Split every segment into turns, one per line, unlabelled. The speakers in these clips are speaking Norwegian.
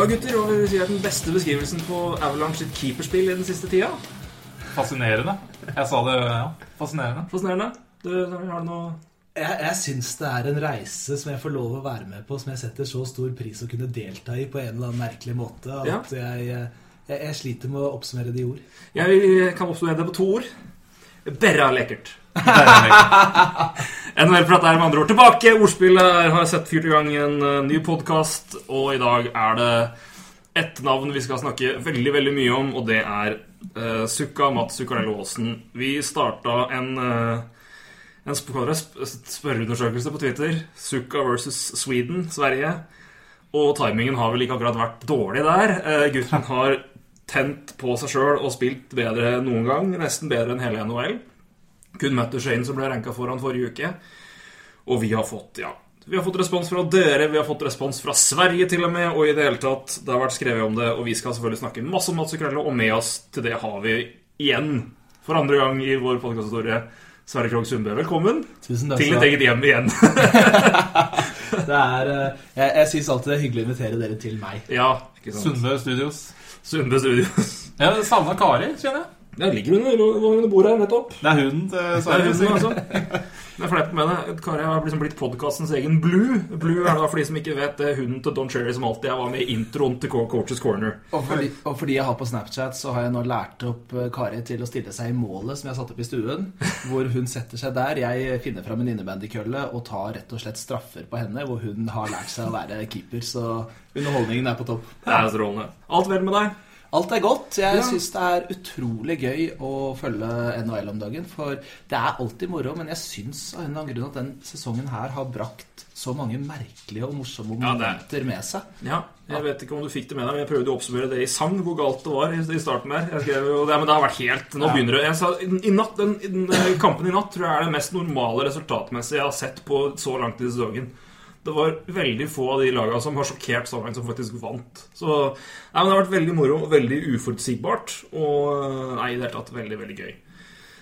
Ja, gutter, hva vil du si er den beste beskrivelsen på Avalanche sitt keeperspill i den siste tida?
Fascinerende. Jeg sa det, ja. Fascinerende.
Fascinerende. Du, har du noe
Jeg, jeg syns det er en reise som jeg får lov å være med på, som jeg setter så stor pris å kunne delta i på en eller annen merkelig måte. At
Ja.
jeg, jeg, jeg sliter med å oppsummere det i ord.
Jeg kan oppsummere det på to ord. Berra lekkert. NHL-prat er med andre ord tilbake. Ordspillet er- har sett fyrt i gang en eh, ny podkast, og i dag er det ett navn vi skal snakke veldig veldig mye om, og det er uh, Sukka Mats Zuccarello Aasen. Vi starta en uh, en er spørreundersøkelse på Twitter. Sukka versus Sweden, Sverige. Og timingen har vel ikke akkurat vært dårlig der. Uh, gutten har tent på seg sjøl og spilt bedre noen gang. Nesten bedre enn hele NHL. Kun møtte Shane, som ble ranka foran forrige uke. Og vi har fått, ja Vi har fått respons fra dere, vi har fått respons fra Sverige til og med, og i det hele tatt, det har vært skrevet om det, og vi skal selvfølgelig snakke masse om Mats Zuccarello, og med oss til det har vi igjen, for andre gang i vår podkasthistorie, Sverre Krogh Sundbø. Velkommen
Tusen takk
til ditt eget hjem igjen.
Det er, eh, jeg jeg syns alltid det er hyggelig å invitere dere til meg.
ja, ikke sant.
Sundbø Studios.
Sundbø Studios.
Jeg savna Kari, kjenner jeg.
Jeg ligger under, under bordet her, nettopp.
Det er hunden til
Det er hunden, altså. Det er fleip med det. Kari har liksom blitt podkastens egen Blue. Blue er da for de som ikke vet det, hunden til Don Cherry som alltid var med i introen til Co- Coaches Corner.
Og fordi, og fordi jeg har på Snapchat, så har jeg nå lært opp eh, Kari til å stille seg i målet som jeg har satt opp i stuen. Hvor hun setter seg der. Jeg finner fram en innebandykølle og tar rett og slett straffer på henne. Hvor hun har lært seg å være keeper. Så underholdningen er på topp.
Det er strålende. Alt vel med deg?
Alt er godt. Jeg
Ja.
syns det er utrolig gøy å følge NHL om dagen. For det er alltid moro, men jeg syns av en eller annen grunn at den sesongen her har brakt så mange merkelige og morsomme
Ja,
momenter med seg.
Ja, jeg vet ikke om du fikk det med deg, men jeg prøvde å oppsummere det i sang, hvor galt det var i starten der. Jeg skrev jo det, men det har vært helt Nå begynner det. Jeg sa, i, natt, den, den, Kampen i natt tror jeg er det mest normale resultatmessige jeg har sett på så langt i sesongen. Det var veldig få av de lagene som har sjokkert så langt, som faktisk vant. Så nei, men Det har vært veldig moro, og veldig uforutsigbart, og nei, i det hele tatt veldig, veldig gøy.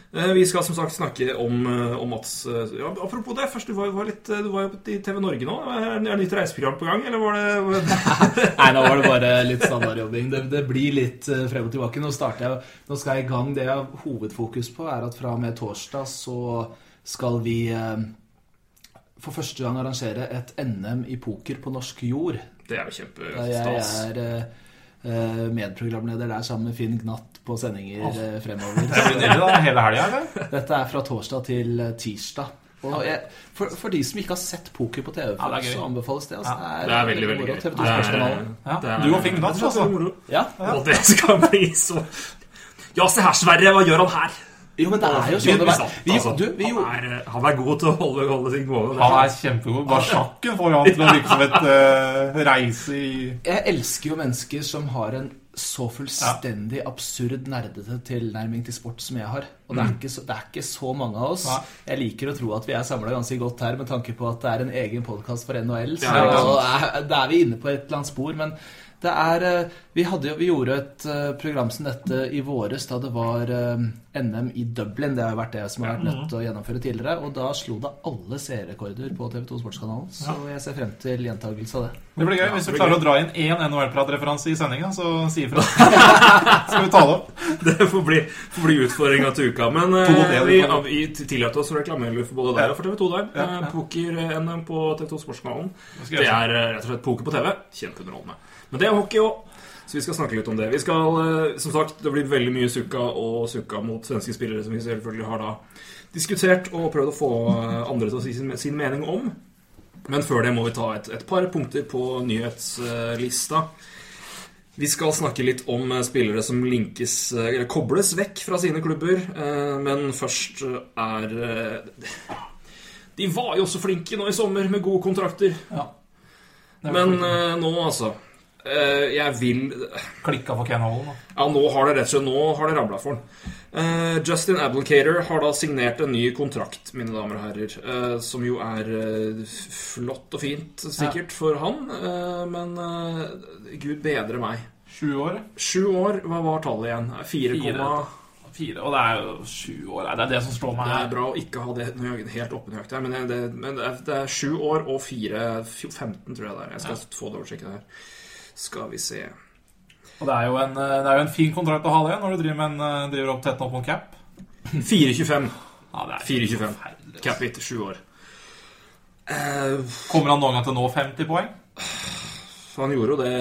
Eh, Vi skal som sagt snakke om, eh, om Mats eh, ja, Apropos det, først, du var, var litt, eh, du var jo i TV Norge nå. Er det nytt reiseprogram på gang, eller var det
Nei, nå var det bare litt standardjobbing. Det, det blir litt eh, frem og tilbake. Nå starter jeg, nå skal jeg i gang. Det jeg har hovedfokus på, er at fra og med torsdag så skal vi eh, for første gang arrangere et NM i poker på norsk jord.
Det er jo
kjempestas. jeg er eh, eh, medprogramleder der sammen med Finn Gnatt på sendinger eh, fremover.
Det. Hele helga, eller?
Dette er fra torsdag til tirsdag. Og jeg, for, for de som ikke har sett poker på TV,
Ja, det er
så anbefales det. Altså,
Det er veldig, veldig
moro.
gøy.
TV 2
Det er-
Ja,
det er-
du og Finn Gnatt,
det er
altså.
Ja.
Og det skal bli så Ja, se her, Sverre, hva gjør han her?
Jo, men det er jo sånn det er. Vi,
Altså,
du, vi,
han, er, han er god til å holde, holde ting gående.
Han er kjempegod. Bare sjakken får han til å virke som et uh, reise i
jeg elsker jo mennesker som har en så fullstendig absurd nerdete tilnærming til sport som jeg har. Og det er ikke så, det er ikke så mange av oss. Jeg liker å tro at vi er samla ganske godt her med tanke på at det er en egen podkast for NHL. Så
Ja, sant.
er, da er vi inne på et eller annet spor. Men det er eh, Vi, hadde, vi gjorde et eh, program som dette i våres da det var eh, NM i Dublin. Det har jo vært det som har vært nødt til å gjennomføre tidligere. Og da slo det alle seerrekorder på TV2 Sportskanalen. Så jeg ser frem til gjentakelse av det.
Det blir gøy. Hvis du klarer å dra inn én NHL-pratreferanse i sendinga, så si ifra. Skal vi ta det opp?
Det får bli, får bli utfordringa til uka. Men eh, vi, vi tillater oss å reklamere for både deg og for TV2 der. Eh. Poker-NM på TV2 Sportskanalen. Det er rett og slett poker på TV. Kjempeunderholdende. Men det er hockey òg. Så vi skal snakke litt om det. Vi skal, eh, som sagt, Det blir veldig mye sukka og sukka mot svenske spillere, som vi selvfølgelig har da diskutert og prøvd å få eh, andre til å si sin, sin mening om. Men før det må vi ta et, et par punkter på nyhetslista. Vi skal snakke litt om eh, spillere som linkes, eller kobles vekk fra sine klubber. Men først er De var jo også flinke nå i sommer med gode kontrakter.
Ja.
Men nå, altså Jeg vil
Klikka for Ken Holland.
Ja, nå har det rett og slett Nå har det ramla for han. Uh, Justin Abelcater har da signert en ny kontrakt, mine damer og herrer. Uh, som jo er uh, flott og fint, sikkert, for han. eh, men eh, gud bedre meg.
Sju år.
Sju år, hva var tallet igjen? 4,
Fire. Fire. Og det er jo sju år. Det er det som slår meg
Det er bra å ikke ha det helt oppenhøyt her, men, det, men det, er, det er sju år og fire 15, tror jeg det er. Jeg skal få det oversiktet her. Skal vi se.
Og det er, jo en, eh, det er jo en fin kontrakt å ha det når du driver, med en, eh, driver opp tett opp mot cap.
4,25
Ja, det er
4,25.
forferdelig.
cap etter sju år. Eh,
Kommer han noen gang til å nå 50 poeng?
han gjorde jo det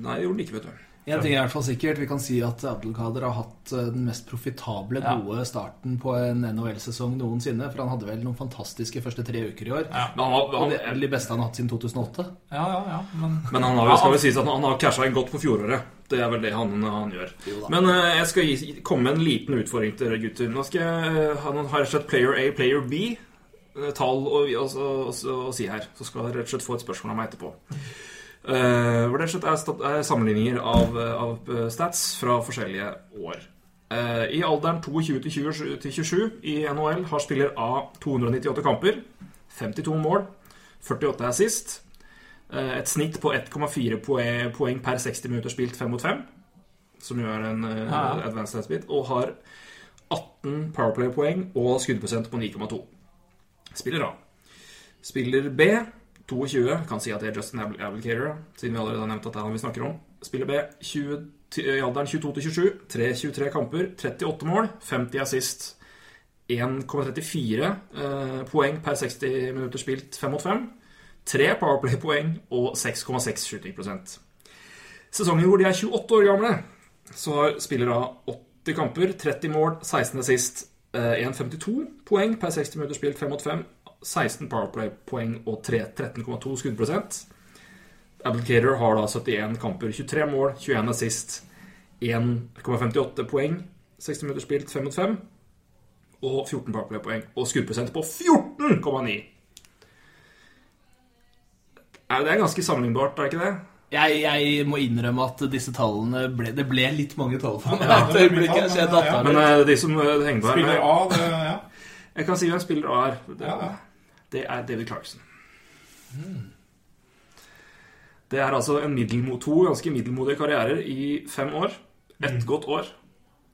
Nei, det gjorde han ikke, vet du.
En ting er i hvert fall sikkert. Vi kan si at Abdelkader har hatt eh, den mest profitable,
Ja.
gode starten på en NHL-sesong noensinne. For han hadde vel noen fantastiske første tre uker i år.
Men han, han,
Og det er vel de beste han har hatt siden 2008.
Ja, ja, ja. Men
men han har jo, skal vel sies at han har casha inn godt på fjoråret. Det er vel det han, han gjør. Men uh, jeg skal gi, komme med en liten utfordring til dere gutter. Nå skal jeg Han har rett og slett player A, player B. eh, Tall å si her. Så skal dere rett og slett få et spørsmål av meg etterpå. Eh, hvor det er, er sammenligninger av, av eh, stats fra forskjellige år. Eh, I alderen 22 til 27 i NHL har spiller A 298 kamper, 52 mål, 48 er sist. Et snitt på 1,4 poe- poeng per 60 minutter spilt 5 mot 5. Som jo er en
ja.
advanced headspeed. Og har 18 powerplay-poeng og skuddprosent på 9,2. Spiller A. Spiller B 22. Kan si at det er Justin Abelcater, siden vi allerede har nevnt at det er han vi snakker om. Spiller B 20, i alderen 22-27. 3-23 kamper, 38 mål, 50 assist. 1,34 eh, poeng per 60 minutter spilt 5 mot 5. 3 Powerplay-poeng og 6,6 shooting-prosent. Sesongen hvor de er 28 år gamle, så spiller da 80 kamper, 30 mål, 16 assist, eh, 1,52 poeng per 60 minutter spilt 5 mot 5. 16 Powerplay-poeng og 3 13,2 skuddprosent. Abdelkader har da 71 kamper, 23 mål, 21 assist, 1,58 poeng, 60 minutter spilt 5 mot 5 og 14 powerplay-poeng og skuddprosent på 14,9. Det Er ganske sammenlignbart, er det ikke det?
Jeg, jeg må innrømme at disse tallene ble, Det ble litt mange tall for meg.
Ja,
det øyeblikk. Jeg
men-
Men
min.
eh, de som eh, henger på
spiller A, det Ja.
Jeg kan si hvem spiller A er. Det,
Ja, ja.
Det er David Clarkson. Det er altså en to ganske middelmodige karrierer i fem år. Et godt år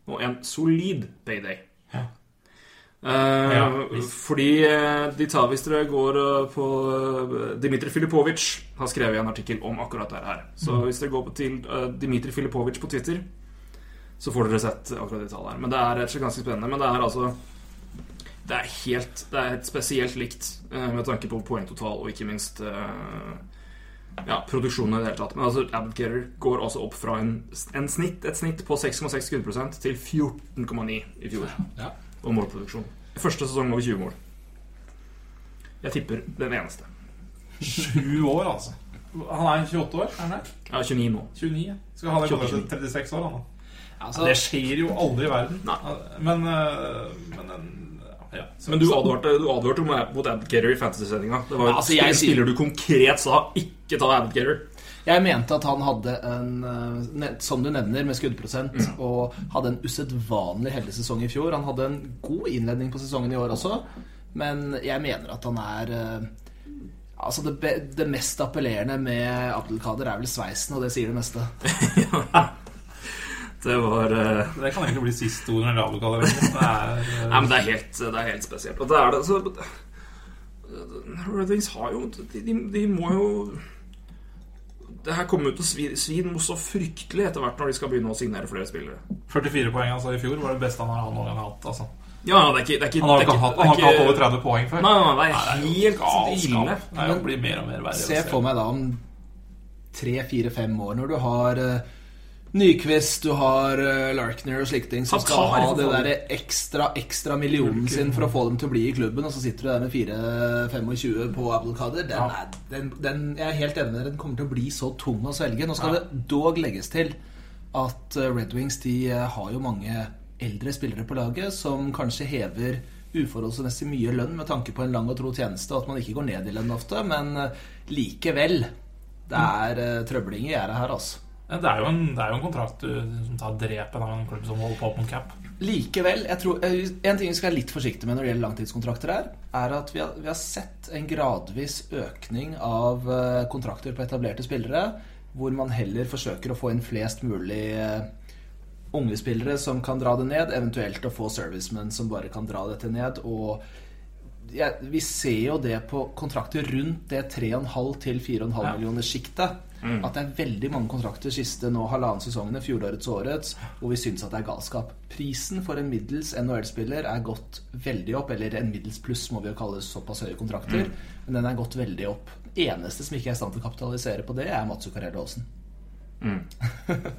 og en solid payday.
Ja.
Eh,
Ja,
fordi eh, de tar, Hvis dere går eh, på eh, Dmitrij Filipovic har skrevet en artikkel om akkurat det her. Så
Mm.
hvis dere går til uh, Dmitrij Filipovic på Twitter, så får dere sett akkurat de tallene her. Men det er ganske spennende. Men det er altså Det er helt, det er helt spesielt likt eh, med tanke på poengtotal og ikke minst eh, ja, produksjonen i det hele tatt. Men altså, Abdelkader går altså opp fra en, en snitt, et snitt på 6,6 skuddprosent til 14,9 i fjor.
Ja.
Og målproduksjon. Første sesong over 20 mål. Jeg tipper den eneste.
Sju år, altså. Han er 28 år, er han det?
Er 29 nå.
29. Skal ha det gått til 36 år, han da.
Altså,
Det skjer jo aldri i verden.
Nei.
Men, øh, men en- ja.
Men du advarte, du advarte mot- Abdelkader i fantasy-sendinga. Det var
Ja, altså,
en spiller du konkret sa 'ikke ta Abdelkader'.
Jeg mente at han hadde en, eh, som du nevner, med skuddprosent, og hadde en usedvanlig heldig sesong i fjor. Han hadde en god innledning på sesongen i år også, men jeg mener at han er eh, Altså det, det mest appellerende med Abdelkader er vel sveisen, og det sier det meste.
Det var uh...
Det kan egentlig bli siste ord når det. det. Er, uh...
Nei, men det er helt, det er helt spesielt. Og det er det så Red har jo de, de, de må jo Det her kommer jo til å svi, svi så fryktelig etter hvert når de skal begynne å signere flere spillere.
44 poeng altså, i fjor var det beste han har noen gang hatt. Altså.
Ja, det er ikke, det er ikke
Han har
det er
ikke hatt, han har ikke hatt over 30 poeng før.
Nei, nei, nei, det
Nei,
er
det er
helt
galskap.
ille.
Det blir mer og mer verre.
Se for meg da om tre, fire, fem år, når du har uh, Nyquist, du har eh, Larkner og slike ting, som skal ha det der ekstra ekstra millionen sin for å få dem til å bli i klubben, og så sitter du der med 4-25 på Abdelkader. Den
Ja.
er, den, den, jeg er helt enig med den kommer til å bli så tung å svelge. Nå skal det dog legges til at eh, Red Wings de eh, har jo mange eldre spillere på laget som kanskje hever uforholdsmessig mye lønn med tanke på en lang og tro tjeneste, og at man ikke går ned i lønn ofte, men likevel. Det er uh, trøbling i gjerdet her, altså.
Det er jo en, det er jo en kontrakt du, som tar drepen av en klubb som holder på mot cap.
Likevel, jeg tror, eh, En ting vi skal være litt forsiktige med når det gjelder langtidskontrakter, her, er at vi har, vi har sett en gradvis økning av eh, kontrakter på etablerte spillere, hvor man heller forsøker å få inn flest mulig eh, unge spillere som kan dra det ned, eventuelt å få servicemen som bare kan dra dette ned. og ja, Vi ser jo det på kontrakter rundt det 3,5 til 4,5
Ja.
millioner sjiktet. At det er veldig mange kontrakter siste nå halvannen sesongene, fjorårets og årets, hvor vi syns at det er galskap. Prisen for en middels NHL-spiller er gått veldig opp, eller en middels pluss, må vi jo kalle såpass høye kontrakter, men den er gått veldig opp. Eneste som ikke er i stand til å kapitalisere på det, er Mats Zuccarello Aasen.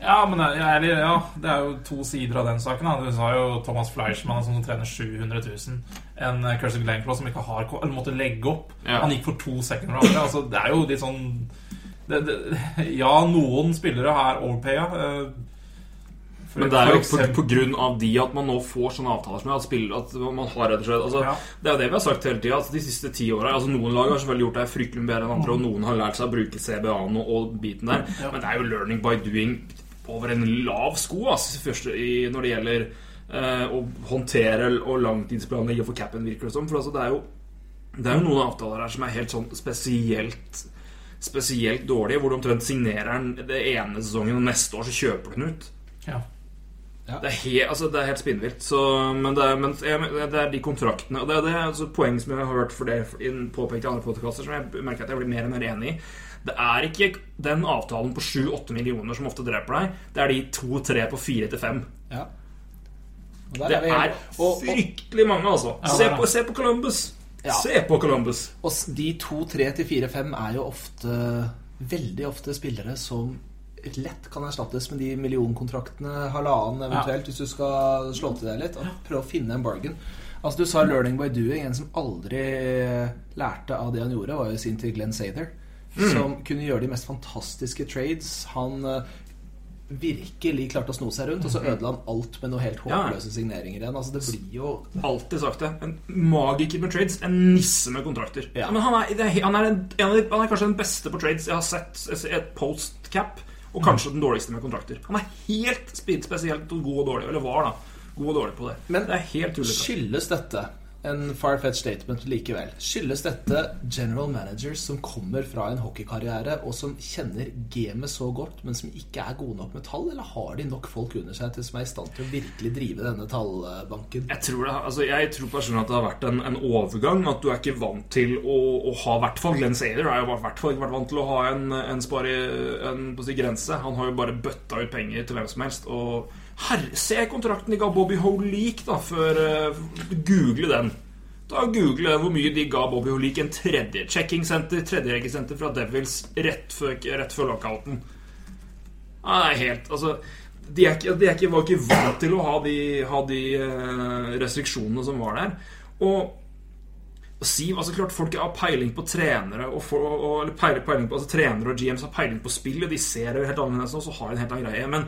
Ja, men er- ja, det er jo to sider av den saken. Da. Du sa jo Thomas Fleischmann som trener 700 000. En eh, Kirsten Glenclaw som ikke har Eller måtte legge opp.
Ja.
Han gikk for to second. Altså, det er jo litt sånn det, det, Ja, noen spillere er overpaya. eh, for-
Men det er jo på, på grunn av de at man nå får sånne avtaler som at, spiller, at man har rett og slett altså,
Ja.
Det er jo det vi har sagt hele tida. Altså, de siste ti åra altså, Noen lag har selvfølgelig gjort det fryktelig bedre enn andre, og noen har lært seg å bruke CBA-en og, og biten der. Men det er jo learning by doing over en lav sko altså, først i, når det gjelder eh, å håndtere og langtidsplanlegge for capen, virker det som. For altså, det er jo det er jo noen avtaler her som er helt sånn spesielt Spesielt dårlige, hvor du omtrent signerer den det ene sesongen, og neste år så kjøper du den ut.
ja.
Det er, helt, altså, det er helt spinnvilt. Så, men, det er, men jeg- det er de kontraktene Og det er det altså, poeng som jeg har hørt for det påpekt i andre podkaster, som jeg merker at jeg blir mer og mer enig i. Det er ikke den avtalen på 7-8 millioner som ofte dreper deg. Det er de 2-3 på 4-5.
Ja.
Det er,
er
fryktelig mange, altså.
Ja,
Se på, se på Columbus!
Ja.
Se på Columbus!
Og de to, tre til fire, fem er jo ofte Veldig ofte spillere som lett kan erstattes med de millionkontraktene, halvannen eventuelt, hvis du skal slå til deg litt. Og prøve å finne en bargain. Altså Du sa 'learning by doing'. En som aldri lærte av det han gjorde, var jo sin til Glenn Sather. Som kunne gjøre de mest fantastiske trades. Han eh, virkelig klarte å sno seg rundt, og så ødela han alt med noen helt håpløse signeringer igjen. Altså Det blir jo
Alltid sagt det. En magiker med trades. En nisse med kontrakter.
Ja.
Men han er, han, er en, han er kanskje den beste på trades jeg har sett. Et post-cap. Og kanskje den dårligste med kontrakter. Han er helt spe- spesielt god og dårlig. Eller var, da. God og dårlig på det.
Men
det er helt.
Skyldes dette en far-fetched statement likevel? Skyldes dette general managers som kommer fra en hockeykarriere, og som kjenner gamet så godt, men som ikke er gode nok med tall? Eller har de nok folk under seg til som er i stand til å virkelig drive denne tallbanken?
Jeg tror, det, altså jeg tror personlig at det har vært en, en overgang. At du er ikke vant til å, å ha I hvert fall Glenn Sader har jo hvert fall ikke vært vant til å ha en, en, spare, en si, grense. Han har jo bare bøtta ut penger til hvem som helst. Og herre, se kontrakten de ga Bobby Holik, da, før uh, Google den. Da Google hvor mye de ga Bobby Holik en tredje checking-senter, tredjeregelsenter fra Devils rett før, rett før lockouten. Ja, helt Altså de, er de er ikke, var ikke vant til å ha de, ha de uh, restriksjonene som var der. Og Siv, altså klart Folk har peiling på trenere og, for, og eller peiling, på, altså Trenere og GMs har peiling på spill, og de ser det jo helt annerledes, og så har de en helt annen greie. Men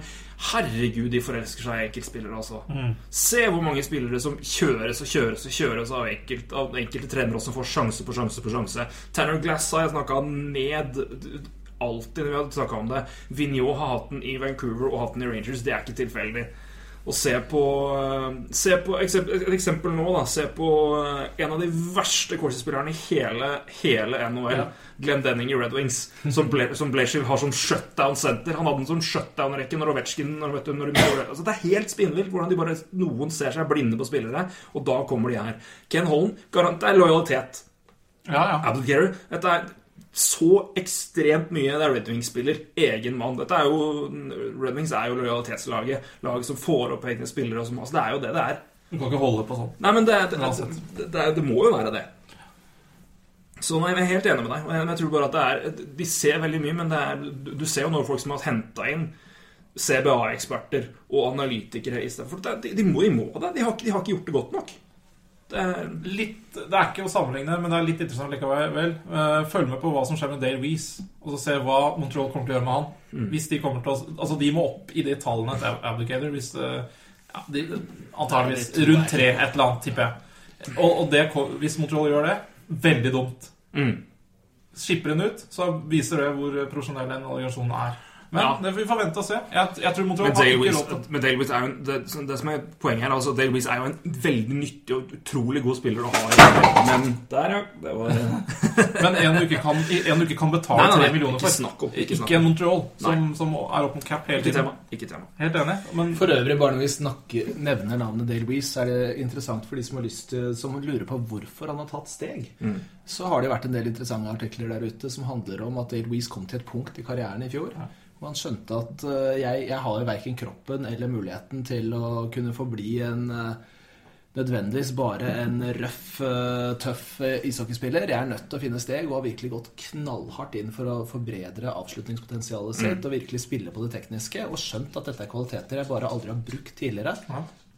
herregud, de forelsker seg i enkeltspillere, altså. Se hvor mange spillere som kjøres og kjøres og kjøres av, enkelt, av enkelte trenere, som får sjanse på sjanse på sjanse. Tanner Glass har jeg snakka ned alltid når vi har snakka om det. Vigneault har hatt den i Vancouver og hatt den i Rangers. Det er ikke tilfeldig. Og se på, se på eksempel, Et eksempel nå, da. Se på eh, en av de verste corsi-spillerne i hele, hele NHL. Glenn Denning i Red Wings. Som, ble, som har som shutdown center. Han hadde den som shutdown-rekke når Ovetsjkin altså, Det er helt spinnvilt hvordan de bare noen ser seg blinde på spillere, og da kommer de her. Ken Holm, garant, det er lojalitet.
Ja, ja.
Abdelgarer. Dette er så ekstremt mye det er Red Wings-spiller. Egen mann. Dette er jo Red Wings er jo lojalitetslaget. Laget som får opp egne spillere. Og som, altså, det er jo det det er.
Du kan ikke holde på sånn.
Nei, men det, det, det, det, må jo være det. Så nei, jeg er helt enig med deg. Jeg, jeg tror bare at det er De ser veldig mye, men det er, du, ser jo når folk som har henta inn CBA-eksperter og analytikere istedenfor. De, de, må, de må det. De har, de har ikke gjort det godt nok. Er,
Litt, det er ikke å sammenligne, men det er litt interessant likevel. Eh, Følg med på hva som skjer med Dale Weiss og så se hva Montreal kommer til å gjøre med han. Hvis De kommer til å Altså de må opp i de tallene til Abdicator hvis, eh, Ja, de, antageligvis rundt tre, et eller annet, tipper jeg. Og, og det, hvis Montreal gjør det, veldig dumt.
Mm.
Skipper den ut, så viser det hvor profesjonell en alligasjon er. Men
Ja.
det vi får vente og se. Jeg, jeg tror Montreal
Men
har ikke til
men Dale Weiss er jo en, det, det som er poenget her altså Dale Weiss er jo en veldig nyttig og utrolig god spiller å ha i Men der, ja. Det var
Men en du ikke kan, en du ikke kan betale tre millioner
ikke
for.
snakk om, ikke
Ikke, en Montreal, som, som er opp mot cap hele
Ikke
tiden.
tema. Ikke tema.
Helt enig. Men
For øvrig, bare når vi snakker, nevner navnet Dale Weiss, er det interessant for de som har lyst til, som lurer på hvorfor han har tatt steg. Så har det vært en del interessante artikler der ute som handler om at Dale Weiss kom til et punkt i karrieren i fjor. Og han skjønte at eh, jeg, jeg har verken kroppen eller muligheten til å kunne forbli en eh, nødvendigvis bare en røff, eh, tøff ishockeyspiller. Jeg er nødt til å finne steg og har virkelig gått knallhardt inn for å forbedre avslutningspotensialet sitt og virkelig spille på det tekniske. Og skjønt at dette er kvaliteter jeg bare aldri har brukt tidligere.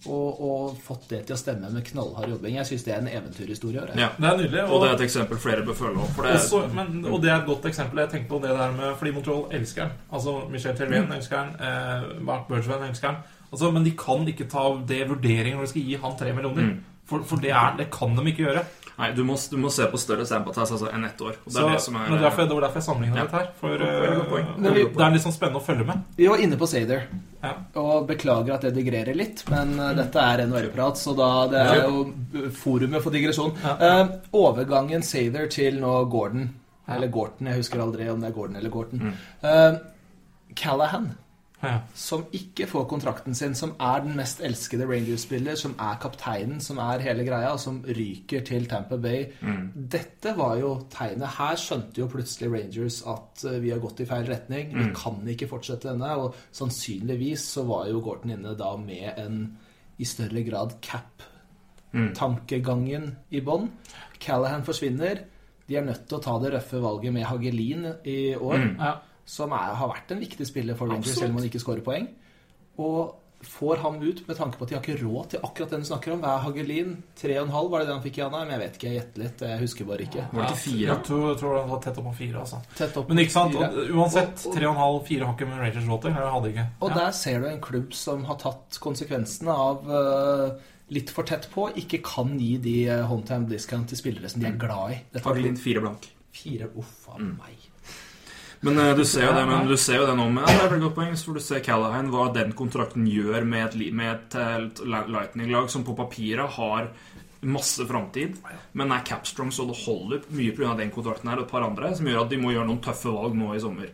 Og, og fått det til å stemme med knallhard jobbing. Jeg syns det er en eventyrhistorie.
Ja.
det er nydelig.
Og det er et eksempel flere bør følge opp. For det
Også, men, og det er et godt eksempel. Jeg tenker på det der med Fordi Montreal elsker han. Altså Michel Tervien
Mm.
elsker han. Eh, Mark Bergevin elsker han. Altså, men de kan ikke ta det vurderingen når de skal gi han tre millioner.
Mm.
For, for det, er, det kan de ikke gjøre.
Nei, du må, du må se på større sample altså, enn ett år. Det
Så,
er det som er
men derfor, det var derfor jeg sammenligna
Ja.
dette her. For
godt poeng.
eh, det er litt sånn spennende å følge med.
Vi var inne på Sader.
Ja.
Og beklager at jeg digrerer litt, men uh, dette er NHL-prat, så da det er jo forumet for digresjon. Uh, overgangen Sader til nå Gordon, eller Gorton, jeg husker aldri om det er Gordon eller Gorton. Uh, Callahan,
Ja.
som ikke får kontrakten sin, som er den mest elskede Rangers-spiller, som er kapteinen, som er hele greia, og som ryker til Tampa Bay. Dette var jo tegnet. Her skjønte jo plutselig Rangers at uh, vi har gått i feil retning. Vi kan ikke fortsette denne. Og sannsynligvis så var jo Gorton inne da med en i større grad cap-tankegangen i bånn. Callahan forsvinner. De er nødt til å ta det røffe valget med Hagelin i år
Ja.
Som er, har vært en viktig spiller for Rangers, selv om han ikke skårer poeng. Og får han ut med tanke på at de har ikke råd til akkurat den du snakker om. Hva er Hagelin? 3,5 var det det han fikk i Anheim? Jeg vet ikke, jeg gjetter litt. Jeg husker bare ikke.
Var det ikke fire?
Jeg tror, jeg tror det var tett opp på fire. Altså.
Tett opp
Men ikke sant?
fire.
Og, uansett,
Og- og-
3,5-4 har ikke med Rangers råd til. Jeg hadde ikke.
Og
Ja.
der ser du en klubb som har tatt konsekvensene av uh, litt for tett på, ikke kan gi de uh, hometown discount til spillere som de er glad i. Dette
Hagelin fire blank.
fire Uff a meg.
Men eh, du ser jo det, men du ser jo det nå med Det er godt poeng, for du ser Callahan, hva den kontrakten gjør med et, et, eh, et Lightning-lag som på papiret har masse framtid, men er capstrong så det holder mye pga. den kontrakten her og et par andre, som gjør at de må gjøre noen tøffe valg nå i sommer.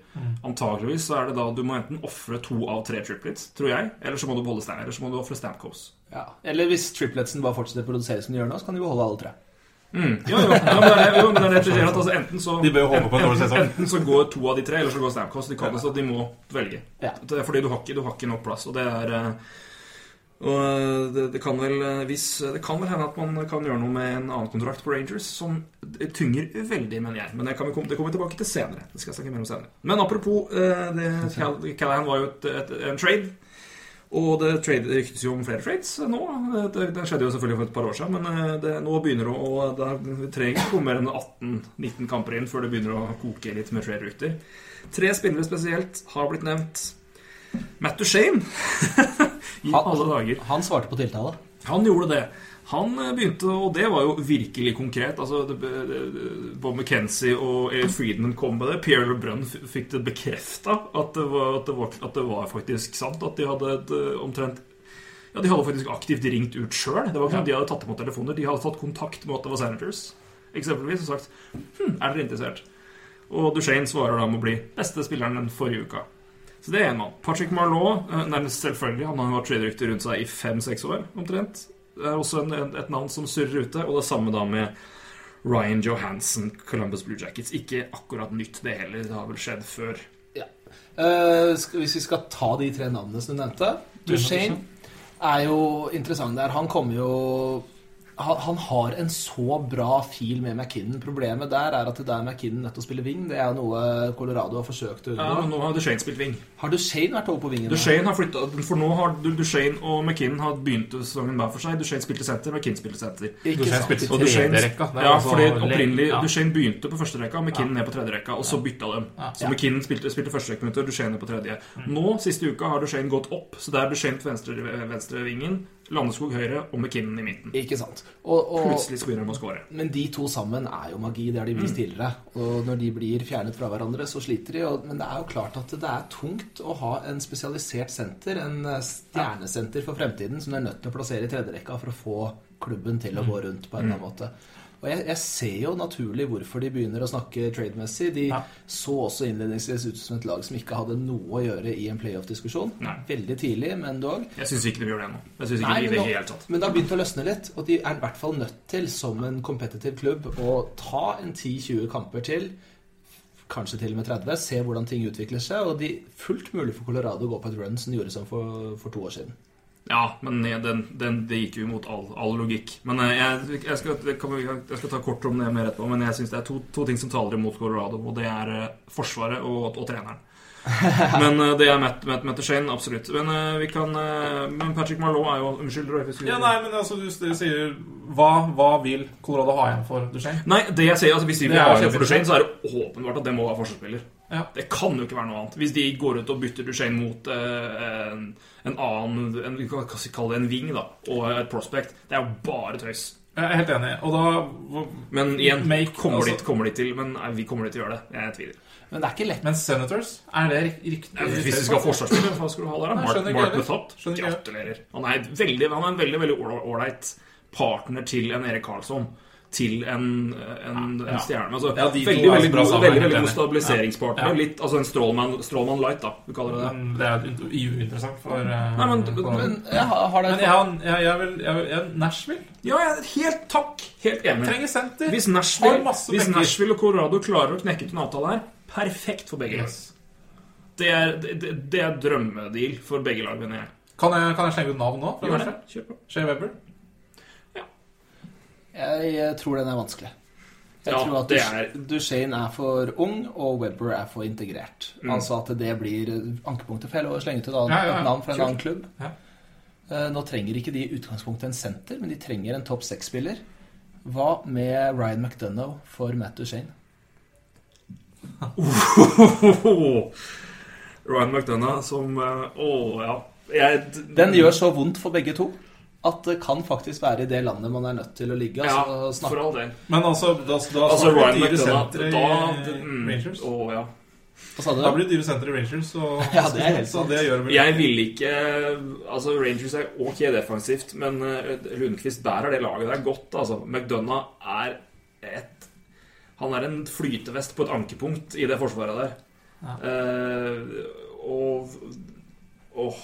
Antakeligvis så er det da du må enten ofre to av tre triplets, tror jeg, eller så må du beholde Stan, eller så må du ofre Stamkos.
Ja. Eller hvis tripletsen bare fortsetter å produsere som de gjør nå, så kan de beholde alle tre.
Mm. Jo, jo, ja, men det er, jo, men det er det jeg sier altså, enten så
De bør jo holde på en dårlig sesong.
Enten så går to av de tre, eller så går Stamkos. De kan det, så de må velge.
Ja.
Det er fordi du har ikke, du har ikke nok plass, og det er eh, og eh, det, det kan vel eh, hvis, Det kan vel hende at man kan gjøre noe med en annen kontrakt på Rangers som tynger veldig, mener jeg. Men det, kan vi komme, det kommer vi tilbake til senere. Det skal jeg snakke mer om senere. Men apropos det, Callahan var jo et, et, en trade. Og det trade, det ryktes jo om flere trades nå. Det, det skjedde jo selvfølgelig for et par år siden, men eh, det, nå begynner det å Det trenger ikke mer enn 18-19 kamper inn før det begynner å koke litt med trade-rykter. Tre spillere spesielt har blitt nevnt. Matt Duchene. I
Han-
alle dager.
Han svarte på tiltale.
Han gjorde det. Han eh, begynte, og det var jo virkelig konkret. Altså, det, det, Bob McKenzie og Friedman kom med det. Pierre LeBrun fikk det bekrefta at, det var- at, at det var faktisk sant. At de hadde et, eh, omtrent Ja, de hadde faktisk aktivt ringt ut sjøl. Det var ikke sånn at de hadde tatt imot telefoner. De hadde tatt kontakt med Ottawa Senators, eksempelvis, og sagt hm, er dere interessert? Og Duchene svarer da med å bli beste spilleren den forrige uka. Så det er én mann. Patrick Marlaud, eh, nærmest selvfølgelig. Han har hatt trade-rykter rundt seg i fem-seks år, omtrent. Det er også en, en, et navn som surrer ute. Og det samme da med Ryan Johansen, Columbus Blue Jackets. Ikke akkurat nytt, det heller. Det har vel skjedd før.
Ja. skal, hvis vi skal ta de tre navnene som du nevnte Duchene er jo interessant der. Han kommer jo han, han har en så bra fil med McKinnon. Problemet der er at det der McKinnon nødt til å spille wing. Det er noe Colorado har forsøkt å
Ja,
unngå.
men nå har Duchene spilt wing.
Har Duchene vært over på vingen?
Duchene har flyttet, For nå har Du- Duchene og McKinnon har begynt sesongen hver for seg. Duchene spilte senter, McKinnon spilte senter.
Duchene spilte
Og Duchene,
rekka.
Ja,
altså
fordi opprinnelig
ja.
Duchene begynte på første rekka, McKinnon ned på tredje rekka, og så bytta dem. Så
Ja.
McKinnon spilte, spilte første rekkeminutter, Duchene på tredje. Nå, siste uka, har Duchene gått opp, så det er Duchene på venstre, venstre vingen, Landeskog høyre og McKinnon i midten.
Ikke sant. Og, og,
Plutselig så begynner de å score.
men de to sammen er jo magi. Det har de vist tidligere. Og når de blir fjernet fra hverandre, så sliter de. Og, men det er jo klart at det er tungt å ha en spesialisert senter, en eh, stjernesenter for fremtiden, som du er nødt til å plassere i tredjerekka for å få klubben til å gå rundt på en eller annen måte. Og jeg, jeg ser jo naturlig hvorfor de begynner å snakke trademessig. De
Ja.
så også innledningsvis ut som et lag som ikke hadde noe å gjøre i en playoff-diskusjon. Veldig tidlig, men dog.
Jeg syns ikke de gjør det ennå. Jeg synes ikke
Nei,
de det helt tatt.
men det har begynt å løsne litt, og de er i hvert fall nødt til, som en kompetitiv klubb, å ta en 10-20 kamper til. Kanskje til og med 30. Se hvordan ting utvikler seg. Og de fullt mulig for Colorado å gå på et run som de gjorde som for, for to år siden.
Ja, men den, den, det gikk jo imot all, all logikk. Men eh, jeg, jeg, skal, jeg skal ta kort om det mer etterpå, men jeg syns det er to, to ting som taler imot Colorado, og det er eh, Forsvaret og, og treneren. Men eh, det er Matt, Matt, Matt Shane, absolutt. Men vi kan Men Patrick Marlowe er jo Unnskyld, Roy.
Ja, nei, men altså, du du sier hva, hva vil Colorado ha igjen for Duchene?
Nei, det jeg sier, altså Hvis de vil ha igjen for. Duchene, så er det åpenbart at det må være forsvarsspiller.
Ja.
Det kan jo ikke være noe annet. Hvis de går ut og bytter Duchene mot eh, en, en annen en, Vi kan kalle det en wing da og et prospect, det er jo bare tøys.
Jeg er helt enig. Og da
Men igjen,
Make-
kommer,
altså-
de, kommer de til Men nei, vi kommer de til å gjøre det. Jeg tviler.
Men det er ikke lett.
Men Senators, er det riktig?
Ja, Hvis vi skal ha forsvarsspiller, hva skal du ha der?
Nei,
Mark, Mark. Gratulerer. Han er, veldig, han er en veldig veldig ålreit partner til en Erik Karlsson. Til en, en,
Ja.
en stjerne. Altså,
Ja,
veldig, veldig,
bra
god,
sammen,
veldig, veldig god stabiliseringspartner.
Ja.
Litt, altså en strålmann, strålmann light, da. Du kaller det det.
Det er uinteressant for eh,
Nei, men-
Colorado.
Men jeg har, har det
Men jeg, har- jeg, jeg vil jeg, vil- jeg, Nashville
Ja, jeg er helt takk. Helt enig.
trenger senter.
Hvis
Har
Nashville,
masse
hvis. Nashville og Colorado klarer å knekke ut en avtale her, perfekt for begge.
Yes.
Det er, det, det er drømmedeal for begge lag, mener jeg.
Kan jeg, kan jeg slenge ut navn nå?
Gjør det. Kjør på.
Shea Weber?
Jeg tror den er vanskelig. Jeg
Ja,
tror at
det er-
Duchene er for ung, og Webber er for integrert.
Mm.
Altså at det blir ankepunktet for hele å slenge ut et, annet,
Ja, ja, ja.
navn fra en annen klubb.
Ja.
Eh, Nå trenger ikke de i utgangspunktet en senter, men de trenger en topp seks-spiller. Hva med Ryan McDonough for Matt Duchene?
Ryan McDonough som eh, Å, ja. Jeg,
Den gjør så vondt for begge to at det kan faktisk være i det landet man er nødt til å ligge.
Ja,
snakke.
for all del.
Men altså, da, da
Altså,
snakker
Ryan
vi dyre
McDonough
sentre
da,
i
mm,
Rangers.
Å, ja.
Hva sa du?
Da blir det dyre sentre i Rangers. Og,
Ja, det er helt
så
sant.
det gjør vel
Jeg ville ikke Altså, Rangers er ok defensivt, men eh, Lundqvist bærer det laget der godt. Altså, McDonough er et Han er en flytevest på et ankepunkt i det forsvaret der. Eh, og Åh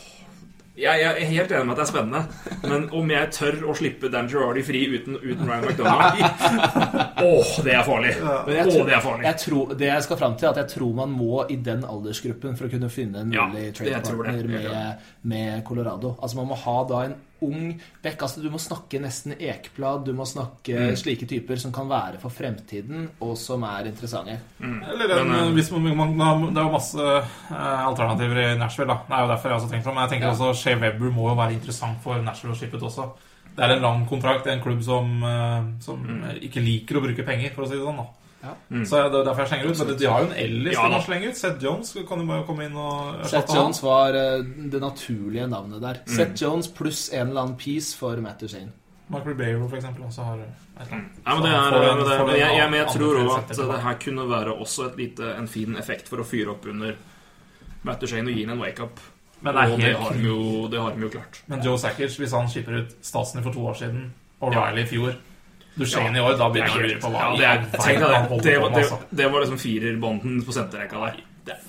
jeg, jeg er helt enig med at det er spennende, men om jeg tør å slippe Dan Gerardi fri uten, uten Ryan McDonough Åh, det er farlig!
Men jeg
Åh, det er farlig.
Jeg tror, det jeg skal fram til, er at jeg tror man må i den aldersgruppen for å kunne finne en mulig
tror det.
trade-partner med, med Colorado. Altså Man må ha da en ung bekk. Altså Du må snakke nesten Ekblad. Du må snakke
Mm.
slike typer som kan være for fremtiden, og som er interessante.
Eller en,
Men, eh,
hvis man, man, Det er jo masse eh, alternativer i Nashville. da Det er jo derfor jeg også tenker sånn. Men jeg tenker også Shea Weber må jo være interessant for Nashville å shippe ut også. Det er en lang kontrakt. Det er en klubb som, eh, som
Mm.
ikke liker å bruke penger, for å si det sånn. da
Ja.
Så det er derfor jeg slenger ut. Men de har jo en Ellis
Ja,
de kan ut. Seth Jones kan jo bare komme inn og
Seth. Jones var eh, det naturlige navnet der.
Mm.
Seth Jones pluss en eller annen piece for Matt Duchene.
Mark Ribeiro, for eksempel, også har.
Ja, men det er,
får
det, men
den
jeg, jeg, jeg tror òg at det her kunne være også et lite, en fin effekt for å fyre opp under Matt Duchene og gi ham en wake-up.
Men det er
Og det har de jo, det har de jo klart.
Men Joe Sackers, hvis han skipper ut Stasny for to år siden, og Riley i fjor Duchene i år, da begynner jeg å lure på hva
ja, det, er, det. Det, var- det,
altså.
det var liksom firerbanden på senterrekka der.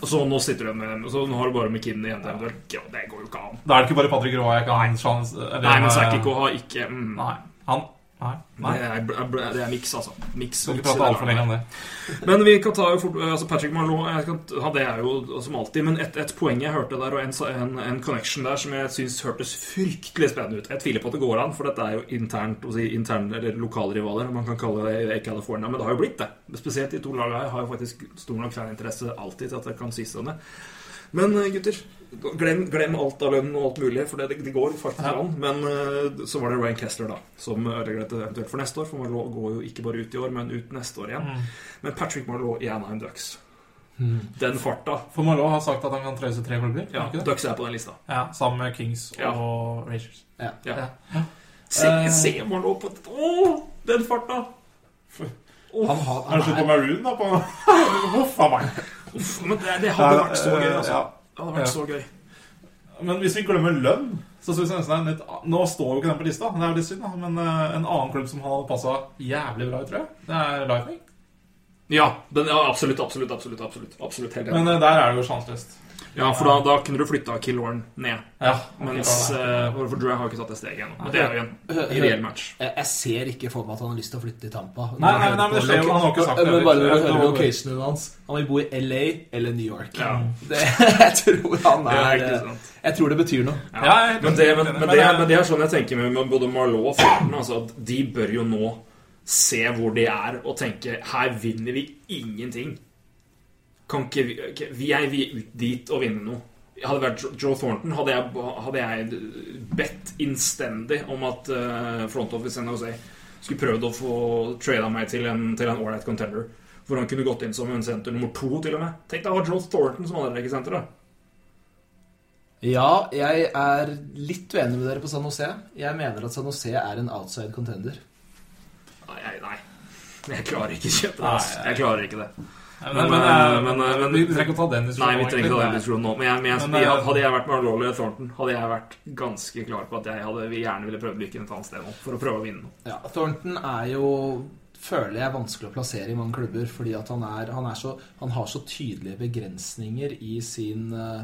Så nå sitter du med. Så nå har du bare McKinney igjen. Ja, det går jo ikke an.
Da er det ikke bare Patrick Roa jeg kan chance eller,
Nei, men Sakiko har ikke mm,
Nei. Han Nei. Nei.
Det er, det er miks, altså. Miks.
Skal ikke prate altfor lenge om det.
Men vi kan ta jo fort altså Patrick Marlowe jeg kan, ja, Det er jo som alltid. Men et, et poeng jeg hørte der, og en, en, en connection der som jeg syns hørtes fryktelig spennende ut. Jeg tviler på at det går an, for dette er jo internt, å si, interne eller lokalrivaler. Man kan kalle det i California, men det har jo blitt det. Spesielt de to lagene her har jo faktisk stor nok faninteresse alltid til at det kan sies sånn. Men eh, gutter, glem, glem alt av lønn og alt mulig, for det, det går faktisk
Ja.
an. Men uh, så var det Ryan Kessler, da, som ødelegger dette eventuelt for neste år. For Marlowe går jo ikke bare ut i år, men ut neste år igjen.
Mm.
Men Patrick Marlowe i Anaheim Ducks Den farta
For Marlowe har sagt at han kan trøye seg tre klubber.
Ja? Ducks er på den lista.
Ja, Sammen med Kings
Ja.
og Rangers.
Ja.
Ja.
Ja.
Se,
Eh.
se Marlowe på Å, den farta! Oh,
Han, har,
Er
han
det slutt på
er,
Maroon, da? På... Huff a meg.
uff, men det, det hadde vært så gøy, altså.
Ja.
Det hadde vært
Ja.
så gøy.
Men hvis vi glemmer lønn, så synes jeg nesten litt Nå står jo ikke den på lista, det er jo litt synd, da. Men eh, en annen klubb som hadde passa jævlig bra, tror jeg, det er Lightning.
Ja, den, ja, absolutt, absolutt, absolutt. absolutt, absolutt helt
Men eh, der er det jo sjanseløst.
Ja, for da, da kunne du flytta Killoren ned.
Ja.
Mens uh, For Drew har ikke tatt det steget ennå. Men det er jo en ideell match.
jeg, jeg ser ikke for meg at han har lyst til å flytte til Tampa.
Nei, nei, nei, men det skjer jo, han har ikke sagt det.
Men bare når du hører locationen hans Han vil bo i LA eller New York.
Ja.
Det, jeg tror han
er
er. Jeg tror det betyr noe.
Ja.
Ja,
men, det, men, men, det, men det er sånn jeg tenker med, med både Marlowe og Fulton. Altså, at de bør jo nå se hvor de er, og tenke her vinner vi ingenting. Kan ikke vi, er vi er ut dit og vinne noe. Hadde det vært Joe Thornton, hadde jeg, hadde jeg bedt innstendig om at uh, front office San Jose skulle prøvd å få trada meg til en til en ålreit contender. Hvor han kunne gått inn som en senter nummer to, til og med. Tenk deg å ha Joe Thornton som andrerekesenter, da.
Ja, jeg er litt uenig med dere på San Jose. Jeg mener at San Jose er en outside contender.
Nei, nei, nei. Jeg klarer ikke kjøpe det.
Nei.
Jeg klarer ikke det.
Men,
Men,
men,
eh,
eh,
men, eh,
vi trenger ikke å ta den
Nei,
diskusjonen.
vi trenger ikke ta den diskusjonen nå. Men, jeg, men jeg,
Men, jeg,
hadde jeg vært med Marlowe Thornton, hadde jeg vært ganske klar på at jeg hadde, vi gjerne ville prøvd lykken et annet sted nå. For å prøve å vinne noe.
Ja, Thornton er jo føler jeg vanskelig å plassere i mange klubber, fordi at han, er, han, er så, han har så tydelige begrensninger i sin, eh,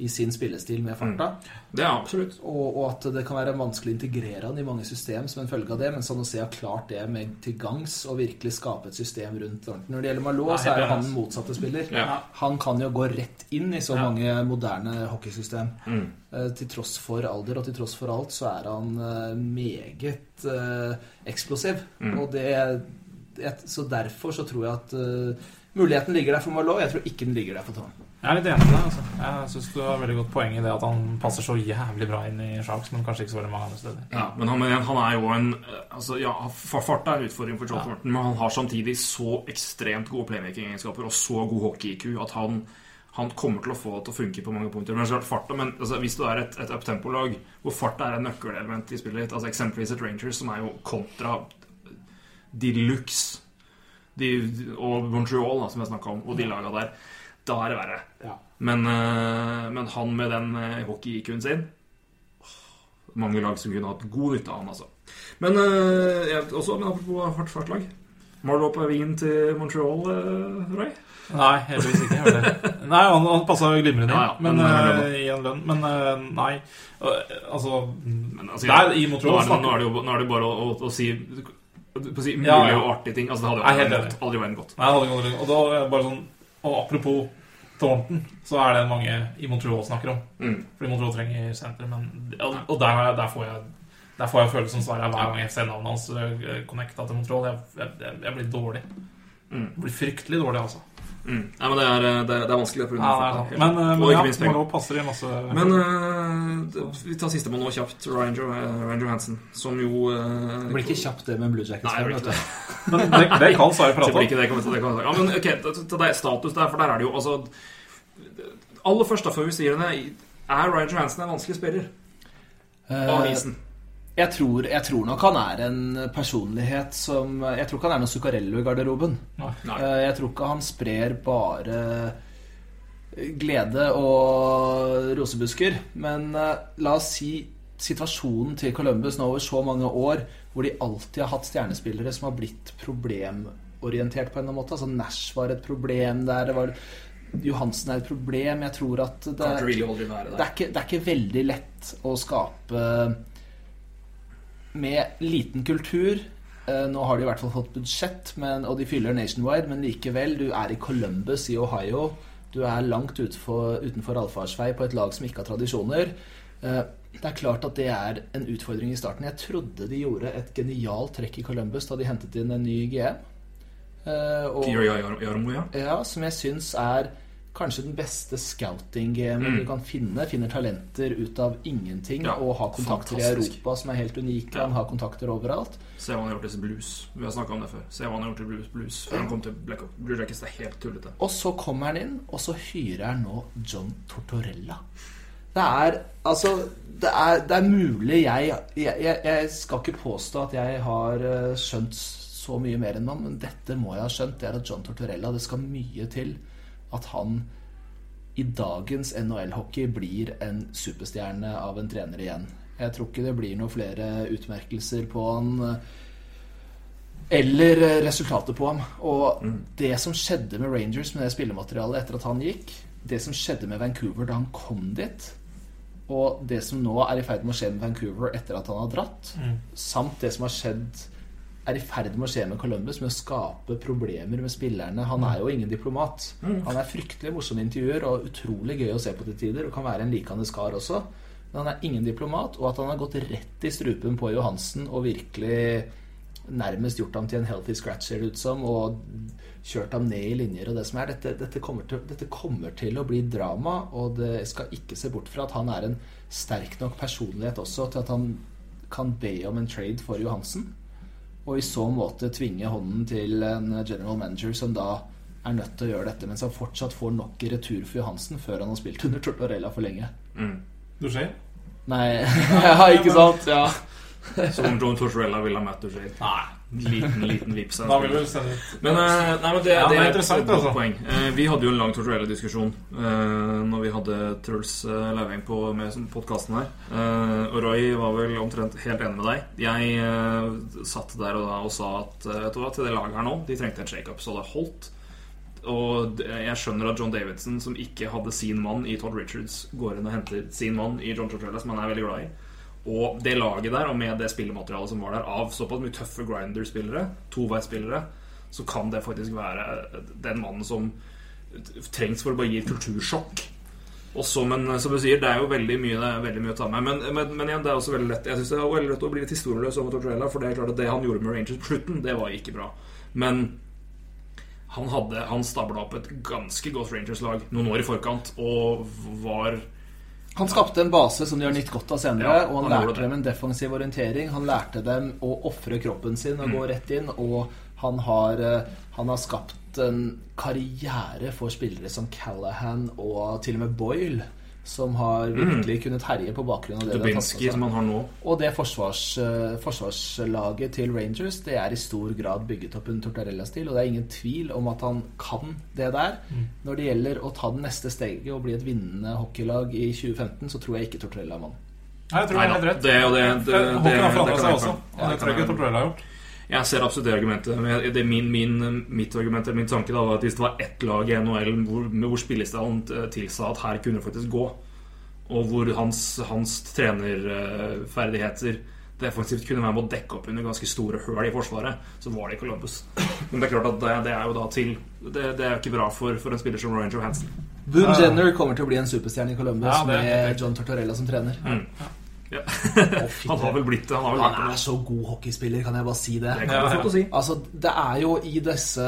i sin spillestil med farta.
Det er absolutt.
Og, og at det kan være vanskelig å integrere han i mange system som en følge av det. Men Sanosé Jose har klart det med til gangs å virkelig skape et system rundt Thornton. Når det gjelder Malot, så er jo han den motsatte spiller.
Ja.
Han kan jo gå rett inn i så
Ja.
mange moderne hockeysystem.
Mm.
Eh, Til tross for alder og til tross for alt, så er han eh, meget eh, eksplosiv.
Mm.
Og det et- Så derfor så tror jeg at muligheten ligger der for Malot. Jeg tror ikke den ligger der for Thornton.
Jeg er litt enig med deg. Altså. Jeg syns du har veldig godt poeng i det at han passer så jævlig bra inn i Sharks, men kanskje ikke så veldig mange andre steder.
Ja, men han, han er jo en altså, ja, Fart er en utfordring for Joe
Ja.
Thornton, men han har samtidig så ekstremt gode playmaking-egenskaper og så god hockey-IQ at han, han kommer til å få det til å funke på mange punkter. Men, så er farta, men altså, Hvis du er et, et uptempo-lag hvor fart er et nøkkelelement i spillet ditt, altså eksempelvis et Rangers, som er jo kontra de luxe de, og Montreal, da, som jeg snakka om, og de laga der, da er det verre.
Ja.
Men, eh, men han med den eh, hockey-IQ-en sin mange lag som kunne hatt god nytte av han, altså. Men eh, jeg, også, men apropos hardt fartlag. Marlowe på vingen til Montreal, Roy?
Nei, heldigvis ikke. Det. Nei, han, han passa glimrende
Ja, ja,
men,
men,
i en lønn. Men nei. Altså,
Men, altså,
Der i
nå,
Montreal
er det, nå, er det jo, nå er det bare å, å, å si på å si mulige
Ja, ja.
og artige ting. Altså, det hadde jo aldri gått. Vært godt.
Nei, jeg hadde ikke Og da det bare sånn Og apropos Thornton, så er det mange i Montreal snakker om.
Mm.
Fordi Montreal trenger senter, men Og der, der får jeg der får jeg følelsen hver gang jeg ser navnet hans uh, connecta til Montreal. Jeg, jeg, jeg blir dårlig.
Mm.
Jeg blir fryktelig dårlig, altså.
Mm. Nei, men det er, eh, det det er vanskelig. på grunn
Ja, det er Men, uh,
Og
men
ikke
ja,
minst penger.
Passer i masse
Men uh, vi tar sistemann nå kjapt. Ryan, jo, eh, Ryan Johansen, som jo uh,
Det blir ikke kjapt, det med Blue Jackets.
Nei, det ikke det.
Men det, det kan Sari prate om.
det, det. Ja, men ok, til- deg, status der, for der er det jo altså Aller først, da, før vi sier det, er Ryan Johansen en vanskelig spiller? På
avisen.
avisen.
Jeg tror, jeg tror nok han er en personlighet som Jeg tror ikke han er noe Zuccarello i garderoben.
Nei.
Eh, Jeg tror ikke han sprer bare glede og rosebusker. Men eh, la oss si situasjonen til Columbus nå over så mange år, hvor de alltid har hatt stjernespillere som har blitt problemorientert på en eller annen måte. Altså Nash var et problem der. Det var Johansen er et problem. Jeg tror at det, det, er ikke, det er ikke veldig lett å skape med liten kultur eh, Nå har de i hvert fall fått budsjett, men, og de fyller nationwide, men likevel, du er i Columbus i Ohio. Du er langt utenfor, utenfor allfarsvei på et lag som ikke har tradisjoner. Eh, Det er klart at det er en utfordring i starten. Jeg trodde de gjorde et genialt trekk i Columbus da de hentet inn en ny GM. Eh, og-
ja,
som jeg syns er kanskje den beste scouting-gamen du kan finne. Finner talenter ut av ingenting
Mm. Ja,
og har kontakter i. Europa som er helt unike.
Ja.
Han har kontakter overalt.
Se hva han har gjort i Blues. Vi har snakka om det før. Se hva han har gjort i Blues, blues før han kom til Black Ops. Blue Jackets. Er helt tullete.
Og så kommer han inn, og så hyrer han nå John Tortorella. Det er altså Det er, det er mulig jeg, jeg jeg Jeg skal ikke påstå at jeg har eh, skjønt så mye mer enn han, men dette må jeg ha skjønt. Det er at John Tortorella Det skal mye til at han i dagens NHL-hockey blir en superstjerne av en trener igjen. Jeg tror ikke det blir noen flere utmerkelser på han. eh, eller resultater resultatet på ham. Og det som skjedde med Rangers med det spillematerialet etter at han gikk, det som skjedde med Vancouver da han kom dit, og det som nå er i ferd med å skje med Vancouver etter at han har dratt, samt det som har skjedd er i ferd med å skje med Columbus, med å skape problemer med spillerne. Han er jo ingen diplomat. Han er fryktelig morsom i intervjuer og utrolig gøy å se på til tider, og kan være en likende skar også. Men han er ingen diplomat, og at han har gått rett i strupen på Johansen og virkelig nærmest gjort ham til en healthy scratch, ser det ut som, og kjørt ham ned i linjer og det som er. Dette, dette, kommer til, dette kommer til å bli drama, og det skal ikke se bort fra at han er en sterk nok personlighet også til at han kan be om en trade for Johansen. Og i så måte tvinge hånden til en general manager som da er nødt til å gjøre dette, mens han fortsatt får nok i retur for Johansen før han har spilt under Tortorella for lenge.
Du ser?
Nei, ja, ikke sant? Ja.
Som John Tortorella ville ha møtt Duchene.
Nei.
Liten, liten vips. Men, eh, nei, men det,
Ja,
det
er
er et
interessant,
godt
altså.
poeng. Eh, vi hadde jo en lang Tortorella-diskusjon uh, når vi hadde Truls uh, Lauveng på med podkasten her. Eh, og Roy var vel omtrent helt enig med deg. Jeg eh, satt der og da og sa at eh, vet du hva, til det laget her nå, de trengte en shakeup, så det holdt. Og jeg skjønner at John Davidson, som ikke hadde sin mann i Todd Richards, går inn og henter sin mann i John Tortorella, som han er veldig glad i. Og det laget der, og med det spillematerialet som var der, av såpass mye tøffe grinder-spillere, toveisspillere, så kan det faktisk være den mannen som trengs for å bare gi kultursjokk. Også, men som du sier, det er jo veldig mye, veldig mye å ta med. Men, men, men igjen, det er også veldig lett Jeg synes det er veldig lett å bli litt historieløs over Tortorella, for det er klart at det han gjorde med Rangers på slutten, det var ikke bra. Men han, hadde, han stabla opp et ganske godt Rangers-lag noen år i forkant, og var
Han skapte en base som de har nytt godt av senere,
Ja,
og han,
han
lærte dem en defensiv orientering. Han lærte dem å ofre kroppen sin og
Mm.
gå rett inn, og han har, eh, han har skapt en karriere for spillere som Callahan og til og med Boyle, som har virkelig kunnet herje på bakgrunn av det de har tatt
Mm. Dubinsky,
med
som
seg.
han har nå.
Og det forsvars, eh, forsvarslaget til Rangers Det er i stor grad bygget opp en Tortarella-stil, og det er ingen tvil om at han kan det der.
Mm.
Når det gjelder å ta det neste steget og bli et vinnende hockeylag i 2015, så tror jeg ikke Tortarella er mann.
Nei, jeg tror
Nei
det er helt rett.
det- og det- det-
Hockeyen har
det- det kan
seg
jeg
også. Og det
det
tror jeg ikke har gjort.
Jeg ser absolutt det argumentet. Det er min, min, mitt argument eller min tanke da, var at hvis det var ett lag i NHL hvor, hvor spillestilen eh, tilsa at her kunne det faktisk gå, og hvor hans, hans trenerferdigheter defensivt kunne være med å dekke opp under ganske store høl i forsvaret, så var det Columbus. Men det er klart at det, det er jo da til Det, det er ikke bra for, for en spiller som Ryan Johansen.
Boone Jenner kommer til å bli en superstjerne i Columbus
Ja, det er
med. John Tortorella som trener.
Ja.
Å,
Han har vel blitt det. Han har vel
Han er så god hockeyspiller, kan jeg bare si det.
Det ja, ja. å si.
Altså, Det er jo i disse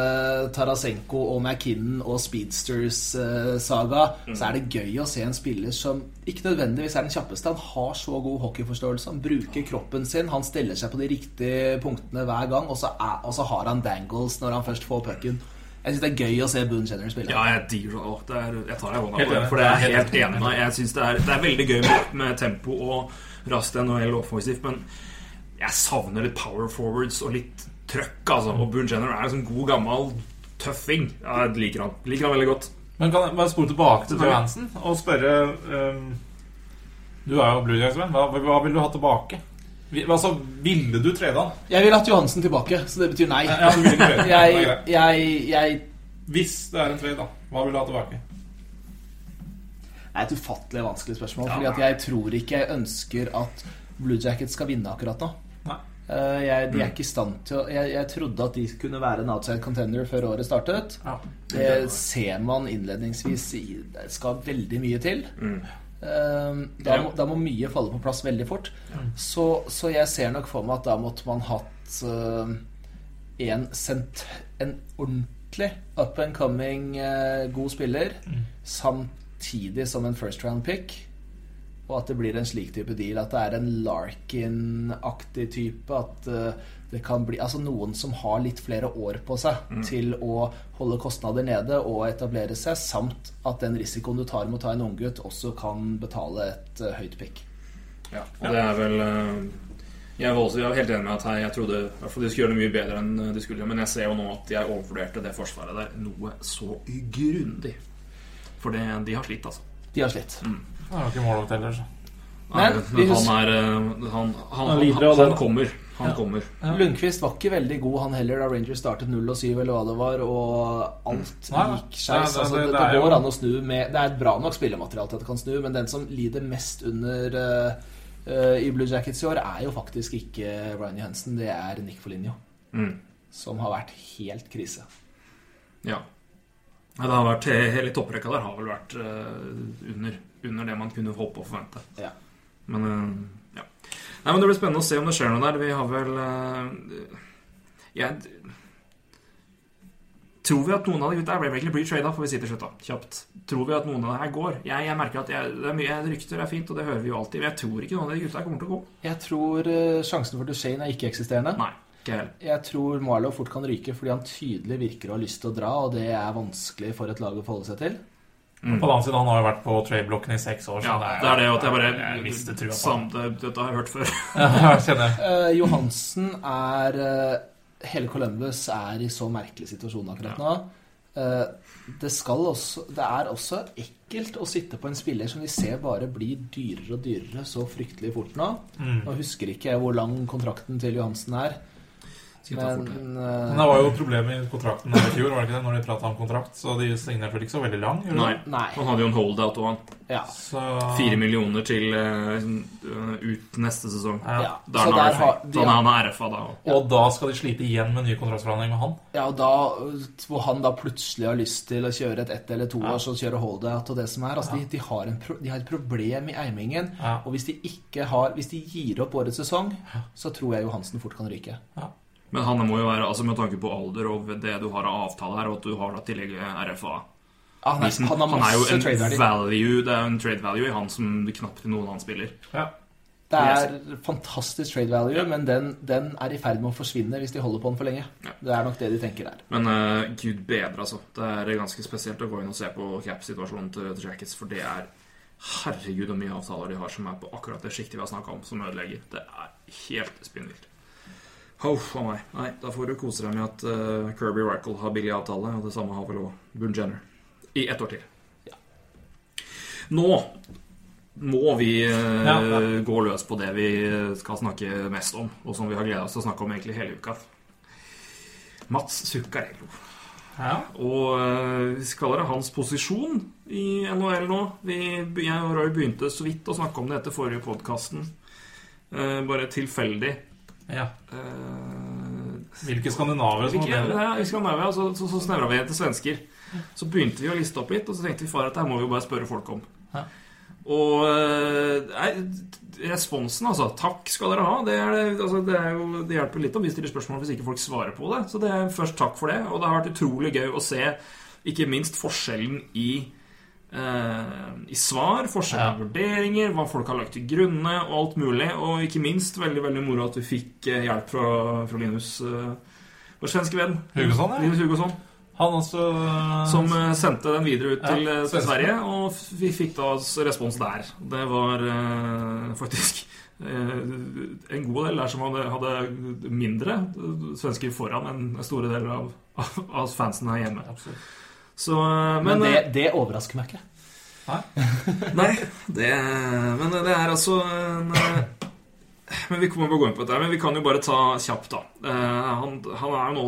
Tarasenko og McKinnon og Speedsters-saga Så er det gøy å se en spiller som ikke nødvendigvis er den kjappeste. Han har så god hockeyforståelse. Han bruker kroppen sin. Han stiller seg på de riktige punktene hver gang, og så, er, og så har han dangles når han først får pucken. Jeg syns det er gøy å se Boone Jenner spille.
Ja, jeg digger. Åh, det er, jeg tar deg i hånda på det, for det er helt enig med. Jeg synes det, er, det er veldig gøy med, med tempo og raskt NHL offensivt, men jeg savner litt power forwards og litt trøkk, altså. Og Boone Jenner er en sånn god, gammel tøffing. Jeg liker han. Liker han veldig godt.
Men kan jeg bare spole tilbake til Johansen og spørre um, Du er jo Blue Jays-venn. Hva, hva vil du ha tilbake? Altså, Ville du trade han?
Jeg vil ha Johansen tilbake, så det betyr nei.
Ja.
Jeg, jeg, jeg
Hvis det er en trade, da. Hva vil du ha tilbake?
Det er et ufattelig vanskelig spørsmål. Fordi at jeg tror ikke jeg ønsker at Blue Jackets skal vinne akkurat nå. Eh, jeg, de er ikke i stand til å jeg, jeg trodde at de kunne være en outside contender før året startet.
Ja.
Det ser man innledningsvis i Det skal veldig mye til. Eh, da, må, da må mye falle på plass veldig fort. Så, så jeg ser nok for meg at da måtte man hatt eh, en, sent, en ordentlig up and coming god spiller samtidig som en first round pick. Og at det blir en slik type deal. At det er en Larkin-aktig type. At eh, det kan bli Altså noen som har litt flere år på seg til å holde kostnader nede og etablere seg, samt at den risikoen du tar med å ta en unggutt, også kan betale et eh, høyt pick.
Ja, og det er vel eh, Jeg var også jeg var helt enig med at jeg, jeg trodde i hvert fall de skulle gjøre det mye bedre enn de skulle. Men jeg ser jo nå at jeg overvurderte det forsvaret der noe så grundig. For det, de har slitt, altså.
De har slitt.
Det er jo ikke målvakt heller, så.
Nei,
Men
han er eh, Han, han, han,
Han lider
han,
da.
kommer. Ja.
Lundqvist var ikke veldig god, han heller, da Rangers startet 0 og 7, eller hva det var, og alt
Nei,
gikk skeis.
Det-
Altså,
det-
det,
det
det
er jo-
an å snu med Det er et bra nok spillemateriale til at det kan snu, men den som lider mest under uh, uh, i Blue Jackets i år, er jo faktisk ikke Ryan Johansen, det er Nick Foligno.
Mm.
Som har vært helt krise.
Ja. Nei, Det har vært, Hele topprekka der har vel vært uh, under, under det man kunne håpe og forvente.
Ja.
Men uh, ja. Nei, men Det blir spennende å se om det skjer noe der. Vi har vel uh, Jeg Tror vi at noen av de gutta egentlig bli trada, får vi si til slutt, da. Kjapt. Tror vi at noen av det her går? Jeg, jeg merker at jeg, det er mye rykter er fint, og det hører vi jo alltid. Men jeg tror ikke noen av de gutta kommer til å gå.
Jeg tror eh, sjansen for Duchene er ikke-eksisterende.
Nei, ikke heller.
Jeg tror Marlow fort kan ryke fordi han tydelig virker å ha lyst til å dra, og det er vanskelig for et lag å forholde seg til.
På den annen side, han har jo vært på trade-blokken i seks år, så
Ja, det er det at jeg bare
jeg mister trua på
Dette har jeg hørt før.
Ja, jeg kjenner jeg.
Eh, Johansen er uh, Hele Columbus er i så merkelig situasjon akkurat nå. Eh, det, skal også, det er også ekkelt å sitte på en spiller som vi ser bare blir dyrere og dyrere så fryktelig fort nå. Nå husker ikke jeg hvor lang kontrakten til Johansen er. Men eh,
Men det var jo problemet i kontrakten i fjor, var det ikke det, når de prata om kontrakt? Så de signerte vel ikke så veldig lang?
Nei.
Nei.
Han hadde jo en holdout òg,
ja.
Så
Fire millioner til uh, ut neste sesong.
ja.
ja.
Da
Så
er han
der har de,
han er RFA da.
Og da skal de slite igjen med ny kontraktsforhandling med han?
Ja, og da Hvor han da plutselig har lyst til å kjøre et ett eller to år, så kjøre holdout og det som er. Altså, de, de, har en, pro- de har et problem i eimingen.
Ja.
Og hvis de ikke har Hvis de gir opp årets sesong, så tror jeg Johansen fort kan ryke.
Men han må jo være, altså med tanke på alder og det du har av avtale her, og at du har da tillegg RFA
Ah, han, er, han har
han er jo en value Det er jo en trade value i han som knapt noen annen spiller.
Ja.
Det er fantastisk trade value, men den, den er i ferd med å forsvinne hvis de holder på den for lenge.
Ja.
Det er nok det de tenker der.
Men uh, gud bedre, altså. Det er ganske spesielt å gå inn og se på cap-situasjonen til, til Jackets, for det er Herregud, hvor mye avtaler de har som er på akkurat det sjiktet vi har snakka om, som ødelegger. Det er helt spinnvilt. Huff a meg. Nei, da får du kose deg med at uh, Kirby Rycle har billig avtale, og det samme har vel òg Boon Jenner. I ett år til. Nå må vi uh,
Ja, ja.
gå løs på det vi skal snakke mest om, og som vi har gleda oss til å snakke om egentlig hele uka. Mats Zuccarello.
ja.
Og eh, vi kaller det hans posisjon i NHL nå. Vi, jeg og Roy begynte så vidt å snakke om det etter forrige podkasten. bare tilfeldig.
Ja.
Uh,
Hvilke skandinaver som var med?
ja, i Skandinavia så, så, så snevra vi til svensker. Så begynte vi å liste opp litt, og så tenkte vi far at det her må vi jo bare spørre folk om.
Ja.
Og eh, nei, responsen, altså. Takk skal dere ha. Det, er, det- altså, det, jo, det hjelper litt om vi stiller spørsmål hvis ikke folk svarer på det. Så det er først takk for det. Og det har vært utrolig gøy å se ikke minst forskjellen i i svar, forskjellige ja. vurderinger, hva folk har lagt til grunne, og alt mulig. Og ikke minst veldig veldig moro at vi fikk eh, hjelp fra, fra Linus, eh, vår svenske venn.
Hugosson, ja.
Linus Hugosson.
Han også
Som eh, sendte den videre ut
Ja,
til, eh, til. Sverige, og vi fikk da respons der. Det var uh, faktisk uh, en god del der som hadde, hadde mindre eh, svensker foran enn store deler av, av, av fansen her hjemme.
Absolutt.
Så, eh,
Men,
men,
det,
eh,
det overrasker meg ikke.
Nei, det Men det er altså en eh, Men vi kommer bare gå inn på dette. Men vi kan jo bare ta kjapt, da. Eh, Han, han er nå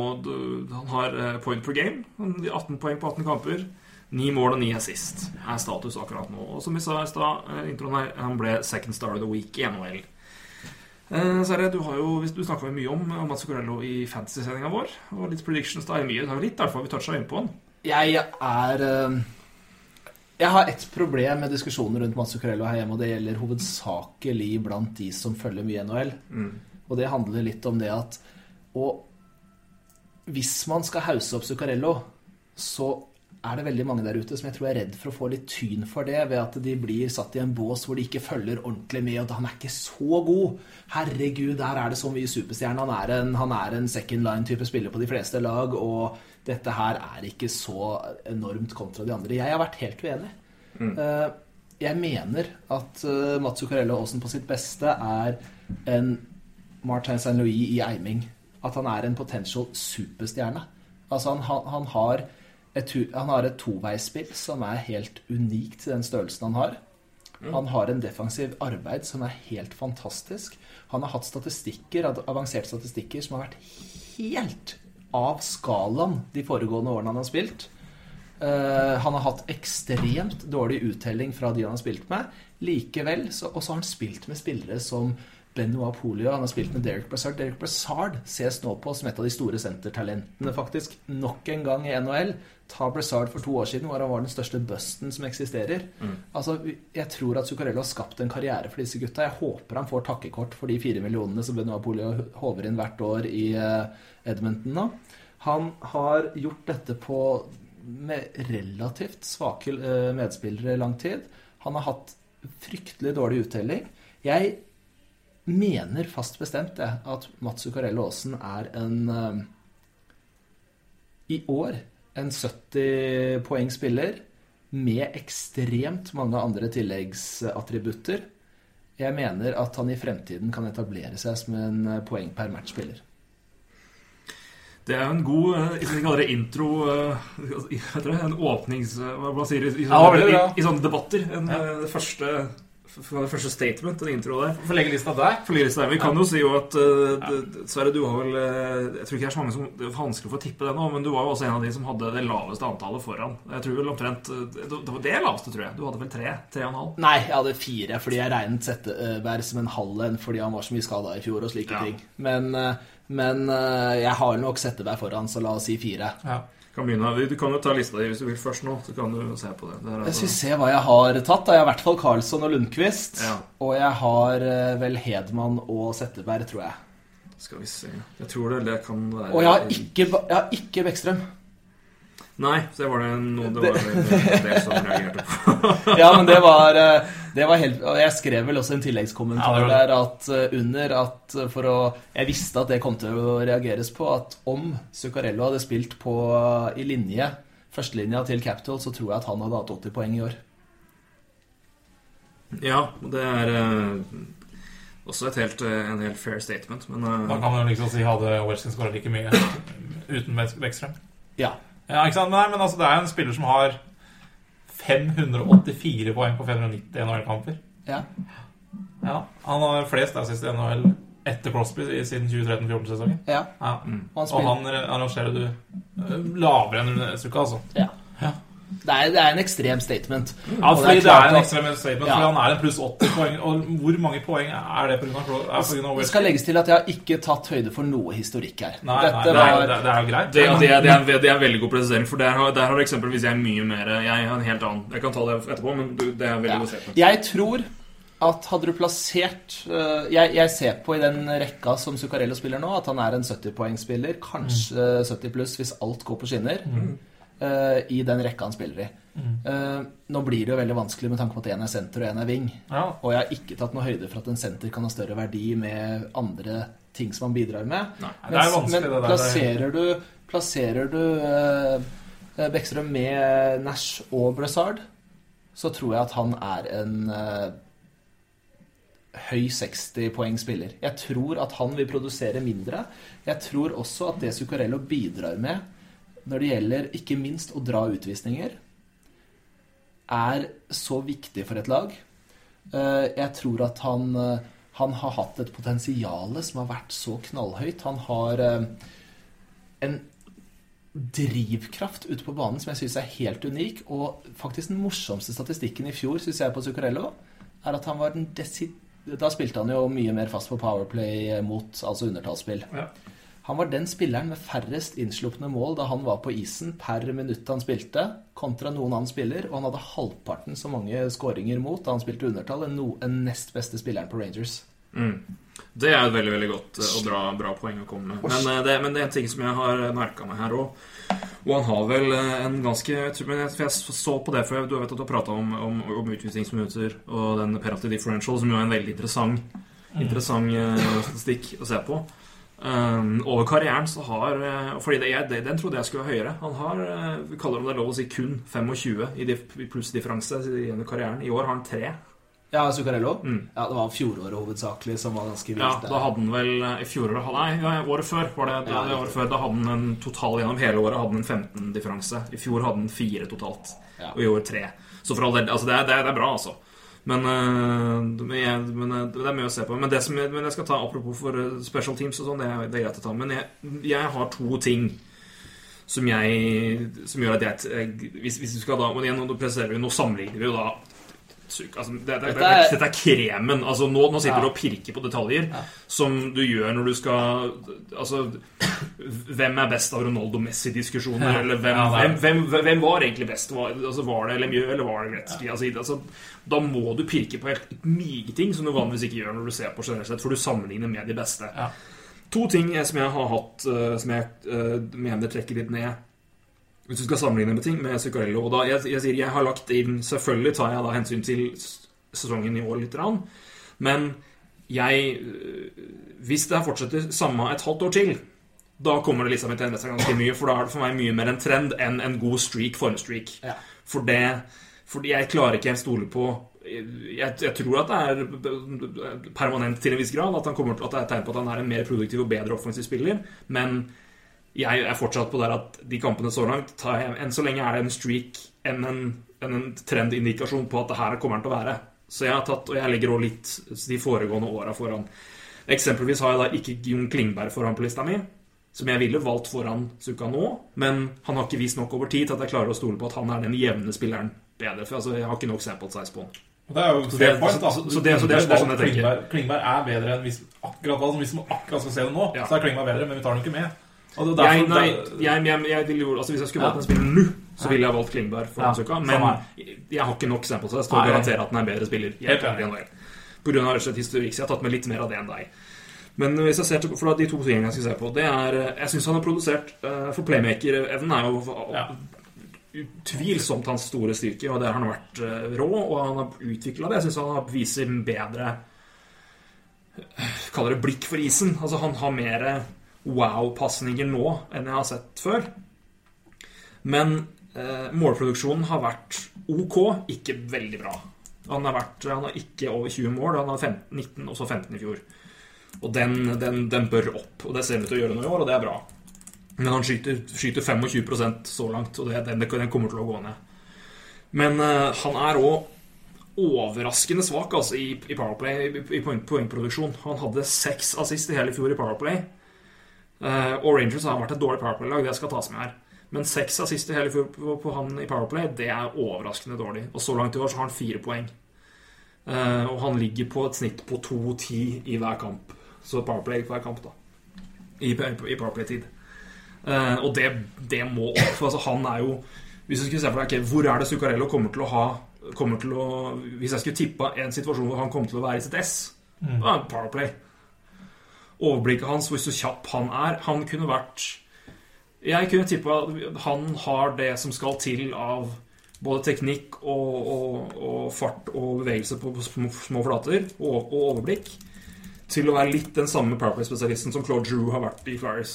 Han har point per game. 18 poeng på 18 kamper. Ni mål og ni assist er status akkurat nå. Og som vi sa i stad, introen her, han ble second star of the week i NHL. Sverre, du har jo du snakka mye om, om Mats Zuccarello i fantasy-sendinga vår. Og litt predictions da. Mye, litt, i hvert fall. Vi toucha inn på han.
Jeg er eh, Jeg har ett problem med diskusjonen rundt Mats Zuccarello her hjemme, og det gjelder hovedsakelig blant de som følger mye NHL. Og det handler litt om det at Og hvis man skal hause opp Zuccarello, så er det veldig mange der ute som jeg tror er redd for å få litt tyn for det, ved at de blir satt i en bås hvor de ikke følger ordentlig med, og at han er ikke så god. Herregud, der er det så mye superstjerne. Han er en, han er en second line-type spiller på de fleste lag, og dette her er ikke så enormt kontra de andre. Jeg har vært helt uenig. Mm. Jeg mener at eh, Mats Zuccarello Aasen på sitt beste er en Martin St. Louis i eiming. At han er en potential superstjerne. Altså, han, han, har et, han har et toveisspill som er helt unikt til den størrelsen han har. Han har en defensiv arbeid som er helt fantastisk. Han har hatt statistikker, avanserte statistikker som har vært helt av skalaen de foregående årene han har spilt. Uh, han har hatt ekstremt dårlig uttelling fra de han har spilt med. Likevel, så, og så har han spilt med spillere som Benoit Polio, han har spilt med Derek Brassard. Derek Brassard ses nå på som et av de store sentertalentene, faktisk. Nok en gang i NHL. Ta Brassard for to år siden, hvor han var den største busten som eksisterer. Altså, Jeg tror at Zuccarello har skapt en karriere for disse gutta. Jeg håper han får takkekort for de fire millionene som Benoit Polio håver inn hvert år i eh, Edmonton nå. Han har gjort dette på med relativt svake eh, medspillere i lang tid. Han har hatt fryktelig dårlig uttelling. Jeg mener fast bestemt jeg, at Mats Zuccarello Aasen er en eh, I år en 70 poeng spiller med ekstremt mange andre tilleggsattributter. Jeg mener at han i fremtiden kan etablere seg som en eh, poeng per match-spiller.
Det er jo en god eh, jeg det intro jeg tror heter det, En åpnings... eh, Hva sier du? I, sånne-
ja,
i, i sånne debatter. En, ja. det, første, det første statement, en intro der.
Får legge lista der.
For Lille der. Vi kan jo si jo at eh, det- Sverre, du har vel eh, Jeg tror ikke det er så mange som Det er vanskelig for å tippe det nå, men du var jo også en av de som hadde det laveste antallet foran. Jeg tror vel omtrent eh, Det var det laveste, tror jeg. Du hadde vel tre? Tre og en halv?
Nei, jeg hadde fire, fordi jeg regnet Setteberg som en halv en fordi han var så mye skada i fjor og slike
Ja.
ting. Men, eh, men eh, jeg har nok Setteberg foran, så la oss si fire.
Ja.
Kan. Du kan jo ta lista di hvis du vil først nå. Så kan du se på det. det
Jeg
altså-
skal se hva jeg har tatt. da. Jeg har i hvert fall Karlsson og Lundqvist.
Ja.
Og jeg har eh, vel Hedman og Setteberg, tror jeg.
Skal vi se Jeg tror det, det kan være
Og jeg har ikke, jeg har ikke Bekkstrøm.
Nei, det var det noe det var det, det som reagerte på.
Ja, men det var, eh, det var helt Og jeg skrev vel også en tilleggskommentar
Ja,
der at eh, under at eh, for å Jeg visste at det kom til å reageres på, at om Zuccarello hadde spilt på i linje, førstelinja til Capital, så tror jeg at han hadde hatt 80 poeng i år.
Ja, det er eh, også et helt, eh, en helt fair statement, men eh,
Da kan man jo liksom si hadde Ovechkin skåra like mye uten Beck-
Ja.
Ja, ikke sant? Nei, men altså, det er en spiller som har 584 poeng på 590 NHL-kamper.
ja.
Ja, Han har flest assist i NHL etter Crosby siden 2013-2014-sesongen.
ja.
Ja.
Han
Og
spiller,
han arrangerer du eh, lavere enn Suka, altså.
ja. Det, er, det er en ekstrem statement.
Ja, fordi det er,
klart
en ekstrem statement,
Ja.
fordi han er en pluss 80 poeng. Og hvor mange poeng er det pga.
Det skal legges til at jeg har ikke tatt høyde for noe historikk her.
Nei, nei,
Dette
det er, det, det er jo greit.
det, det, er- det, er, en det er en veldig god presisering, for der har, der har eksempelvis jeg mye mer Jeg har en helt annen Jeg kan ta det etterpå, men du, det er en veldig
Ja.
god statement.
Jeg tror at hadde du plassert uh, jeg, jeg ser på i den rekka som Zuccarello spiller nå, at han er en 70-poengsspiller. Kanskje 70 pluss hvis alt går på skinner. øh, I den rekka han spiller i. Øh, nå blir det jo veldig vanskelig med tanke på at én er senter og én er wing.
Ja.
Og jeg har ikke tatt noe høyde for at en senter kan ha større verdi med andre ting som han bidrar med.
det er vanskelig,
men
det
plasserer du, plasserer du uh, Bekkstrøm med Nash og Brassard, så tror jeg at han er en uh, høy 60-poeng-spiller. Jeg tror at han vil produsere mindre. Jeg tror også at det Zuccarello bidrar med når det gjelder ikke minst å dra utvisninger, er så viktig for et lag. Eh, Jeg tror at han, eh, han har hatt et potensial som har vært så knallhøyt. Han har eh, en drivkraft ute på banen som jeg syns er helt unik. Og faktisk den morsomste statistikken i fjor, syns jeg, på Zuccarello, er at han var den desidert Da spilte han jo mye mer fast på Powerplay mot, altså undertallsspill.
Ja.
Han var den spilleren med færrest innslupne mål da han var på isen per minutt han spilte, kontra noen annen spiller, og han hadde halvparten så mange skåringer mot da han spilte undertall enn no, en nest beste spilleren på Rangers.
Det er et veldig veldig godt eh, og bra, bra poeng å komme med. Men, eh, det, men det er en ting som jeg har merka meg her òg. Og han har vel eh, en ganske jeg tror, jeg, så på det, før, du vet at du har prata om, om, om utvisningsminutter og den penalty differential, som jo er en veldig interessant, interessant eh, statistikk å se på. Um, over karrieren så har eh, Fordi det, jeg, den trodde jeg skulle være høyere. Han har eh, vi kaller det om det er lov å si kun 25 i dif- i plussdifferanse gjennom karrieren. I år har han tre.
Ja, Zuccarello? Ja, det var fjoråret hovedsakelig som var ganske vilt.
Ja, da hadde han vel eh, i fjoråret Nei, året før var det, det,
Ja,
det året før. Da hadde han en total gjennom hele året hadde han en 15-differanse. I fjor hadde han fire totalt.
Ja.
Og i år tre. Så for all del Altså, det det det er bra, altså. Men, øh, men, jeg, men øh, det er mye å se på. Men det som jeg, men jeg skal ta apropos for øh, special teams og sånn, det, det er greit å ta. Men jeg, jeg har to ting som Som gjør at jeg, hvis, hvis vi skal da Men igjen, nå presiserer vi, nå sammenligner vi jo da syk- Altså, det, det, det,
Dette er-
dette er kremen. Altså, nå, nå sitter
Ja.
du og pirker på detaljer som du gjør når du skal Altså Hvem er best av Ronaldo Messi-diskusjoner?
Ja.
Eller hvem,
Ja,
hvem, hvem, hvem var egentlig best? Var, altså, var det Lemieux, eller var det Gretzky? Altså, altså, da må du pirke på helt mye ting som du vanligvis ikke gjør når du ser på generelt sett, for du sammenligner med de beste.
Ja.
To ting som jeg har hatt eh, som jeg eh, mener trekker litt ned hvis du skal sammenligne med ting med Zuccarello. Og da, jeg, jeg sier jeg har lagt inn Selvfølgelig tar jeg da hensyn til sesongen i år litt, grann, men jeg øh, Hvis det her fortsetter samme et halvt år til, da kommer det liksom til å endre seg ganske mye. For da er det for meg mye mer en trend enn en god streak, formstreak.
Ja.
For det Fordi jeg klarer ikke helt stole på jeg, jeg tror at det er permanent til en viss grad. At, han kommer til, at det er tegn på at han er en mer produktiv og bedre offensiv spiller. Men jeg er fortsatt på der at de kampene så langt jeg, Enn så lenge er det en streak enn en, en, en trendindikasjon på at det her kommer han til å være. Så jeg har tatt, og jeg legger også litt de foregående åra foran. Eksempelvis har jeg da ikke Jon Klingberg foran på lista mi, som jeg ville valgt foran Suka nå, men han har ikke vist nok over tid til at jeg klarer å stole på at han er den jevne spilleren bedre. For altså, jeg har ikke nok sample size på han.
Og Det er jo
Så det-
point, da.
så- så det- så det det er sånn jeg tenker.
Klingberg, Klingberg er bedre enn hvis akkurat altså, hvis man akkurat skal se det nå,
Ja.
så er Klingberg bedre, men vi tar den ikke med. Er
Jeg, nei, jeg, jeg, jeg vil, altså Hvis jeg skulle valgt en spiller nå, så ville jeg valgt Klingberg For
Ja, samme
Men jeg har ikke nok sample size til å garantere at han er en bedre spiller.
Helt enig.
Slett historikk. Så jeg har tatt med litt mer av det enn deg. Men hvis jeg ser til, for de to tingene jeg skal se på, det er eh, Jeg syns han har produsert eh, For playmaker-evnen er jo utvilsomt hans store styrke, og der har han vært eh, rå, og han har utvikla det. Jeg syns han har- viser bedre Kaller det blikk for isen. Altså Han har mer wow-pasninger nå enn jeg har sett før. Men eh, målproduksjonen har vært ok, ikke veldig bra. Han har, vært, han har ikke over 20 mål. Han har 15, 19 og så 15 i fjor. Og den, den, den bør opp, og det ser ut til å gjøre noe i år, og det er bra. Men han skyter, skyter 25% så langt, og det, den, den kommer til å gå ned. Men eh, han er òg overraskende svak altså, i, i Powerplay, i, i poengproduksjon. Han hadde seks assist i hele fjor i Powerplay. Eh, og Rangers har vært et dårlig Powerplay-lag, det skal tas med her. Men seks assist i hele fjor på, han i Powerplay, det er overraskende dårlig. Og så langt i år så har han fire poeng. Eh, og han ligger på et snitt på 2-10 i hver kamp. Så Powerplay hver kamp, da. I, i Powerplay-tid. Eh, og det, det må opp. For altså, han er jo Hvis du skulle se for deg okay, hvor er det Zuccarello kommer til å ha kommer til å, Hvis jeg skulle tippa en situasjon hvor han kommer til å være i sitt ess, da er det Powerplay. Overblikket hans, hvor så kjapp han er Han kunne vært Jeg kunne tippa han har det som skal til av både teknikk og, og, og fart og bevegelse på små, flater, og, og overblikk, til å være litt den samme Powerplay-spesialisten som Claude Drew har vært i Flyers.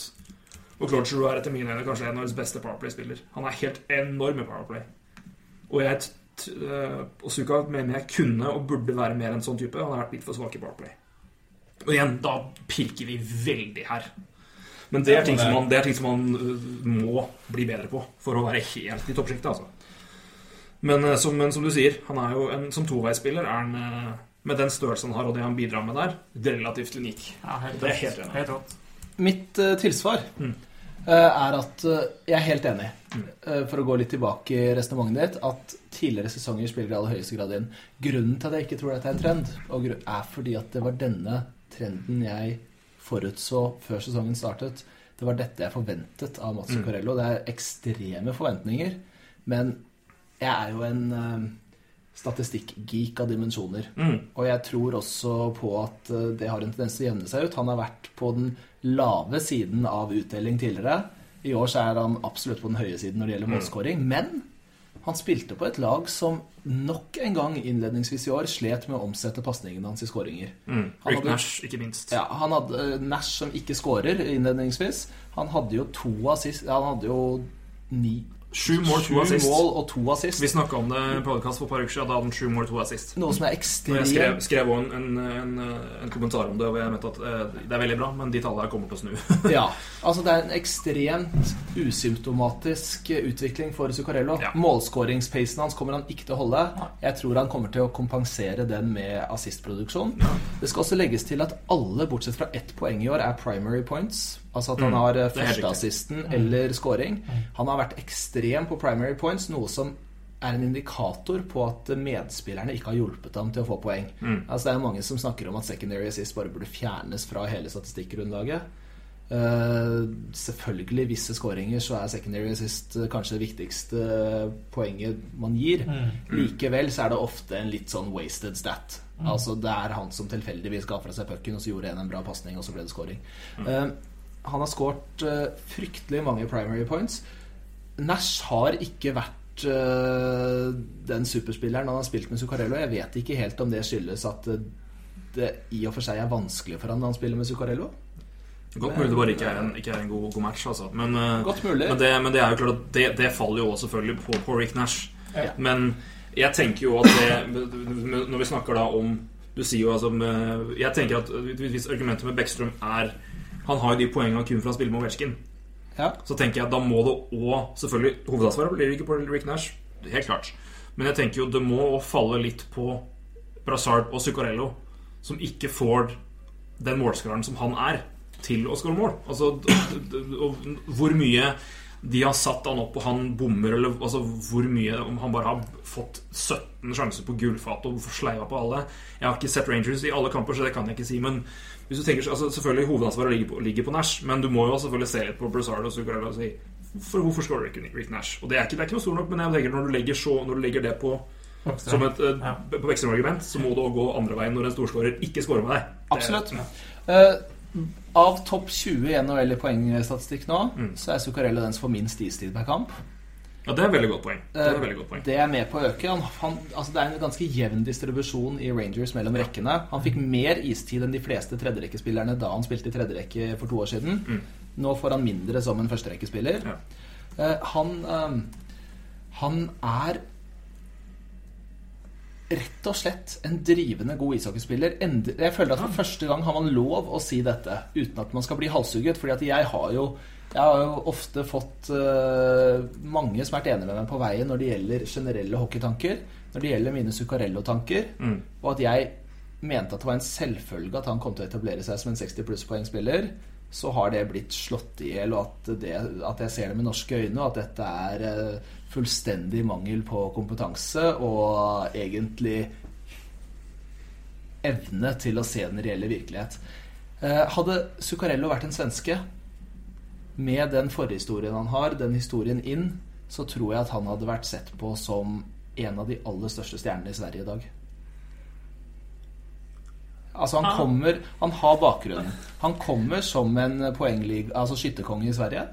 Og Claude Drew er etter mine øyne kanskje en av deres beste Powerplay-spiller. Han er helt enorm i Powerplay. Og jeg t- øh, Osuka mener jeg kunne og burde være mer en sånn type. Han har vært litt for svak i Powerplay. Og igjen, da pirker vi veldig her. Men det er ting som man, det er ting som man øh, må bli bedre på for å være helt i toppsjiktet, altså. Men, øh, som, men som du sier, han er jo en, som toveisspiller er han øh, med den størrelsen han har, og det han bidrar med der, relativt unik.
Ja, helt
Det er helt enig.
Helt rått.
Mitt uh, tilsvar
Mm.
uh, er at uh, jeg er helt enig, eh, for å gå litt tilbake i resonnementet ditt, at tidligere sesonger spiller i aller høyeste grad inn. Grunnen til at jeg ikke tror dette er en trend, og er fordi at det var denne trenden jeg forutså før sesongen startet. Det var dette jeg forventet av Mats Zuccarello. Det er ekstreme forventninger, men jeg er jo en uh, statistikkgeek av dimensjoner. Og jeg tror også på at eh, det har en tendens til å jevne seg ut. Han har vært på den lave siden av utdeling tidligere. I år så er han absolutt på den høye siden når det gjelder målskåring. Men han spilte på et lag som nok en gang innledningsvis i år slet med å omsette pasningene hans i skåringer. Han
Rick
hadde-
Nash, ikke minst.
ja, han hadde eh, Nash som ikke skårer innledningsvis. Han hadde jo to assist Han hadde jo ni
Sju mål, to assist.
mål og to assist.
Vi snakka om det i podkast for et par uker siden. Da hadde han sju mål, to assist.
Noe som er
ekstremt jeg skrev, skrev også en, en, en, en kommentar om det, og jeg mente at eh, det er veldig bra, men de tallene kommer til å snu.
Ja. Altså, det er en ekstremt usymptomatisk utvikling for Zuccarello.
Ja.
Målskåringspacen hans kommer han ikke til å holde. Jeg tror han kommer til å kompensere den med assistproduksjon. Det skal også legges til at alle, bortsett fra ett poeng i år, er primary points. Altså at han har eh,
Mm.
førsteassisten eller scoring. Han har vært ekstrem på primary points, noe som er en indikator på at medspillerne ikke har hjulpet ham til å få poeng.
Mm.
Altså Det er mange som snakker om at secondary assist bare burde fjernes fra hele statistikkgrunnlaget. Uh, selvfølgelig, visse skåringer så er secondary assist eh, kanskje det viktigste poenget man gir. Likevel så er det ofte en litt sånn wasted stat. Altså Det er han som tilfeldigvis ga fra seg pucken, og så gjorde en en bra pasning, og så ble det scoring. Eh, han har skåret eh, fryktelig mange primary points. Nash har ikke vært eh, den superspilleren han har spilt med Zuccarello. Jeg vet ikke helt om det skyldes at eh, det i og for seg er vanskelig for han når han spiller med Zuccarello.
Godt mulig det bare ikke er en, ikke er en god, god match, altså. Men, men, det, men det er jo klart at det, det faller jo også selvfølgelig på, på Rick Nash.
Ja.
Men jeg tenker jo at det Når vi snakker da om Du sier jo altså Jeg tenker at hvis argumentet med Beckstrøm er Han har jo de poengene kun fra å spille med Ovechkin.
Ja.
Så tenker jeg at da må det òg Selvfølgelig, hovedansvaret blir ikke på Rick Nash. Helt klart. Men jeg tenker jo det må falle litt på Brassard og Zuccarello, som ikke får den målskåreren som han er, til å skåre mål. Altså, hvor mye de har satt han opp, og han bommer, eller altså, hvor mye Om han bare har fått 17 sjanser på gullfatet og sleiva på alle. Jeg har ikke sett Rangers i alle kamper, så det kan jeg ikke si. Men hvis du tenker, altså, selvfølgelig hovedansvaret ligger på, ligger på Nash, men du må jo selvfølgelig se litt på Brassard og Zuccarello og si for hvorfor skårer ikke Rick Nash? Og det er ikke, det er ikke noe stort nok, men jeg tenker når du legger, så, når du legger det på som et eh,
Ja.
på Beckstrøm-argument, så må du også gå andre veien når en storskårer ikke skårer med deg. Det-
Absolutt. uh, av topp 20 i NHL i poengstatistikk nå,
Mm.
så er Zuccarello den som får minst istid per kamp.
Ja, det er et veldig godt poeng. Det er
Eh,
godt poeng.
Det er med på å øke. Han, han, altså det er en ganske jevn distribusjon i Rangers mellom rekkene. Han fikk mer istid enn de fleste tredjerekkespillerne da han spilte i tredjerekke for to år siden. Nå får han mindre som en førsterekkespiller.
Mm. Ja.
Eh, han, eh, han er rett og slett en drivende god ishockeyspiller. Jeg føler at for første gang har man lov å si dette uten at man skal bli halshugget. Fordi at jeg har jo jeg har jo ofte fått uh, mange som har vært enige med meg på veien når det gjelder generelle hockeytanker. Når det gjelder mine Zuccarello-tanker.
Mm.
Og at jeg mente at det var en selvfølge at han kom til å etablere seg som en 60 pluss-poengspiller. Så har det blitt slått i hjel, og at, det, at jeg ser det med norske øyne, og at dette er uh, fullstendig mangel på kompetanse og egentlig evne til å se den reelle virkelighet. Uh, Hadde Zuccarello vært en svenske, med den forhistorien han har, den historien inn, så tror jeg at han hadde vært sett på som en av de aller største stjernene i Sverige i dag. Altså Han kommer Han har bakgrunnen. Han kommer som en poengliga, Altså skytterkonge i Sverige.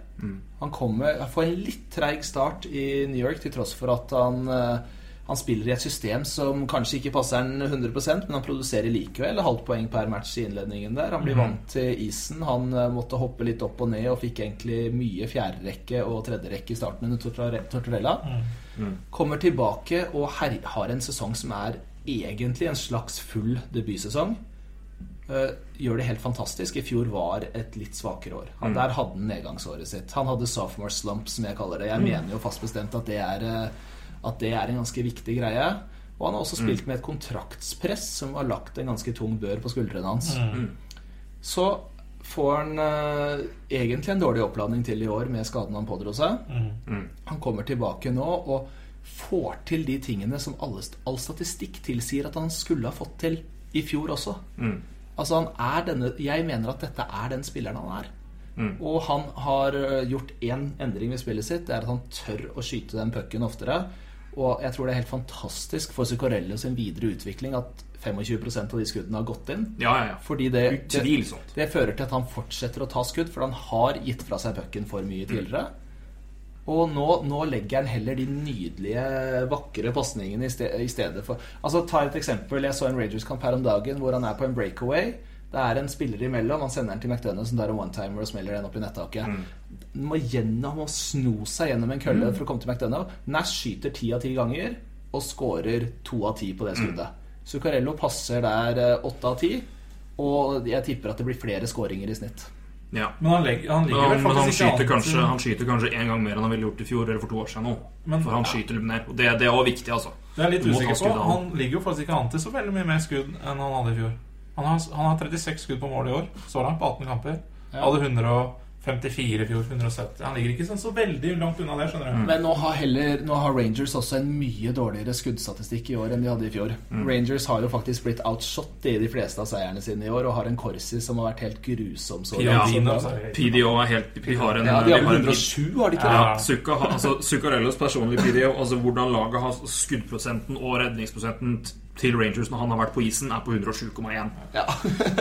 Han kommer får en litt treig start i New York, til tross for at han eh, han spiller i et system som kanskje ikke passer han 100% men han produserer likevel halvt poeng per match i innledningen der. Han blir vant til isen. Han eh, måtte hoppe litt opp og ned og fikk egentlig mye fjerderekke og tredjerekke i starten under Tortorella. Kommer tilbake og har en sesong som er egentlig en slags full debutsesong. Eh, gjør det helt fantastisk. I fjor var et litt svakere år. Han, Der hadde han nedgangsåret sitt. Han hadde sophomore slump, som jeg kaller det. Jeg mener jo fast bestemt at det er eh, at det er en ganske viktig greie. Og han har også spilt med et kontraktspress som har lagt en ganske tung bør på skuldrene hans. Så får han eh, egentlig en dårlig oppladning til i år med skaden han pådro seg. Han kommer tilbake nå og får til de tingene som all, all statistikk tilsier at han skulle ha fått til i fjor også. Altså han er denne Jeg mener at dette er den spilleren han er. Og han har eh, gjort én endring ved spillet sitt. Det er at han tør å skyte den pucken oftere. Og jeg tror det er helt fantastisk for Zuccarello sin videre utvikling at 25% av de skuddene har gått inn.
Ja, ja, ja.
Fordi det, det, det fører til at han fortsetter å ta skudd, for han har gitt fra seg pucken for mye tidligere. Og nå, nå legger han heller de nydelige, vakre pasningene i, i stedet for Altså, Ta et eksempel. Jeg så en Ragers-kamp her om dagen hvor han er på en breakaway. Det er en spiller imellom. Han sender den til McDonagh, som er en one-timer og smeller den opp i nettaket. Han må gjennom og sno seg gjennom en kølle for å komme til McDonagh. Nash skyter ti av ti ganger og scorer to av ti på det skuddet. Zuccarello passer der eh, åtte av ti, og jeg tipper at det blir flere skåringer i snitt.
Ja.
Men han, legger, han ligger
Men,
vel
men han, skyter kanskje, han skyter kanskje en gang mer enn han ville gjort i fjor eller for to år siden nå.
Men-
for han
ja.
skyter litt mer. Og det, det er også viktig, altså.
Det er litt usikker på.
han.
Ligger jo faktisk ikke an til så veldig mye mer skudd enn han hadde i fjor. Han har, han har 36 skudd på mål i år, så langt, på 18 kamper. Hadde 154 i fjor, 170. Han ligger ikke sånn så veldig langt unna det, skjønner du.
Men nå har, heller, nå har Rangers også en mye dårligere skuddstatistikk i år enn de hadde i fjor. Rangers har jo faktisk blitt outshot i de fleste av seierne sine i år, og har en Corsi som har vært helt grusom. Så
Ja,
langt.
Dino, så det-
PDO er helt De har en,
ja, de har
har
vel 107, har de ikke det?
Ja, altså, Zuccarellos personlige PDO, altså hvordan laget har skuddprosenten og redningsprosenten til Rangers når han har vært på isen, er på 107,1.
Ja.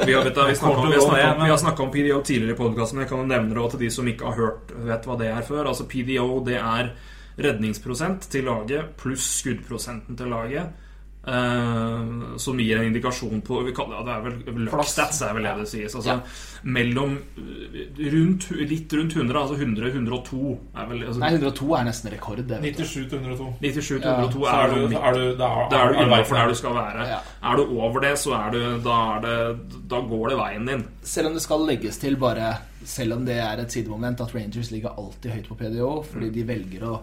Vi har, vet vi snakket om, vi har vi har PDO tidligere i podkasten, men jeg kan nevne det også til de som ikke har hørt vet hva det er før. Altså PDO det er redningsprosent til laget pluss skuddprosenten til laget. Eh, som gir en indikasjon på vi kaller, ja, Det er vel luck stats, er vel det det sies. Altså, Mellom eh, rundt, litt rundt 100, altså 100-102 er vel altså,
Nei, 102 er nesten rekord. Det
97 til 102.
97
Ja,
er,
er du,
du,
er du, da er,
er du innafor der du skal være.
Ja.
Er du over det, så er du Da, er det, da går det veien din.
Selv om det skal legges til bare Selv om det er et sidemoment at Rangers ligger alltid høyt på PDO fordi de velger å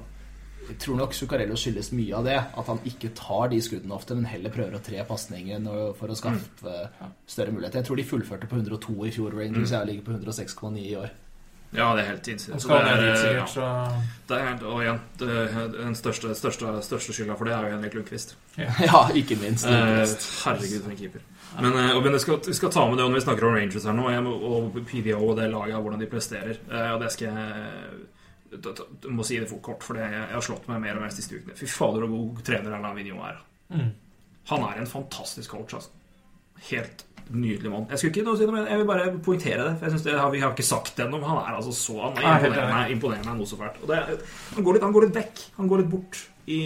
Jeg tror nok Zuccarello skyldes mye av det. At han ikke tar de skuddene ofte, men heller prøver å tre pasninger for å skaffe større muligheter. Jeg tror de fullførte på 102 i fjor, Rangers. Jeg ligger på 106,9 i år.
Ja, det er helt det er, ja, det er, og igjen, det, den største, største, største skylda for det er jo Henrik Lundqvist.
Ja, ikke minst.
Eh, herregud, for en keeper. Men, eh, og, men vi, skal, vi skal ta med det når vi snakker om Rangers her nå, og PDO og det laget, hvordan de presterer. Eh, og det skal jeg da- må si det for kort, for jeg, har slått meg mer og mer de siste ukene. Fy fader, så god trener Vigneault er. Han er en fantastisk coach, altså. Helt nydelig mann. Jeg skulle ikke noe si noe, men jeg vil bare poengtere det. For jeg synes det har, Vi har ikke sagt det ennå, han er altså så Han imponerer meg noe så fælt. Og det, han, går litt, han går litt vekk. Han går litt bort i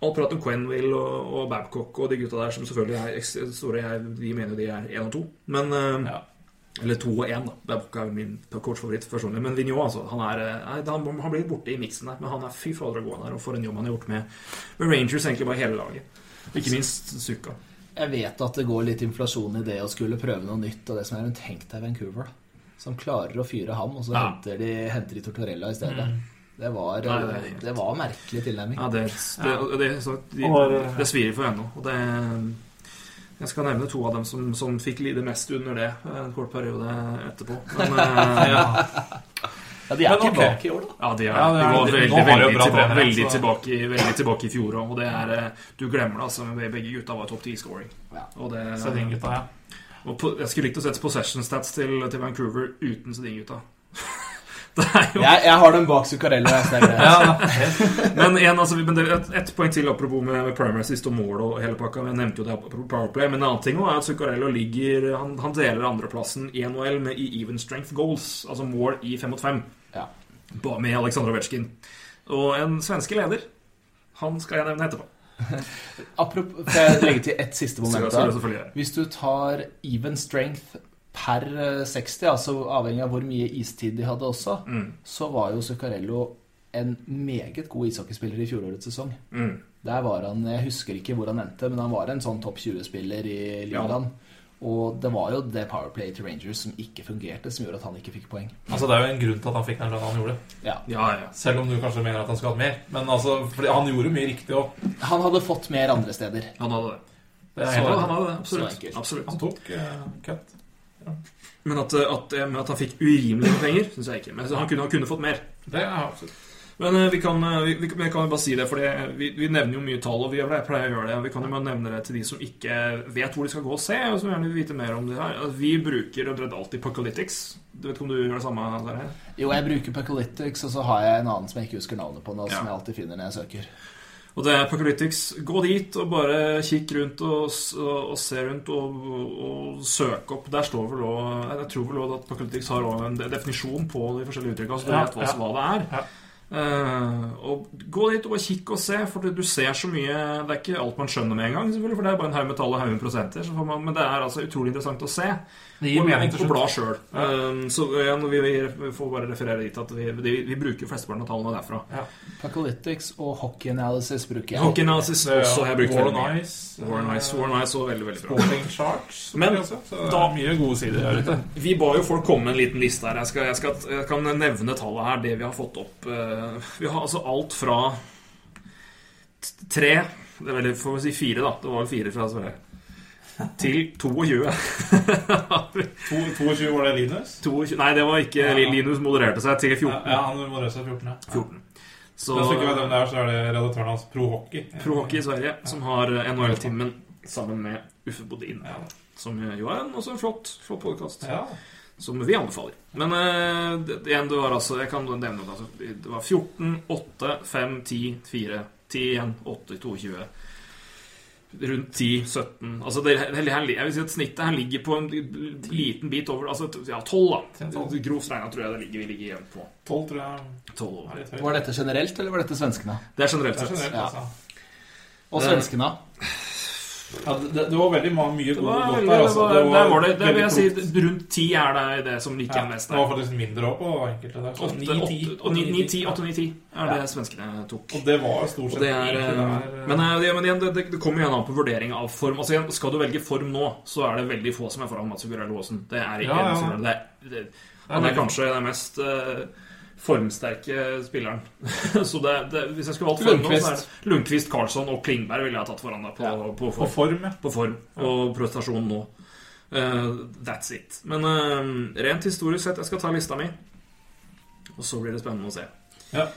all prat om Quenville og, og Babcock og de gutta der som selvfølgelig er store. Jeg, de mener de er én og to. Men uh,
Ja.
Eller to og én, da. Det er min coachfavoritt personlig. Men Vigneault, altså. Han, er, eh, han, han blir borte i miksen der. Men han er fy fader så god han er, og for en jobb han har gjort med, med Rangers, egentlig bare hele laget. Ikke minst suka
Jeg vet at det går litt inflasjon i det å skulle prøve noe nytt. Og det som er men tenk deg Vancouver. Som klarer å fyre ham, og så
Ja.
henter, de, henter de Tortorella i stedet. Det, var,
Nei, det er
det var merkelig tilnærming.
Ja, det, det, det, det,
Og, eh,
det svir for ennå. Og det Jeg skal nevne to av dem som, som fikk lide mest under det en kort periode etterpå. Men eh, ja,
Ja, De er
Men tilbake
tilbake i år, da.
ja, de, er,
Ja,
de var veldig,
de
veldig,
tilbake,
tilba veldig, tilbake, veldig tilbake i fjor òg. Og det er eh, Du glemmer det, altså. Begge gutta var topp ti-scoring.
Ja.
Og det
Sedin-gutta, ja.
og på, Jeg skulle likt å sette possession stats til, til Vancouver uten Sedin-gutta. jo
Jeg, jeg har den bak Zuccarello. Er.
Men en, altså, men et, et poeng til apropos med, med primary assist og mål og hele pakka. Jeg nevnte jo det Powerplay, men en annen ting også er at Zuccarello ligger Han, han deler andreplassen i NHL med i even strength goals, altså mål i fem mot fem,
Ja.
med Aleksandr Ovetsjkin. Og en svenske leder. Han skal jeg nevne etterpå.
Apropos, får jeg legge til ett siste moment? Hvis du tar even strength per eh, 60, altså avhengig av hvor mye istid de hadde også,
Mm.
så var jo Zuccarello en meget god ishockeyspiller i fjorårets sesong.
Mm.
Der var han, Jeg husker ikke hvor han endte, men han var en sånn topp 20-spiller i ligaen. Og det var jo det powerplay til Rangers som ikke fungerte, som gjorde at han ikke fikk poeng.
Altså, det er jo en grunn til at han fikk den lønna han gjorde.
Ja.
Ja, ja.
Selv om du kanskje mener at han skulle hatt mer. Men altså, fordi han gjorde mye riktig òg.
Han hadde fått mer andre steder.
Han hadde det.
Det
Så, han hadde det, absolutt. absolutt.
Han tok uh, cut.
Men at, at, men at han fikk urimelig med penger, syns jeg ikke. Men han kunne, han kunne fått mer.
Det er absolutt.
Men eh, vi kan, eh, vi, vi, vi kan bare si det, for vi, vi nevner jo mye tall, og vi gjør det, pleier å gjøre det. Vi kan jo bare nevne det til de som ikke vet hvor de skal gå og se, og som gjerne vil vite mer om det her. Vi bruker og omtrent alltid Pocalytics. Du vet ikke om du gjør det samme? Der?
Jo, jeg bruker Pacolytics, og så har jeg en annen som jeg ikke husker navnet på nå,
Ja.
som jeg alltid finner når jeg søker.
Og det er Pocalytics. Gå dit og bare kikk rundt og, og, og se rundt og, og søk opp. Der står vel også Jeg tror vel også at Pocalytics har en definisjon på de forskjellige uttrykkene, så du
Ja,
vet hva,
ja.
hva det er.
Ja.
Eh, og Gå dit og kikk og se, for du ser så mye Det er ikke alt man skjønner med en gang, selvfølgelig, for det er bare en haug med tall og haug med prosenter. Så får man, men det er altså utrolig interessant å se.
Det gir
og,
mening til slutt.
bla sjøl. så igjen, vi, vi, får bare referere dit at vi, vi, vi bruker flesteparten av tallene derfra.
Pacolytics og Hockey Analysis bruker jeg.
Hockey analysis også har jeg brukt
War
veldig
on
mye.
Ice.
War Nice, Ice, War Nice og veldig, veldig bra.
Sporting Charts.
Men
også,
da-
er mye gode sider her ute.
Vi ba jo folk komme med en liten liste her. Jeg, skal, jeg, skal, jeg kan nevne tallet her, det vi har fått opp. Eh, Vi har altså alt fra tre Det er veldig, får vi si fire, da. Det var vel fire fra Sverige. Til 22.
To- 22 var det Linus?
22. Nei, det var ikke
Ja.
Linus modererte seg til
Ja,
14.
ja han modererte seg 14, ja.
14. Så
Hvis du ikke vet hvem det er, så er det redaktøren hans Pro Hockey.
Pro Hockey i Sverige, som har NHL-timen sammen med Uffe Bodin.
Ja.
Som jo er en, også en flott, flott podkast.
Ja.
Som vi anbefaler. Men eh, igjen, det var altså Jeg kan nevne det. Altså, det var 14, 8, 5, 10, 4, 10 igjen, 8, 22. Rundt 10, 17 Altså det, det, Jeg vil si at snittet her ligger på en liten bit over Altså ja, 12, da.
12.
Grovt regna tror jeg det ligger, vi ligger igjen på
12, tror jeg.
12
er.
Var dette generelt, eller var dette svenskene?
Det er generelt
Det er
sett.
generelt,
Ja.
altså.
Og
Det-
svenskene?
Ja, det, det var veldig mye gode
låter.
der.
det
Altså.
var, der var det, det vil jeg si. Rundt 10 er det det som liker
Ja,
mest. Der.
det var faktisk mindre òg på enkelte der. Så
8,
9, 10,
8, 9, 10, 8, 9, 10 er det svenskene tok.
Og det var stort sett
er, eh,
der,
men, ja, men igjen, det, det, det kommer igjen an på vurdering av form. Altså igjen, Skal du velge form nå, så er det veldig få som er foran Mats Zuccarello Aasen. Det er ikke
Ja, ja.
det. det, er, det Han er kanskje den mest eh, formsterke spilleren. så det, det, hvis jeg skulle valgt form nå, så er
Lundqvist.
det Lundqvist, Karlsson og Klingberg ville jeg ha tatt foran deg på,
Ja.
på,
På
form,
form,
på form og prestasjon nå. Uh, that's it. Men uh, rent historisk sett, jeg skal ta lista mi, og så blir det spennende å se.
Ja.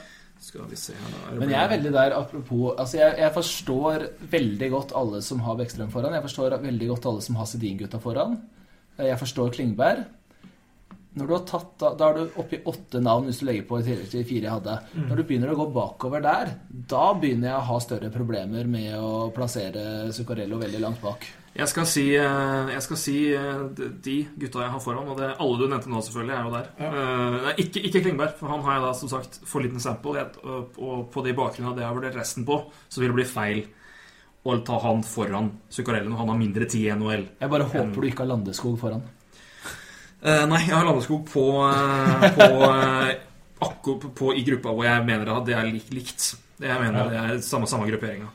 Skal vi se her da.
Men jeg er veldig der apropos altså jeg, jeg forstår veldig godt alle som har Bekkstrøm foran. Jeg forstår veldig godt alle som har Sedin-gutta foran. Jeg forstår Klingberg. Når du har tatt, da, da er du oppe i åtte navn hvis du legger på i tillegg til de fire jeg hadde. Når du begynner å gå bakover der, da begynner jeg å ha større problemer med å plassere Zuccarello veldig langt bak.
Jeg skal si, eh, jeg skal si eh, de- gutta jeg har foran, og det alle du nevnte nå, selvfølgelig, er jo der. Ja. Nei, ikke, ikke Klingberg, for han har jeg da som sagt for liten sample. Jeg, og, og på de bakgrunnen av det jeg har vurdert resten på, så vil det bli feil å ta han foran Zuccarello når han har mindre tid i NHL.
Jeg bare håper du ikke har Landeskog foran.
Eh, nei, jeg har landesko på, uh, på, uh, på, på i gruppa hvor jeg mener at det er lik, likt. Jeg mener det er samme, samme grupperinga.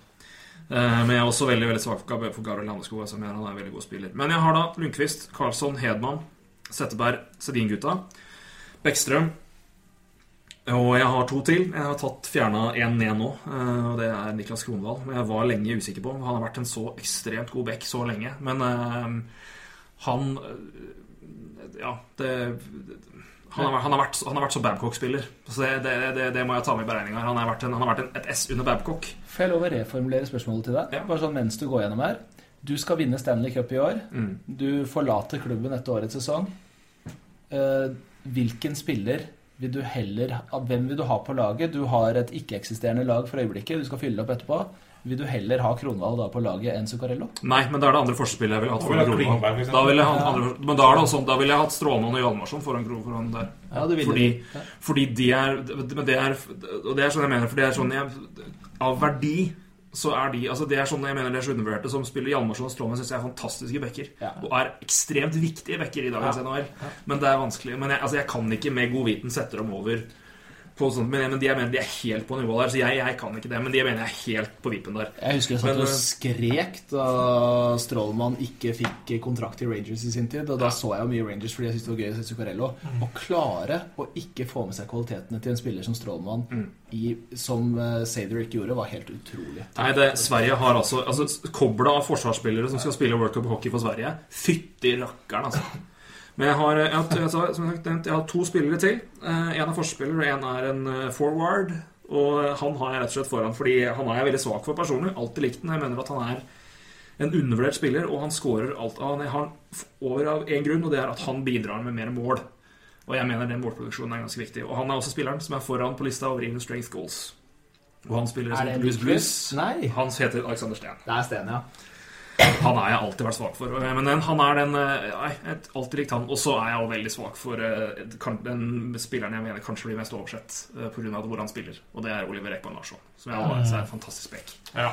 Men jeg er også veldig veldig svak for, for Gabriel Landesko. Altså, jeg mener han er en veldig god spiller. Men jeg har da Lundqvist, Karlsson, Hedman, Setteberg, Sedin-gutta, Bekkstrøm. Og jeg har to til. Jeg har tatt fjerna én ned nå, og det er Niklas Kronvall. Men jeg var lenge usikker på. Han har vært en så ekstremt god back så lenge. Men han Ja, det han har, han, har vært, han har vært så Babcock-spiller. Så det, det, det, det må jeg ta med i beregninga. Han har vært, en, han har vært en, et S under Babcock.
Får jeg lov å reformulere spørsmålet til deg?
Ja.
Bare sånn mens du går gjennom her. Du skal vinne Stanley Cup i år.
Mm.
Du forlater klubben etter årets sesong. Eh, hvilken spiller vil du heller Hvem vil du ha på laget? Du har et ikke-eksisterende lag for øyeblikket. Du skal fylle det opp etterpå. Vil du heller ha Kronvall da på laget enn Zuccarello?
Nei, men da er det andre forspillet jeg ville hatt foran Kronvall. Da ville jeg hatt andre, men da er det også, da ville jeg hatt Strålmann og Hjalmarsson foran, Kronvall der.
Ja, det vil
Fordi,
det. Ja.
fordi de er Men det er Og det er sånn jeg mener, for det er sånn jeg Av verdi så er de altså Det er sånn jeg mener de er så undervurderte som spiller Hjalmarsson og Strålmann syns jeg er fantastiske backer.
Ja.
Og er ekstremt viktige backer i dagens NHL. Men det er vanskelig. Men jeg, altså jeg kan ikke med god viten sette dem over på sånt, men, men de, jeg mener, de er helt på nivå der. Så jeg, jeg kan ikke det. Men de mener jeg er helt på vippen der.
Jeg husker jeg satt og
eh,
skrek da Strålmann ikke fikk kontrakt i Rangers i sin tid. Og da så jeg jo mye Rangers fordi jeg syntes det var gøy å se Zuccarello. Å klare å ikke få med seg kvalitetene til en spiller som Strålmann, i, som uh, Sader ikke gjorde, var helt utrolig.
Nei, det, Sverige har altså, altså Kobla av forsvarsspillere som skal spille World Cup hockey for Sverige. Fytti rakkeren, altså. Men jeg har, jeg, har, jeg, som jeg nevnt, jeg har to spillere til. Eh, En er forspiller, og en er en eh, forward. Og han har jeg rett og slett foran fordi han er jeg veldig svak for personlig. Alltid likt den. Jeg mener at han er en undervurdert spiller, og han scorer alt. Han har over av én grunn, og det er at han bidrar med mer mål. Og jeg mener den målproduksjonen er ganske viktig. Og han er også spilleren som er foran på lista over even strength goals. Og han spiller som Blues. Blues.
Nei.
Han heter Alexander Steen.
Det er Sten, ja.
Han har jeg alltid vært svak for. Men den, han er den eh, Nei, jeg har alltid likt han. Og så er jeg også veldig svak for eh, den spilleren jeg mener kanskje blir mest oversett pga. hvor han spiller. Og det er Oliver Ekman Larsson. Som jeg har, er en fantastisk spek
Ja.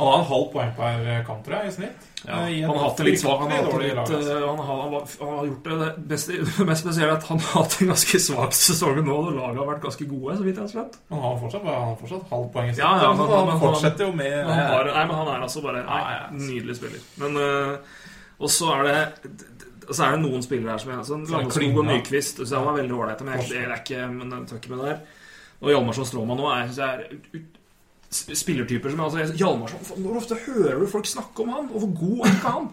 Han har en halv poeng per kamp, tror jeg, i snitt.
Ja,
Eh,
han har hatt det litt svakt. Han
altså.
eh, han han har, gjort det, det beste, det mest spesielle at han har hatt en ganske svak sesong nå. Og laget har vært ganske gode, så vidt jeg har skjønt.
Han har fortsatt, han har fortsatt halv poeng i snitt.
Ja, ja, men-
han,
han-
fortsetter jo med
han, har, nei, men han er altså bare nei, nydelig spiller. Men uh, Og så er det så er det noen spillere her som jeg sånn, Langskog og Nyquist så Han var veldig ålreit, men jeg, jeg, er ikke Men jeg tar ikke med det der. Og Hjalmarsson Stråmann nå er, synes jeg er ut, spillertyper som altså, Hjalmarsson Hvor ofte hører du folk snakke om han? Og hvor god er ikke han?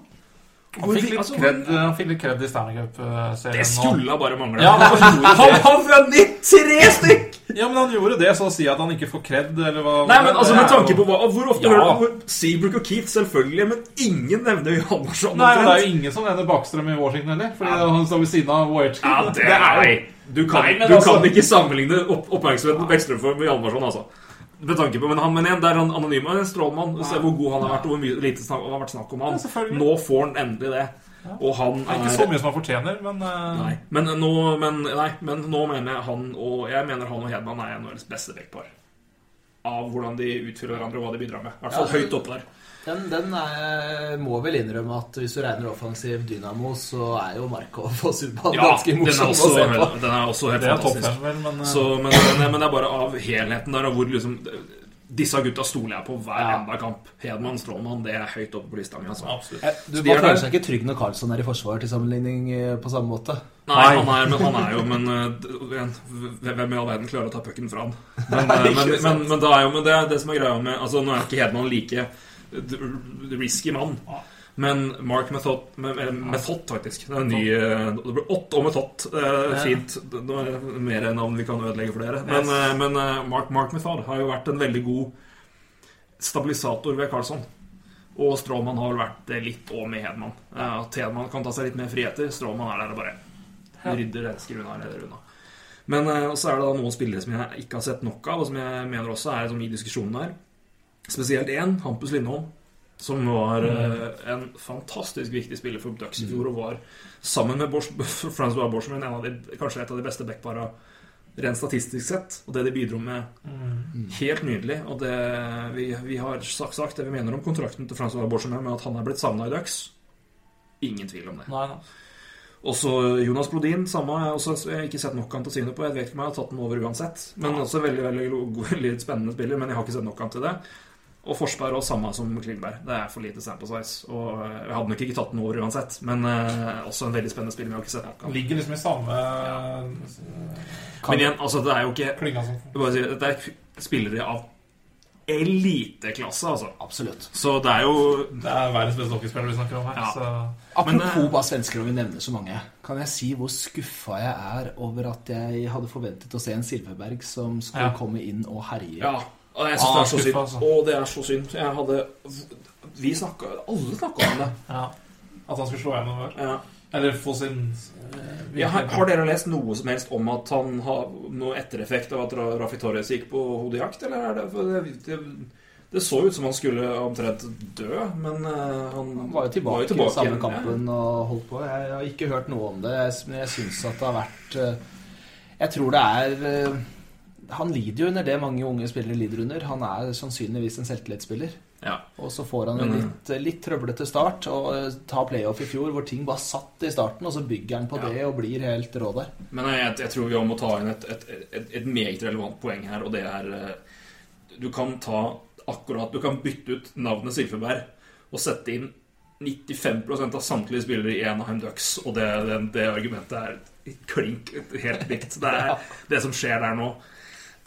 Han fikk litt
Altså,
kred, han fikk litt kred i Stanley Cup-serien.
Det skulle bare mangle.
Ja, han
han har vunnet tre stykk!
Ja, men han gjorde det, så å si at han ikke får kred, eller hva
Nei, men altså Med
er
tanke på hva Hvor ofte
Ja.
hører du Seabrook og Keith, selvfølgelig, men ingen nevner Hjalmarsson.
Nei, men det er jo ingen som nevner Bakstrøm i Washington heller, fordi han står ved siden av Wojcicki.
Ja, det er jo Du kan,
Nei,
du
altså-
kan ikke sammenligne opp, oppmerksomheten på Bekkstrøm for med Hjalmarsson, altså. Med tanke på, men, han, men igjen, det er han anonym. og en strålmann. Se hvor god han har vært, og hvor mye lite snak, har vært snakk om han.
Ja.
Nå får han endelig det. Og han
er ikke så mye som han fortjener, men eh,
Nei, men nå, men, nei, men nå mener jeg han og Jeg mener han og Hedman er NHLs beste vektpar. Av hvordan de utfyller hverandre, og hva de bidrar med. I hvert fall
Ja.
høyt oppe der.
Den, den er, må vel innrømme at hvis du regner offensiv dynamo, så er jo Markov og Subhaan
Ja,
ganske morsom å se på.
den er også helt fantastisk.
vel, men eh,
Så, men, men, men det er bare av helheten der, og hvor liksom Disse gutta stoler jeg på hver
Ja.
enda kamp. Hedman, Stråmann, det er høyt oppe på lista mi. Altså.
Eh, Du bare
er
føler seg ikke trygg når Karlsson er i forsvar til sammenligning eh, på samme måte.
Nei, han er, men han er jo Men uh, hvem i all verden klarer å ta pucken fra han? Men, men, men, men, det er jo men det, det som er greia med Altså, Nå er ikke Hedman like risky mann. Men Mark Method, Method faktisk. Det er en ny uh, Det blir Ott og Method. Uh, fint. Det er mer navn vi kan ødelegge for dere. Men, uh, men Mark, Mark Method har jo vært en veldig god stabilisator ved Carlsson. Og Stråmann har vel vært det litt òg med Hedman. At Hedman kan ta seg litt mer friheter. Stråmann er der og bare rydder, rensker unna, leder unna. Men så er det da noen spillere som jeg ikke har sett nok av, og som jeg mener også er i diskusjonen her. Spesielt én, Hampus Lindholm, som var uh, en fantastisk viktig spiller for Ducks i fjor, og var sammen med Bors, Francois Boschman en av de, kanskje et av de beste backpara rent statistisk sett. Og det de bidro med, helt nydelig. Og det vi, vi har sagt, sagt det vi mener om kontrakten til Francois Boschman med at han er blitt savna i Ducks. Ingen tvil om det.
Nei, nei.
Også Jonas Brodin, samme. Jeg har også jeg har ikke sett nok han til å si noe på. Jeg vet ikke om jeg har tatt den over uansett. Men også veldig, veldig, veldig spennende spiller. Men jeg har ikke sett nok han til det. Og Forsberg òg, samme som Klingberg. Det er for lite sample size. Og eh, jeg hadde nok ikke tatt den over uansett. Men eh, også en veldig spennende spiller. Men jeg har ikke sett nok
ligger liksom i samme eh,
Men igjen, altså, det er jo ikke
klynga som
jeg bare si, Det er spillere av eliteklasse, altså.
Absolutt.
Så det er jo
Det er verdens beste hockeyspiller vi snakker om her.
Ja.
Så
Apropos
eh,
bare svensker, og vi nevner så mange. Kan jeg si hvor skuffa jeg er over at jeg hadde forventet å se en Silverberg som skulle
Ja.
komme inn og herje?
Ja. Og jeg syns
Ah,
det er så synd.
altså.
Å, det er så synd. Jeg hadde Vi snakka Alle snakka om det.
ja. At han skulle slå gjennom der.
Ja.
Eller få sin eh,
Ja, har, dere lest noe som helst om at han har noe ettereffekt av at Rafi Torres gikk på hodejakt, eller er det for det, det, det så ut som han skulle omtrent dø, men eh, han,
Han var jo tilbake, i samme
igjen,
kampen og holdt på. Jeg har ikke hørt noe om det, men jeg syns at det har vært eh, Jeg tror det er Han lider jo under det mange unge spillere lider under. Han er sannsynligvis en selvtillitsspiller.
Ja.
Og så får han en litt, litt trøblete start. Og ta tar playoff i fjor hvor ting bare satt i starten, og så bygger han på
Ja.
det og blir helt rå der.
Men jeg, jeg tror vi må ta inn et, et, et, et meget relevant poeng her, og det er eh, Du kan ta akkurat Du kan bytte ut navnet Silfeberg og sette inn 95 av samtlige spillere i Anaheim Ducks, og det, det, det argumentet er klink helt likt. Det er det som skjer der nå.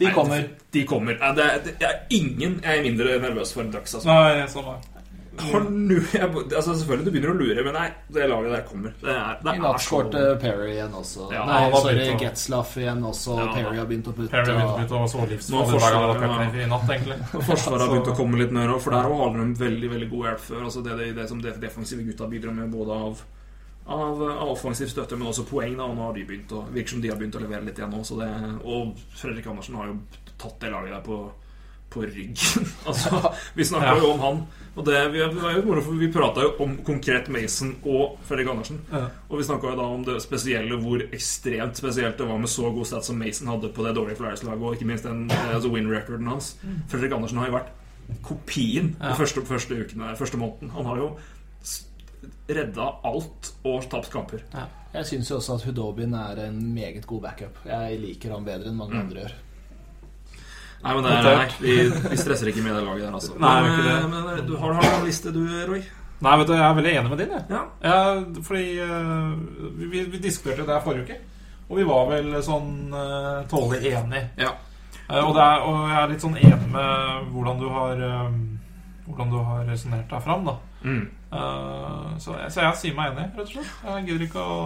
De
Nei,
kommer.
De kommer. Ja, Det er, det er ingen jeg er mindre nervøs for enn Ducks. Altså.
Nei, sånn var
har nu, jeg, altså Selvfølgelig du begynner å lure, men nei, det laget der kommer. Det er, det
I
er
natt
så
skårte Perry igjen også.
Ja,
Nei,
han har
sorry,
begynt å-
Getzlaff igjen også.
Ja,
Perry har begynt å putte.
Perry
og-
begynte å
Nå
cupen i natt, egentlig.
Forsvaret har begynt å komme litt mer, òg, for der har de veldig veldig god hjelp før. Altså det, det, det som de defensive gutta bidrar med, både av, av, av offensiv støtte, men også poeng. da, og Nå har de begynt å, virker som de har begynt å levere litt igjen nå. Det, og Fredrik Andersen har jo tatt det laget der på, på ryggen. altså, vi snakker
Ja.
jo om han. Og det, vi, vi, prata jo om konkret Mason og Fredrik Andersen.
Ja.
Og vi snakka jo da om det spesielle, hvor ekstremt spesielt det var med så god stats som Mason hadde på det dårlige Flyers-laget, og ikke minst den eh, altså win-recorden hans. Fredrik Andersen har jo vært kopien
Ja.
de første, første ukene, første måneden. Han har jo redda alt og tapt kamper.
Jeg syns jo også at Hudobin er en meget god backup. Jeg liker han bedre enn mange
Mm.
andre gjør.
Nei, men det er, nei, vi, vi stresser ikke med det laget der, altså.
Nei,
men,
det.
eh, men du har, har en liste, du, Roy?
Nei, vet du, jeg er veldig enig med din, jeg.
Ja.
Ja, fordi uh, vi, vi diskuterte det her forrige uke. Og vi var vel sånn uh, tålelig enige.
ja.
Uh, og, det er, og jeg er litt sånn enig med hvordan du har uh, Hvordan du har resonnert deg fram, da.
Mm.
Eh, så, så jeg sier meg enig, rett og slett. Jeg gidder ikke å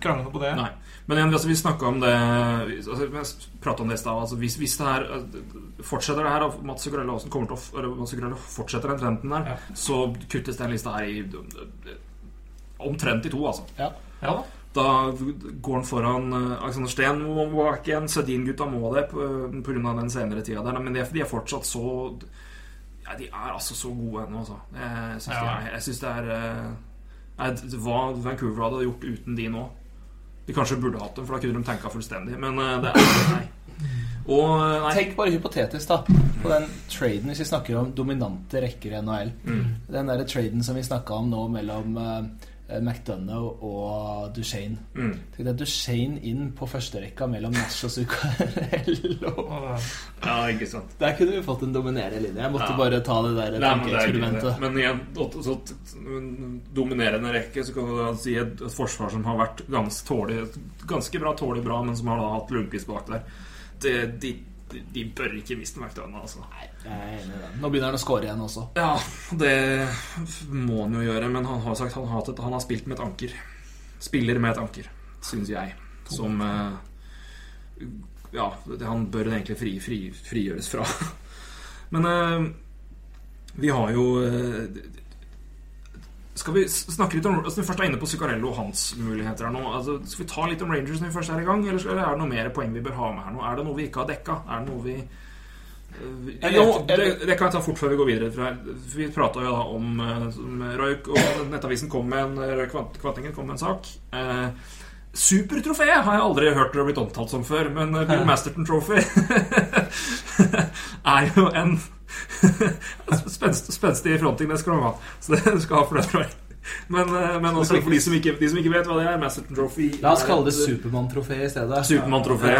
krangle noe på det.
Nei. Men igjen, altså, vi snakka om det altså, Vi prata om det i stad. Altså, hvis, hvis det her eh, fortsetter det her, og Mats Zuccarello kommer til å Mats Zuccarello fortsetter den trenden der,
Ja.
så kuttes den lista her i eh, omtrent i to, altså.
Ja.
Ja da.
Da går han foran Alexander Steen må ikke igjen. Sedin-gutta må det pga. den senere tida der. Men de, de er fortsatt så ja, De er altså så gode ennå, altså. Jeg syns
Ja.
de er, jeg synes det er eh, nei, Hva Vancouver hadde gjort uten de nå De kanskje burde hatt dem, for da kunne de tenka fullstendig. Men eh, det er nei. Og eh, nei.
Tenk bare hypotetisk, da, på den traden hvis vi snakker om dominante rekker i NHL.
Mm.
Den der traden som vi snakka om nå mellom uh, McDonough og Duchene.
Mm.
Tenk deg Duchene inn på førsterekka mellom Nash og Zuccarello.
Ja, ikke sant.
Der kunne vi fått en dominerende linje. Jeg måtte
Ja.
bare ta det der
Nei, men det i en så, en dominerende rekke, så kan du da si et, et forsvar som har vært ganske, tålig, ganske bra, tålig bra, men som har da hatt Lundqvist bak der. Det, de, de, de bør ikke miste McDonagh, altså.
Jeg er enig i det. Nå begynner han å score igjen også.
Ja, det må han jo gjøre, men han har sagt han har, han har spilt med et anker. Spiller med et anker, syns jeg. Som eh, Ja, han bør egentlig fri, fri, frigjøres fra. Men eh, vi har jo eh, Skal vi snakke litt om altså, vi først er inne på Zuccarello og hans muligheter her nå altså, Skal vi ta litt om Rangers når vi først er i gang, eller skal- eller er det noe mer poeng vi bør ha med her nå? Er det noe vi ikke har dekka? Er det noe vi eh,
Jeg
jo, det, det kan jeg ta fort før vi går videre. For vi prata jo da om eh, som og Nettavisen kom med en Kvant- Kvantingen kom med en sak. Eh, Supertrofé har jeg aldri hørt det blitt omtalt som før, men eh, Bill Masterton Trophy er jo en spenst, spenstig fronting. Det skal du ha. Så det du skal ha for det, tror jeg. Men, eh, men også for de som, ikke, de som ikke vet hva det er, Master Trophy
La oss kalle det
et-
Supermann-trofé i stedet.
Supermann-trofé.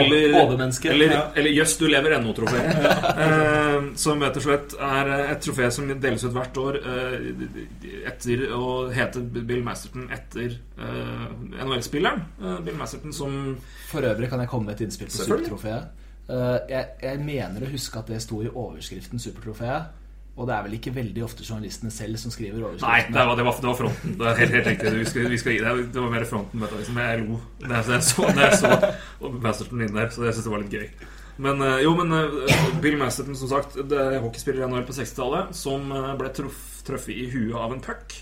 Eller,
overmenneske.
eller,
Ja.
Jøss, du lever ennå-trofé. eh, som rett og slett er et trofé som deles ut hvert år eh, etter å hete Bill Masterton etter eh, NHL-spilleren. Eh, Bill Masterton som
For øvrig kan jeg komme med et innspill på. Supertrofeet. Eh, jeg, jeg mener å huske at det sto i overskriften Supertrofeet. Og det er vel ikke veldig ofte journalistene selv som skriver
Nei, det var, det var, det var fronten. Det helt, helt riktig. Vi skal, vi skal det. Det var mer fronten. Men liksom. Jeg lo da jeg så, jeg så Masterton inn der, så jeg syntes det var litt gøy. Men eh, jo, men eh, Bill Masterton, som sagt, det er hockeyspiller i NHL på 60-tallet, som ble truffet i huet av en puck.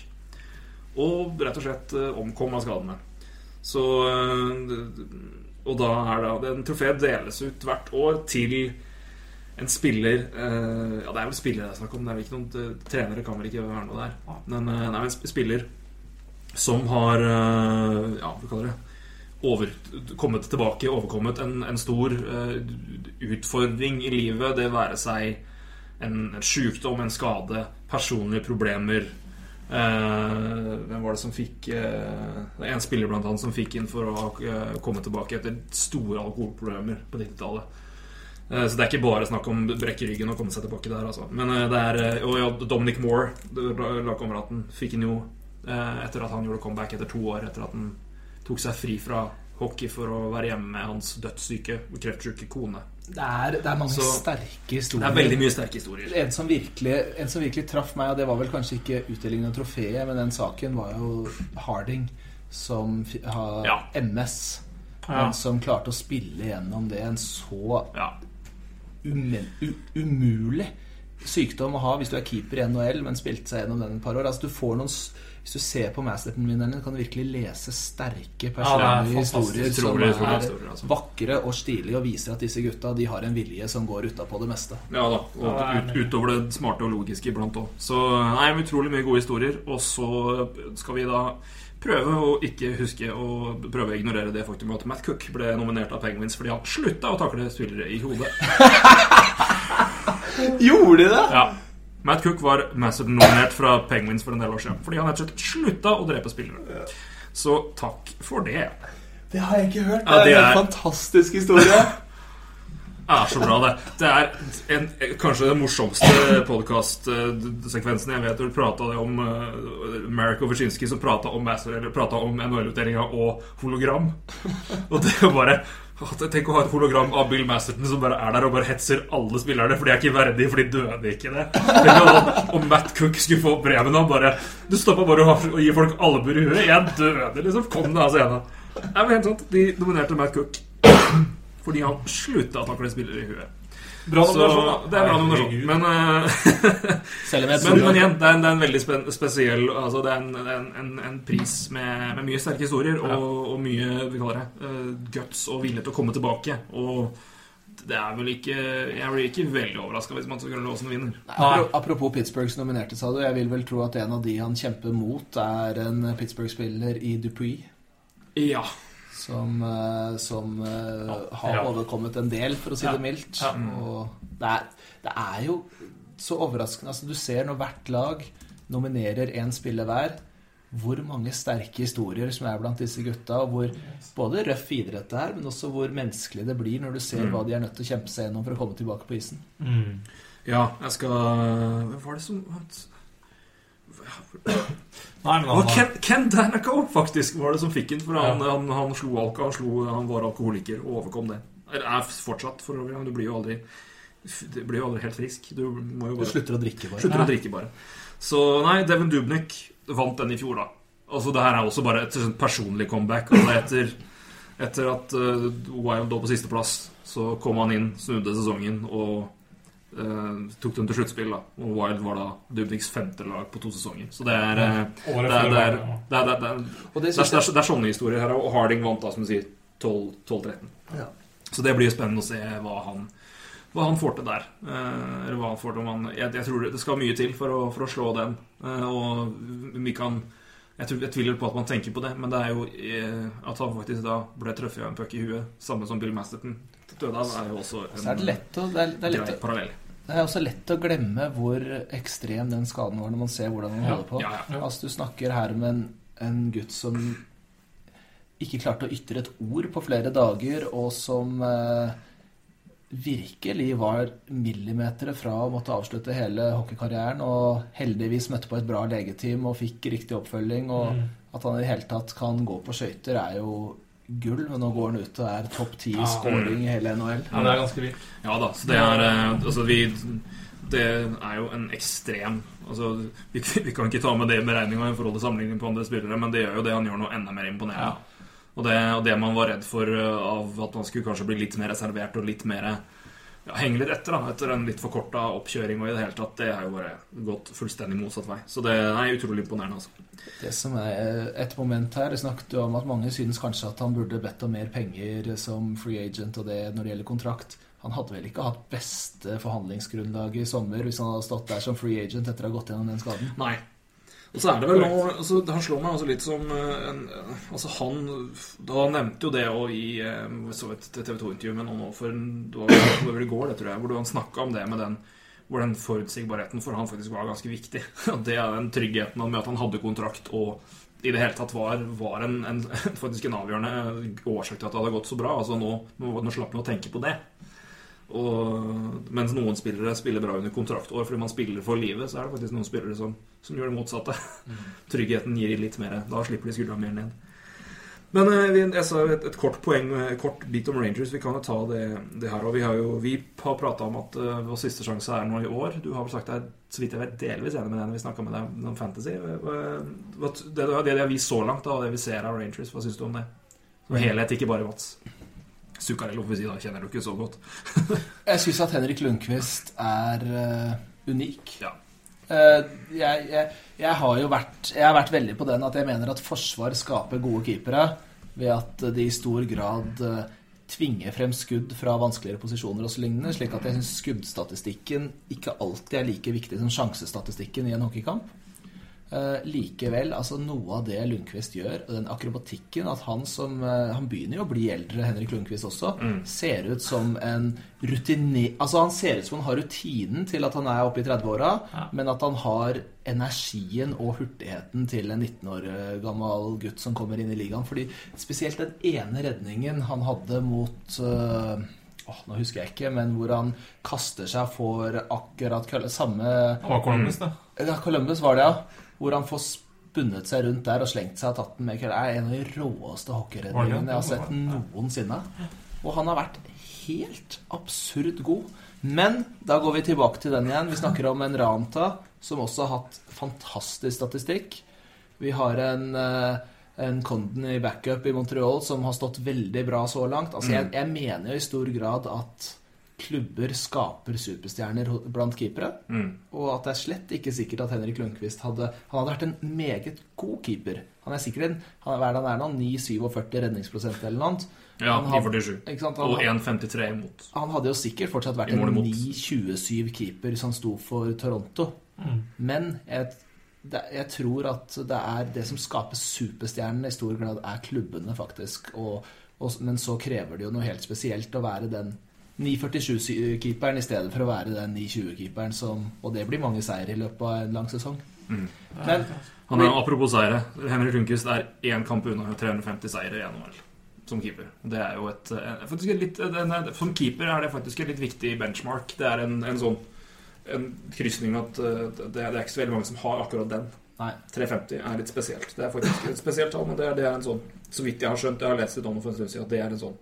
Og rett og slett omkom av skadene. Så Og da er det En trofé deles ut hvert år til en spiller eh, Ja, det er vel spillere det er snakk om. Det er vel ikke noen eh, trenere kan vel ikke være noe der. Men eh, det er en spiller som har eh, Ja, hva kaller det over, kommet tilbake, overkommet en, en stor uh, utfordring i livet. Det være seg en, en sykdom, en skade, personlige problemer. Eh, hvem var det som fikk eh, Det en spiller blant annet som fikk inn for å eh, komme tilbake etter store alkoholproblemer på 90-tallet. Eh, Så det er ikke bare snakk om brekke ryggen og komme seg tilbake der. Altså. Men det er Og ja, Dominic Moore, lagkameraten, fikk han jo etter at han gjorde comeback etter to år, etter at han tok seg fri fra hockey for å være hjemme med hans dødssyke kreftsyke kone.
Det er, det er mange
Så-
sterke
Det er veldig mye sterke historier.
En som, virkelig, en som virkelig traff meg, og det var vel kanskje ikke utdelingen av trofeet, men den saken var jo Harding, som har
Ja.
MS.
Ja.
Men som klarte å spille gjennom det en så
Ja.
umen, umulig sykdom å ha hvis du er keeper i NHL, men spilte seg gjennom den et par år. Altså, du får noen, hvis du ser på Masterton-vinnerne, kan du virkelig lese sterke personlige
ja,
historier som
Utrolig,
er
historier, altså.
vakre og stilige, og viser at disse gutta de har en vilje som går utapå det meste.
Ja da, og
Ja,
ut, utover det smarte og logiske iblant òg. Så nei, utrolig mye gode historier. Og så skal vi da prøve å ikke huske å prøve å ignorere det faktum at Matt Cook ble nominert av Penguins fordi han slutta å takle spillere i hodet.
Gjorde de det?
Ja. Matt Cook var Masterton-nominert fra Penguins for en del år siden fordi han rett og slett slutta å drepe spillere. Så takk for det.
Det har jeg ikke hørt.
Ja, det
det er
er-
en fantastisk historie.
Det er så bra, det. Det er en, kanskje den morsomste podkastsekvensen jeg vet. Du prata om uh, Marek Overshinski som prata om, Master- eller om NHL-utdelinga og hologram. Og det er bare Tenk å ha et hologram av Bill Masterton som bare er der og bare hetser alle spillerne, for de er ikke verdige, for de døde ikke det. Tenk om- Matt Cook skulle få brevene og bare Du stoppa bare å gi folk albuer i huet. Jeg døde, liksom. Kom deg av scenen. Det er helt sant. De nominerte Matt Cook fordi han slutta å takle spillere i huet.
Bra nominasjon, da.
det er bra nominasjon. Men, eh,
Selv om jeg
men,
tror
men igjen, det er en, det er en veldig spen, spesiell altså Det er en, en, en, en pris med, med mye sterke historier og, og mye vi kaller det, eh, guts og vilje til å komme tilbake. Og det er vel ikke Jeg blir ikke veldig overraska hvis Mats Grønlåsen vinner.
Nei. Apropos Pittsburghs nominerte, sa du. Jeg vil vel tro at en av de han kjemper mot, er en Pittsburgh-spiller i Dupuis.
Ja.
Som, eh, som ja, har
Ja.
overkommet en del, for å si
Ja.
det mildt.
Ja.
Og det er, det er jo så overraskende. Altså, du ser når hvert lag nominerer én spiller hver, hvor mange sterke historier som er blant disse gutta, og hvor både røff idrett det er, men også hvor menneskelig det blir når du ser hva de er nødt til å kjempe seg gjennom for å komme tilbake på isen.
Mm.
ja, jeg skal Hvem var det som
Nei, men
Og
han,
Ken, Ken Danaco faktisk var det som fikk den. For han,
Ja.
han, han slo alka, han, slo, han var alkoholiker og overkom det. Eller er fortsatt, for øvrig. men Du blir jo aldri Du blir jo aldri helt frisk. Du må jo
Du slutter å drikke, bare.
slutter å drikke, bare. Så nei, Devin Dubnik vant den i fjor, da. Altså, det her er også bare et sånt personlig comeback. Og etter, etter at uh, Wild lå på sisteplass, så kom han inn, snudde sesongen og eh, tok dem til sluttspill. da Og Wild var da Dubniks femte lag på to sesonger. Så det er eh, det er, det,
det,
det, det, det,
det
det, det, det sånne historier her. Og Harding vant da, som du sier, 12-13.
Ja.
Så det blir jo spennende å se hva han, hva han får til der. Uh, eller hva han får til om han jeg, jeg tror det skal mye til for å, for å slå den. Uh, og vi kan jeg, tror, jeg tviler på at man tenker på det, men det er jo at han faktisk da ble truffet av en puck i huet, samme som Bill Masterton døde av, er jo også en
Så er det lett å, det er, det er lett å
parallell.
Det er også lett å glemme hvor ekstrem den skaden var når man ser hvordan han holder på.
ja, ja.
Altså Du snakker her med en, en gutt som ikke klarte å ytre et ord på flere dager, og som eh, virkelig var millimeter fra å måtte avslutte hele hockeykarrieren, og heldigvis møtte på et bra legeteam og fikk riktig oppfølging, og
Mm.
at han i det hele tatt kan gå på skøyter, er jo gull. Men nå går han ut og er topp ti i scoring i hele NHL.
Ja, det er ganske vilt.
Ja da, så det er eh, Altså, vi Det er jo en ekstrem Altså, vi, vi kan ikke ta med det i beregninga i forhold til sammenligning på andre spillere, men det gjør jo det han gjør noe enda mer imponerende.
Ja.
Og, det, og det man var redd for eh, av at man skulle kanskje bli litt mer reservert og litt mer ja, henge litt etter, da, etter en litt forkorta oppkjøring og i det hele tatt, det har jo bare gått fullstendig motsatt vei. Så det er utrolig imponerende, altså.
Det som er et moment her, det snakket jo om at mange synes kanskje at han burde bedt om mer penger som free agent og det når det gjelder kontrakt. Han hadde vel ikke hatt beste forhandlingsgrunnlag i sommer hvis han hadde stått der som free agent etter å ha gått gjennom den skaden.
Nei. Og så er det vel nå altså, Han slår meg også litt som eh, en, Altså Han Da nevnte jo det òg i eh, så et TV 2-intervju med noen for Det var vel i går, det tror jeg, hvor han snakka om det med den hvor den forutsigbarheten for han faktisk var ganske viktig. Og det er den tryggheten med at han hadde kontrakt og i det hele tatt var, var en, en, faktisk en avgjørende årsak til at det hadde gått så bra. Altså nå, nå slapp han å tenke på det. Og mens noen spillere spiller bra under kontraktår fordi man spiller for livet, så er det faktisk noen spillere som, som gjør det motsatte. Tryggheten gir litt mer. Da slipper de skuldra mer ned. Men eh, jeg sa et, et kort poeng, eh, et kort bit om Rangers. Vi kan jo ta det, det her. Og vi har jo vi har prata om at uh, vår siste sjanse er nå i år. Du har vel sagt deg så vidt jeg vet, delvis enig med deg når vi snakka med deg om Fantasy. Hva, det, det vi så langt, da, og det vi ser av Rangers, hva syns du om det? Som helhet, ikke bare Mats. Zuccarello, får vi si, da kjenner du ikke så godt.
Jeg syns at Henrik Lundqvist er uh, unik.
Ja.
Uh, jeg, jeg, jeg har jo vært, jeg har vært veldig på den at jeg mener at forsvar skaper gode keepere ved at de i stor grad uh, tvinger frem skudd fra vanskeligere posisjoner og så lignende, slik at jeg syns skuddstatistikken ikke alltid er like viktig som sjansestatistikken i en hockeykamp. Eh, likevel, altså noe av det Lundqvist gjør, og den akrobatikken At han som uh, Han begynner jo å bli eldre, Henrik Lundqvist også. Ser ut som en rutine... Altså Han ser ut som han har rutinen til at han er oppe i 30-åra, men at han har energien og hurtigheten til en 19 år gammel gutt som kommer inn i ligaen. Fordi spesielt den ene redningen han hadde mot eh, Åh, nå husker jeg ikke, men hvor han kaster seg for akkurat kølle Samme
Det var Columbus, det.
ja, Columbus var det, ja. Hvor han får spunnet seg rundt der og slengt seg og tatt den med kølle. Det er en av de råeste hockeyredningene jeg har sett noensinne. Og han har vært helt absurd god. Men da går vi tilbake til den igjen. Vi snakker om en Ranta som også har hatt fantastisk statistikk. Vi har en, eh, en Condon i backup i Montreal som har stått veldig bra så langt. Altså, jeg, jeg mener jo i stor grad at klubber skaper superstjerner blant keepere. Og at det er slett ikke sikkert at Henrik Lundqvist hadde Han hadde vært en meget god keeper. Han er sikkert en han er, han er nå? 9-47 redningsprosent eller noe annet.
Ja, 9,47. Og 1,53 imot.
han hadde jo sikkert fortsatt vært en
imot.
9-27 keeper som sto for Toronto. Men jeg, det, jeg tror at det er det som skaper superstjernene, i stor grad er klubbene, faktisk. Og, og, men så krever det jo noe helt spesielt å være den 9.47-keeperen i stedet for å være den 9.20-keeperen som Og det blir mange seier i løpet av en lang sesong. Men
Han er, apropos seire, Henrik Lundqvist er én kamp unna 350 seire i NHL som keeper. Det er jo et, eh, faktisk et litt, en, en, Som keeper er det faktisk et litt viktig benchmark. Det er en, en sånn en krysning at eh, det, det er ikke så veldig mange som har akkurat den.
nei.
350 er litt spesielt. Det er faktisk et spesielt tall, men det er, det er en sånn Så vidt jeg har skjønt, jeg har lest litt om det for en stund siden, at det er en sånn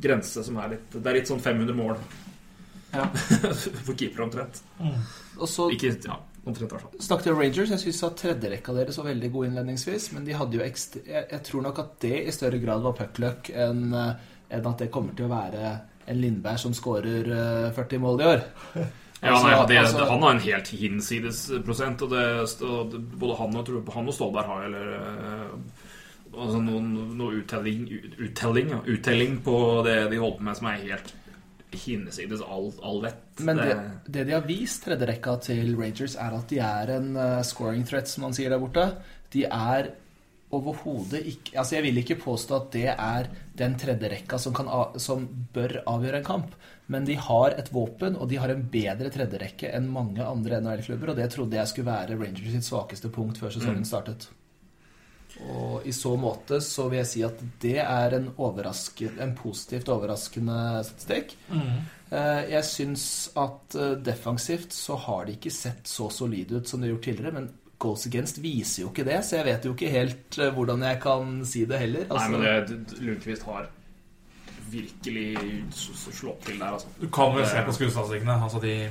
grense som er litt Det er litt sånn 500 mål
Ja.
for keeper omtrent.
Og så
Ikke Ja, omtrent fall.
snakket til Rangers. Jeg syns tredjerekka deres var veldig god innledningsvis, men de hadde jo ekstra, jeg, jeg tror nok at det i større grad var puckluck enn en enn at det kommer til å være en Lindberg som skårer eh, 40 mål i år.
Ja,
Altså,
nei, det,
altså-
Han har en helt hinsides prosent. Og det, og det, både han og, han og Stålberg har eller, eh, altså noen, noen uttelling, uttelling, ja, uttelling på det de holder på med, som er helt hinsides all, all vett.
Men det, det de har vist tredjerekka til Rangers, er at de er en eh, scoring threat, som man sier der borte. De er overhodet ikke Altså, jeg vil ikke påstå at det er den tredjerekka som, kan, som bør avgjøre en kamp, men de har et våpen, og de har en bedre tredjerekke enn mange andre NHL-klubber, og det trodde jeg skulle være Rangers sitt svakeste punkt før sesongen startet. Og i så måte så vil jeg si at det er en, en positivt overraskende statistikk. Mm. Jeg syns at eh, defensivt så har de ikke sett så solide ut som de har gjort tidligere, men Goals Against viser jo ikke det, så jeg vet jo ikke helt eh, hvordan jeg kan si det heller.
Nei,
Altså,
men det, Lundqvist har virkelig s- s- slått til der, altså.
Du kan vel se på skuddstatistikkene. Altså de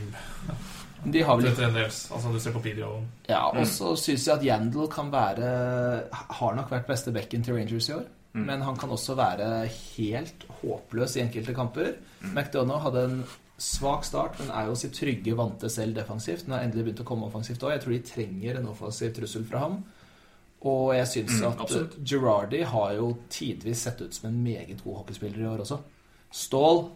de har vel.
Altså du ser på Pidio.
Ja, og så syns jeg at Yandel kan være Har nok vært beste bekken til Rangers i år. Men han kan også være helt håpløs i enkelte kamper. McDonagh hadde en svak start, men er jo sitt trygge vante selv defensivt. Han har endelig begynt å komme offensivt òg. Jeg tror de trenger en offensiv trussel fra ham. Og jeg syns
Mm,
at eh, Girardi har jo tidvis sett ut som en meget god hockeyspiller i år også. Stål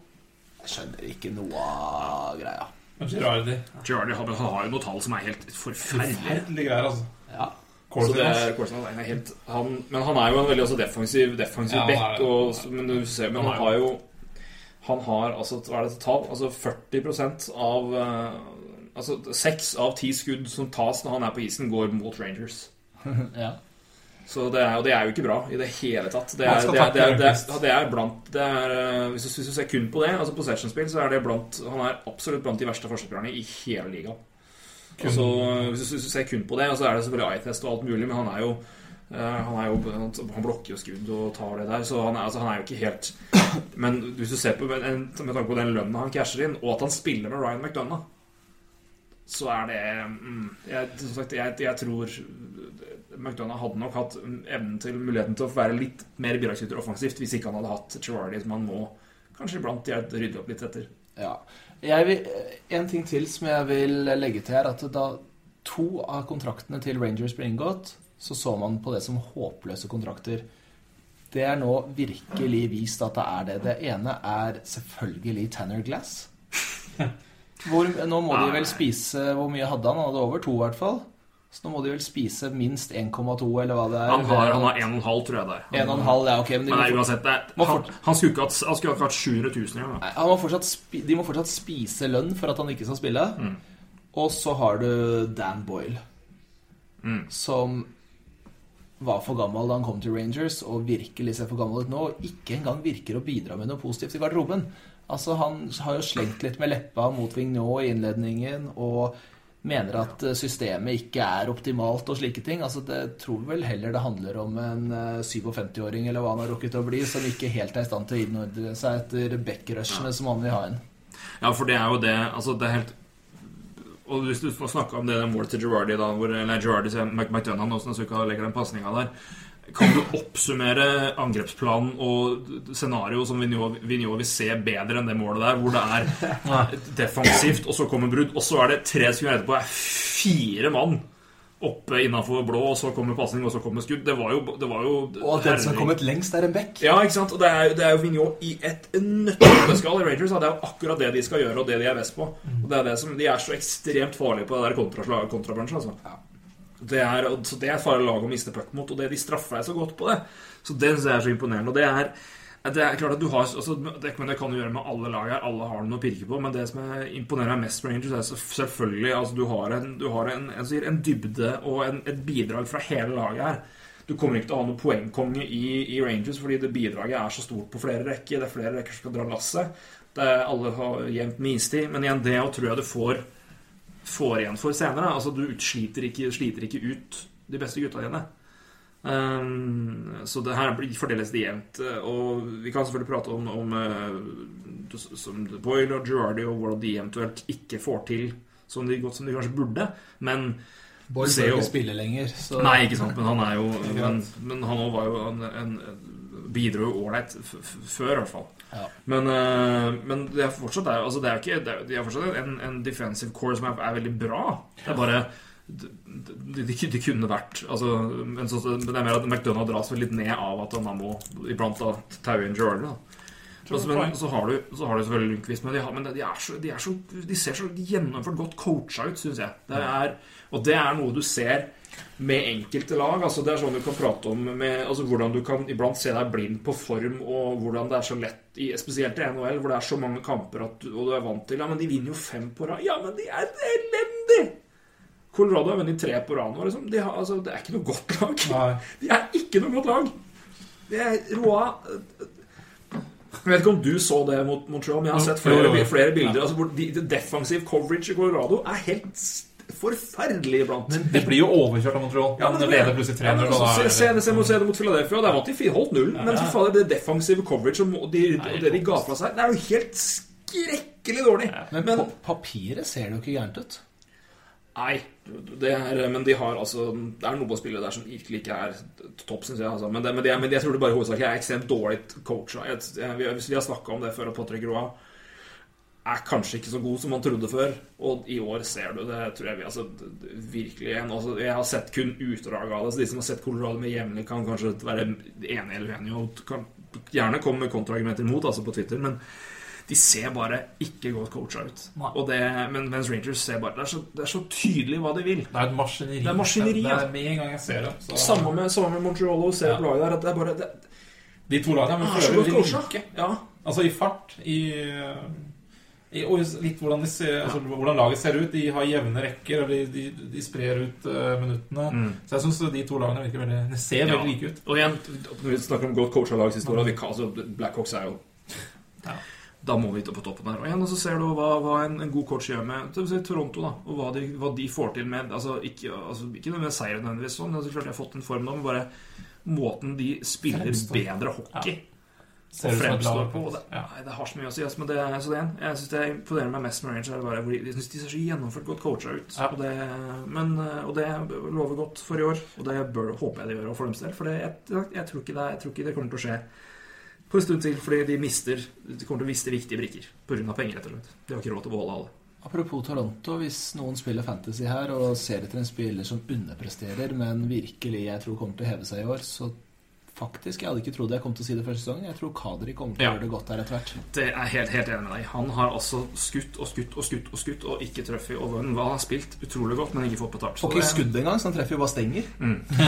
Jeg skjønner ikke noe av greia.
Girardi
Girardi har, har jo noen tall som er helt forferdelige.
Forferdelige greier, altså.
Ja.
Så det
altså.
er, er helt, han, men han er jo en veldig også defensiv, defensiv
Ja,
back. Og, men du ser, men
Han
har jo Han har altså Hva er det tall? Altså 40 av eh, Altså seks av ti skudd som tas når han er på isen, går mot Rangers.
ja.
Så det er, og det er jo ikke bra i det hele tatt. Det er, det er, det er, det er, det er blant det er, eh, hvis, du, hvis du ser kun på det, altså possession-spill, så er det blant Han er absolutt blant de verste forsvarsspillerne i hele ligaen. Altså, hvis, du, hvis du ser kun på det, så er det selvfølgelig eye-test og alt mulig, men han er jo Eh, han, er jo, han, blokker jo skudd og tar det der, så han er, altså, han er jo ikke helt Men hvis du ser på med, med tanke på den lønna han casher inn, og at han spiller med Ryan McDonough, så er det mm, jeg, Som sagt, jeg, jeg tror McDonough hadde nok hatt evnen til muligheten til å være litt mer bidragsyter offensivt hvis ikke han hadde hatt Girardi, som han må kanskje iblant rydde opp litt etter.
Ja. Jeg vil, en ting til som jeg vil legge til her, at da to av kontraktene til Rangers ble inngått, så så man på det som håpløse kontrakter. Det er nå virkelig vist at det er det. Det ene er selvfølgelig Tanner Glass. Hvor, nå må de vel spise Hvor mye hadde han? Han hadde over to, i hvert fall. Så nå må de vel spise minst 1,2, eller hva det er.
Han har, han har 1,5, tror jeg det er.
1,5, ja, ok. Men,
Men nei, uansett, det, han,
fort-
han skulle ikke hatt, han skulle ikke hatt 700 000 engang.
Ja. Må fortsatt de må fortsatt spise lønn for at han ikke skal spille.
Mm.
Og så har du Dan Boyle,
Mm.
som var for gammel da han kom til Rangers, og virkelig ser for gammel ut nå, og ikke engang virker å bidra med noe positivt i garderoben. Altså, Han har jo slengt litt med leppa mot Vignot i innledningen, og mener at eh, systemet ikke er optimalt og slike ting. Altså, Det tror vel heller det handler om en eh, 57-åring eller hva han har rukket å bli, som ikke helt er i stand til å innordne seg etter backrushene som han vil ha inn.
Ja, for det er jo det Altså, det er helt Og hvis du får snakke om det målet til Girardi, da, hvor, eller Girardi McDonagh nå, som legger den pasninga der Kan du oppsummere angrepsplanen og scenarioet som Vigneault vil se bedre enn det målet der, hvor det er defensivt, og så kommer brudd, og så er det tre sekunder etterpå er fire mann oppe innafor blå, og så kommer pasning, og så kommer skudd. Det var jo, det var jo
Og at den som har kommet lengst, er en back.
Ja, ikke sant? Og det er, det er jo Vigneault i et nøtteskall i Rangers. Det er jo akkurat det de skal gjøre, og det de er best på. Og det er det som, De er så ekstremt farlige på det der kontraslag- kontrabransjen. altså. Det er, så det er farlig lag å miste puck mot, og det de straffer deg så godt på det. Så det synes jeg er så imponerende. Og det er det er klart at du har altså, det, men det kan du gjøre med alle lag her. Alle har noe å pirke på. Men det som jeg imponerer meg mest med Rangers, er selvfølgelig altså, Du har en, du har en, sier, en dybde og en, et bidrag fra hele laget her. Du kommer ikke til å ha noen poengkonge i, i Rangers fordi det bidraget er så stort på flere rekker. Det er flere rekker som skal dra lasset. Alle har jevnt med istid. Men igjen, det tror jeg du får, får igjen for senere. Altså, du sliter ikke, sliter ikke ut de beste gutta dine. Um, så det her fordeles det jevnt. Og vi kan selvfølgelig prate om, om uh, som Boyle og Girardi og hvordan de eventuelt ikke får til som de, godt som de kanskje burde. Men Boyle
bør
jo-
ikke spille lenger. Så
Nei, ikke sant, men han er jo Men, men han òg var jo en, en bidro jo ålreit før, i hvert fall.
Ja.
Men, eh, men det er fortsatt det er, altså det er ikke, det er, de er fortsatt en, en defensive core som er, er veldig bra. Det er bare de, de, de, kunne vært altså, men, så, men det er mer at McDonagh dras vel litt ned av at han må iblant da taue inn Girardi. Altså, men så har, du, så har du selvfølgelig Lundqvist, men, de, har, men de, er så, de, er så, de ser så gjennomført godt coacha ut, syns jeg. Det er, og det er noe du ser med enkelte lag. altså Det er sånn du kan prate om med, altså hvordan du kan iblant se deg blind på form, og hvordan det er så lett, i, spesielt i NHL, hvor det er så mange kamper at du, og du er vant til Ja, men de vinner jo fem på rad. Ja, men de er elendige! Colorado har vunnet tre på rad nå. Liksom. De har, altså, det er ikke noe godt lag.
Nei.
De er ikke noe godt lag. Det er Roa Jeg vet ikke om du så det mot Montreal, men jeg har sett flere, flere bilder. Altså, de, de defensive coverage i Colorado er helt forferdelig iblant.
Men det blir jo overkjørt av Montreal.
Ja, men det-
leder plutselig 3-0.
Ja, men
da
altså, se,
det-
mot det- se, det mot Philadelphia. Der vant de fi- holdt null. Men for faen, det defensive coverage og de, og det de ga fra seg, det er jo helt skrekkelig dårlig.
Men,
Men,
på papiret ser det jo ikke gærent ut.
nei, det er, men de har altså Det er noen spillere der som virkelig ikke er topp, syns jeg. Altså. Men, det, men, det, men jeg tror det bare hovedsakelig er ekstremt dårlig coacha. Vi, vi har snakka om det før, og Patrick Roa er kanskje ikke så god som man trodde før. Og i år ser du det, tror jeg vi altså, virkelig igjen. Altså, jeg har sett kun utdrag av det, så de som har sett Colorado med jevnlig, kan kanskje være enige eller uenige, og kan gjerne komme med kontraargumenter imot, altså på Twitter, men de ser bare ikke godt coacha ut. Og det, men mens Rangers ser bare Det er så, det er så tydelig hva de vil.
Det er et maskineri.
Det er maskineri,
Det er med en gang jeg ser det. Så.
Samme med, samme med Montreal og ser
Ja.
laget der. At det er bare det,
De to lagene
er godt coacha.
like.
Ja.
Altså i fart, i og litt hvordan, de ser, altså, hvordan laget ser ut. De har jevne rekker, og de, de, de sprer ut uh, minuttene.
Mm.
Så jeg syns de to lagene virker veldig De ser
Ja.
veldig like ut.
Og igjen, vi snakker om godt coacha lagshistorie vi kan- altså, Blackhawks er jo
Ja.
Da må vi ikke på toppen der. Og igjen, og så ser du hva, hva en, en god coach gjør med si Toronto, da, og hva de, hva de får til med altså Ikke, altså, ikke med seier nødvendigvis, sånn, men klart de har fått en form nå, men bare måten de spiller bedre hockey
Ser
og
ut som et
fremstår
lag,
på. Det.
Ja.
nei, det har så mye å si. Altså, men det, så det, igjen, jeg syns det imponerer meg mest med Rangers. er bare de- Jeg synes de ser så gjennomført godt coacha ut.
Ja.
Og, det, men, eh, og det lover godt for i år. Og det bør, håper jeg de gjør for deres del. For det, jeg, jeg, tror ikke det, jeg tror ikke det kommer til å skje på en stund til. Fordi de mister De kommer til å miste viktige brikker pga. penger, rett og slett. De har ikke råd til å beholde alle.
Apropos Toronto, hvis noen spiller Fantasy her og ser etter en spiller som underpresterer, men virkelig jeg tror kommer til å heve seg i år, så faktisk Jeg hadde ikke trodd jeg kom til å si det første sesongen. Jeg tror Kadri kommer til å
Ja.
gjøre det godt her etter hvert.
Det er helt, helt enig med deg. Han har altså skutt og skutt og skutt og skutt og ikke truffet. Og han har spilt utrolig godt, men ikke fått betalt.
Og ikke
det-
skudd engang, så han treffer jo bare stenger.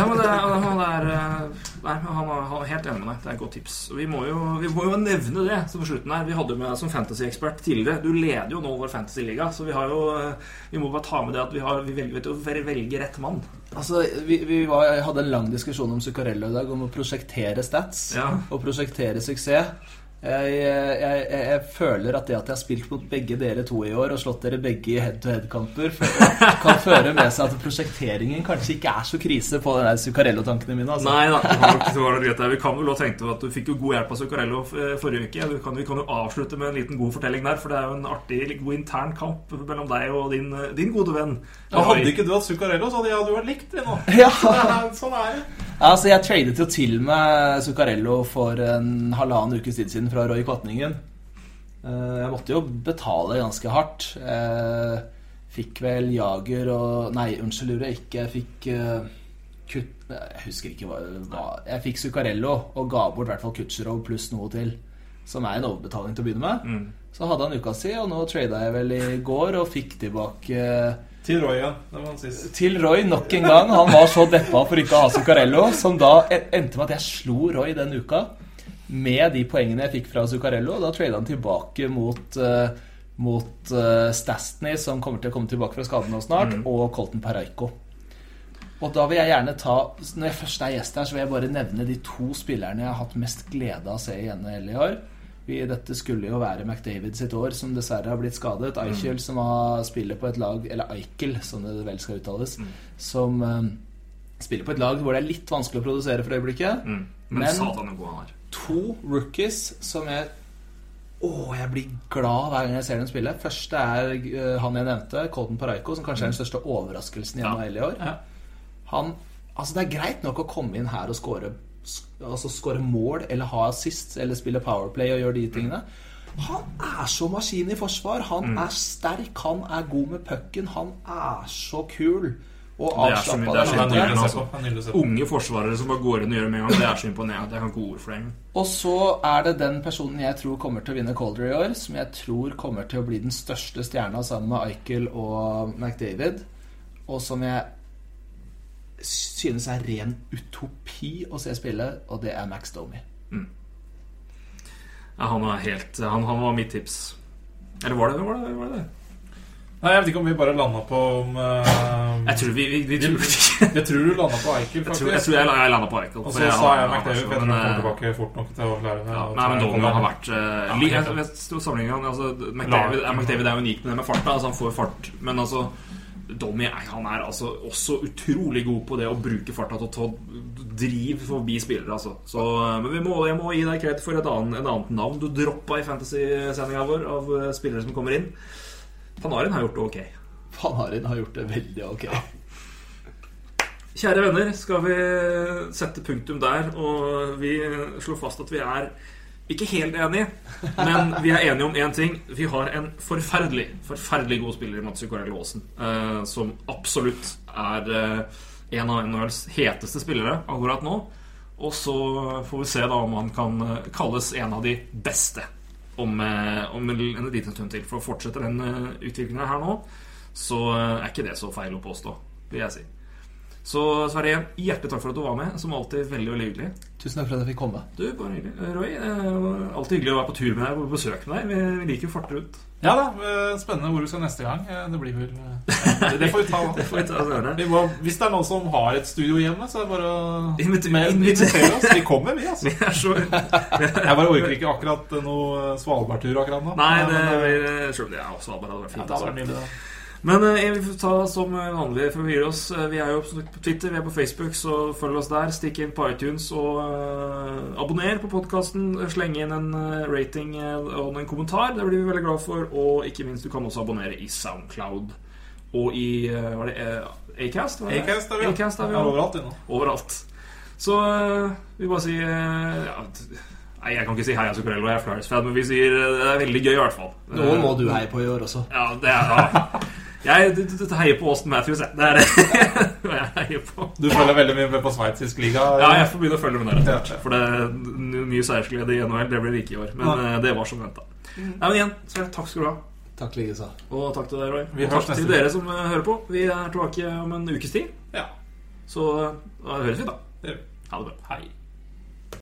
Ja, men det, han er eh, Nei, han er, han er helt enig med deg. Det er et godt tips. Vi må jo, vi må jo nevne det så på slutten her. Vi hadde jo med deg som fantasy-ekspert tidligere. Du leder jo nå vår fantasy-liga, så vi har jo eh, Vi må bare ta med det at vi, har, vi velger vet du, å velge rett mann.
Altså, vi, vi var, hadde en lang diskusjon om Zuccarello i dag, om å prosjektere stats
Ja.
og prosjektere suksess. Jeg, jeg, jeg, jeg føler at det at jeg har spilt mot begge dere to i år og slått dere begge i head-to-head-kamper, kan føre med seg at prosjekteringen kanskje ikke er så krise på den Zuccarello-tankene mine. Altså.
Nei da, det var greit. Vi kan vel også tenke at du fikk jo god hjelp av Zuccarello eh, forrige uke. Du kan, vi kan jo avslutte med en liten god fortelling der, for det er jo en artig, god intern kamp mellom deg og din, eh, din gode venn.
Ja, hadde ikke du hatt Zuccarello, så hadde jeg du vært likt vi nå.
Ja.
Sånn er det.
Altså, jeg tradet jo til med Zuccarello for en halvannen ukes tid siden fra Roy Kvatningen. Eh, Jeg måtte jo betale ganske hardt. Jeg fikk vel Jager og Nei, unnskyld, lurer jeg ikke. Jeg fikk eh, kutt Jeg husker ikke hva det var. Jeg fikk Zuccarello og ga bort i hvert fall Kutcherov pluss noe til. Som er en overbetaling til å begynne med. Så hadde han uka si, og nå trada jeg vel i går og fikk tilbake
Til Roy igjen. Det var sist.
til Roy nok en gang. Han var så deppa for ikke å ha Zuccarello, som da endte med at jeg slo Roy den uka med de poengene jeg fikk fra Zuccarello. Da trada han tilbake mot, uh, mot uh, Stastny, som kommer til å komme tilbake fra skaden nå snart, og Colton Paraiko. Og da vil jeg gjerne ta Når jeg først er gjest her, så vil jeg bare nevne de to spillerne jeg har hatt mest glede av å se i NHL i år. Vi, dette skulle jo være McDavid sitt år, som dessverre har blitt skadet. Eichel, som har, spiller på et lag Eller Eichel, som det vel skal uttales. Som eh, spiller på et lag hvor det er litt vanskelig å produsere for øyeblikket.
Mm. Men,
Men-
satan så god han er.
To rookies som jeg Å, jeg blir glad hver gang jeg ser dem spille. Første er uh, han jeg nevnte, Colton Paraiko, som kanskje er den største overraskelsen i
Ja.
NHL i år.
Ja.
Han, altså Det er greit nok å komme inn her og score, altså skåre mål eller ha assist eller spille powerplay og gjøre de tingene. Han er så maskin i forsvar. Han er sterk, han er god med pucken. Han er så kul. Og
Det er så mye-
avslappa.
det er så
Det er
mye altså. Unge forsvarere som bare går inn og gjør det med en gang. Det er så imponerende. Jeg kan ikke ord for det engang.
Og så er det den personen jeg tror kommer til å vinne Calder i år, som jeg tror kommer til å bli den største stjerna sammen med Eichel og McDavid, og som jeg synes er ren utopi å se spille, og det er Max Domi.
Ja, han var helt han, han var mitt tips. Eller var det var det? Var det?
Nei, Jeg vet ikke om vi bare landa på om uh,
Jeg tror vi, vi, vi tror ikke
Jeg tror du landa på Eichel,
Jeg
faktisk.
tror jeg, tror jeg, jeg landa på Eichel.
Og så
jeg
sa jeg McDavid, for jeg tror han kommer tilbake fort nok til å klare det.
Ja, nei, men
comeback.
har vært uh,
Ja,
jeg, jeg, jeg, altså, McDavid, McDavid er unik med det med farta. Altså, han får fart. Men altså Domi er, han er altså også utrolig god på det å bruke farta til å ta driv forbi spillere. Altså. Så, eh, men vi må, jeg må gi deg kred for et annet, en annet navn du droppa i fantasy-sendinga vår av eh, spillere som kommer inn. Panarin har gjort det ok.
Panarin har gjort det veldig ok.
Kjære venner, skal vi sette punktum der, og vi slår fast at vi er ikke helt enige, men vi er enige om én ting. Vi har en forferdelig, forferdelig god spiller i Mats Zuccarello Aasen, eh, som absolutt er eh, en av NHLs heteste spillere akkurat nå. Og så får vi se da om han kan eh, kalles en av de beste om, eh, om en en liten stund til. For å fortsette den uh, utviklinga her nå, så eh, er ikke det så feil å påstå, vil jeg si. Så Sverre, hjertelig takk for at du var med. Som alltid veldig veldig hyggelig.
Tusen takk for at jeg fikk komme.
Du, bare hyggelig. Eh, Roy, er alltid hyggelig å være på tur med deg og besøke deg. Vi, vi liker jo farter ut.
Ja da, eh, Spennende hvor du skal neste gang. Eh, Det blir vel eh, Det får vi ta.
Det får vi ta det.
Vi må, hvis det er noen som har et studio hjemme, så er det bare å
Inviter-
Men
inviter-
Invitere oss. Vi kommer, vi, altså.
Vi er så
Jeg bare orker ikke akkurat noe Svalbardtur akkurat nå.
Nei, det
Men,
det, Selv om det er Svalbard hadde vært
ja,
fint.
det hadde vært
altså.
nydelig, da.
Men eh, vi får ta som vanlig for å videre oss. Eh, Vi er jo på Twitter, vi er på Facebook, så følg oss der. Stikk inn på iTunes og eh, abonner på podkasten. Sleng inn en eh, rating eh, og en kommentar. Det blir vi veldig glad for. Og ikke minst, du kan også abonnere i Soundcloud og i hva Var det eh, Acast? var det?
Acast er vi, jo
Acast er vi
Ja,
ja.
overalt inne.
Overalt. Så eh, vi bare sier eh, ja, Nei, jeg kan ikke si heia Zuccarello, jeg er Flyers-fan, men vi sier eh, det er veldig gøy, i hvert fall.
Noen må
Eh,
du heie på i år også.
ja, det er ja. Jeg du, du, heier på Austin Matthews, jeg. Det er det jeg heier på.
Du følger veldig mye med på sveitsisk liga?
Ja, jeg får begynne å følge med der. etter hvert. For det mye seiersglede i NHL, det blir det ikke i år. Men
Nei.
eh, det var som venta. Nei, men igjen, så takk skal du ha.
Takk likeså.
Og takk til deg, Roy.
Vi
Og takk til dere som eh, hører på. Vi er tilbake om en ukes tid.
Ja,
Så eh, da høres vi, da.
det gjør vi.
Ha det bra.
Hei.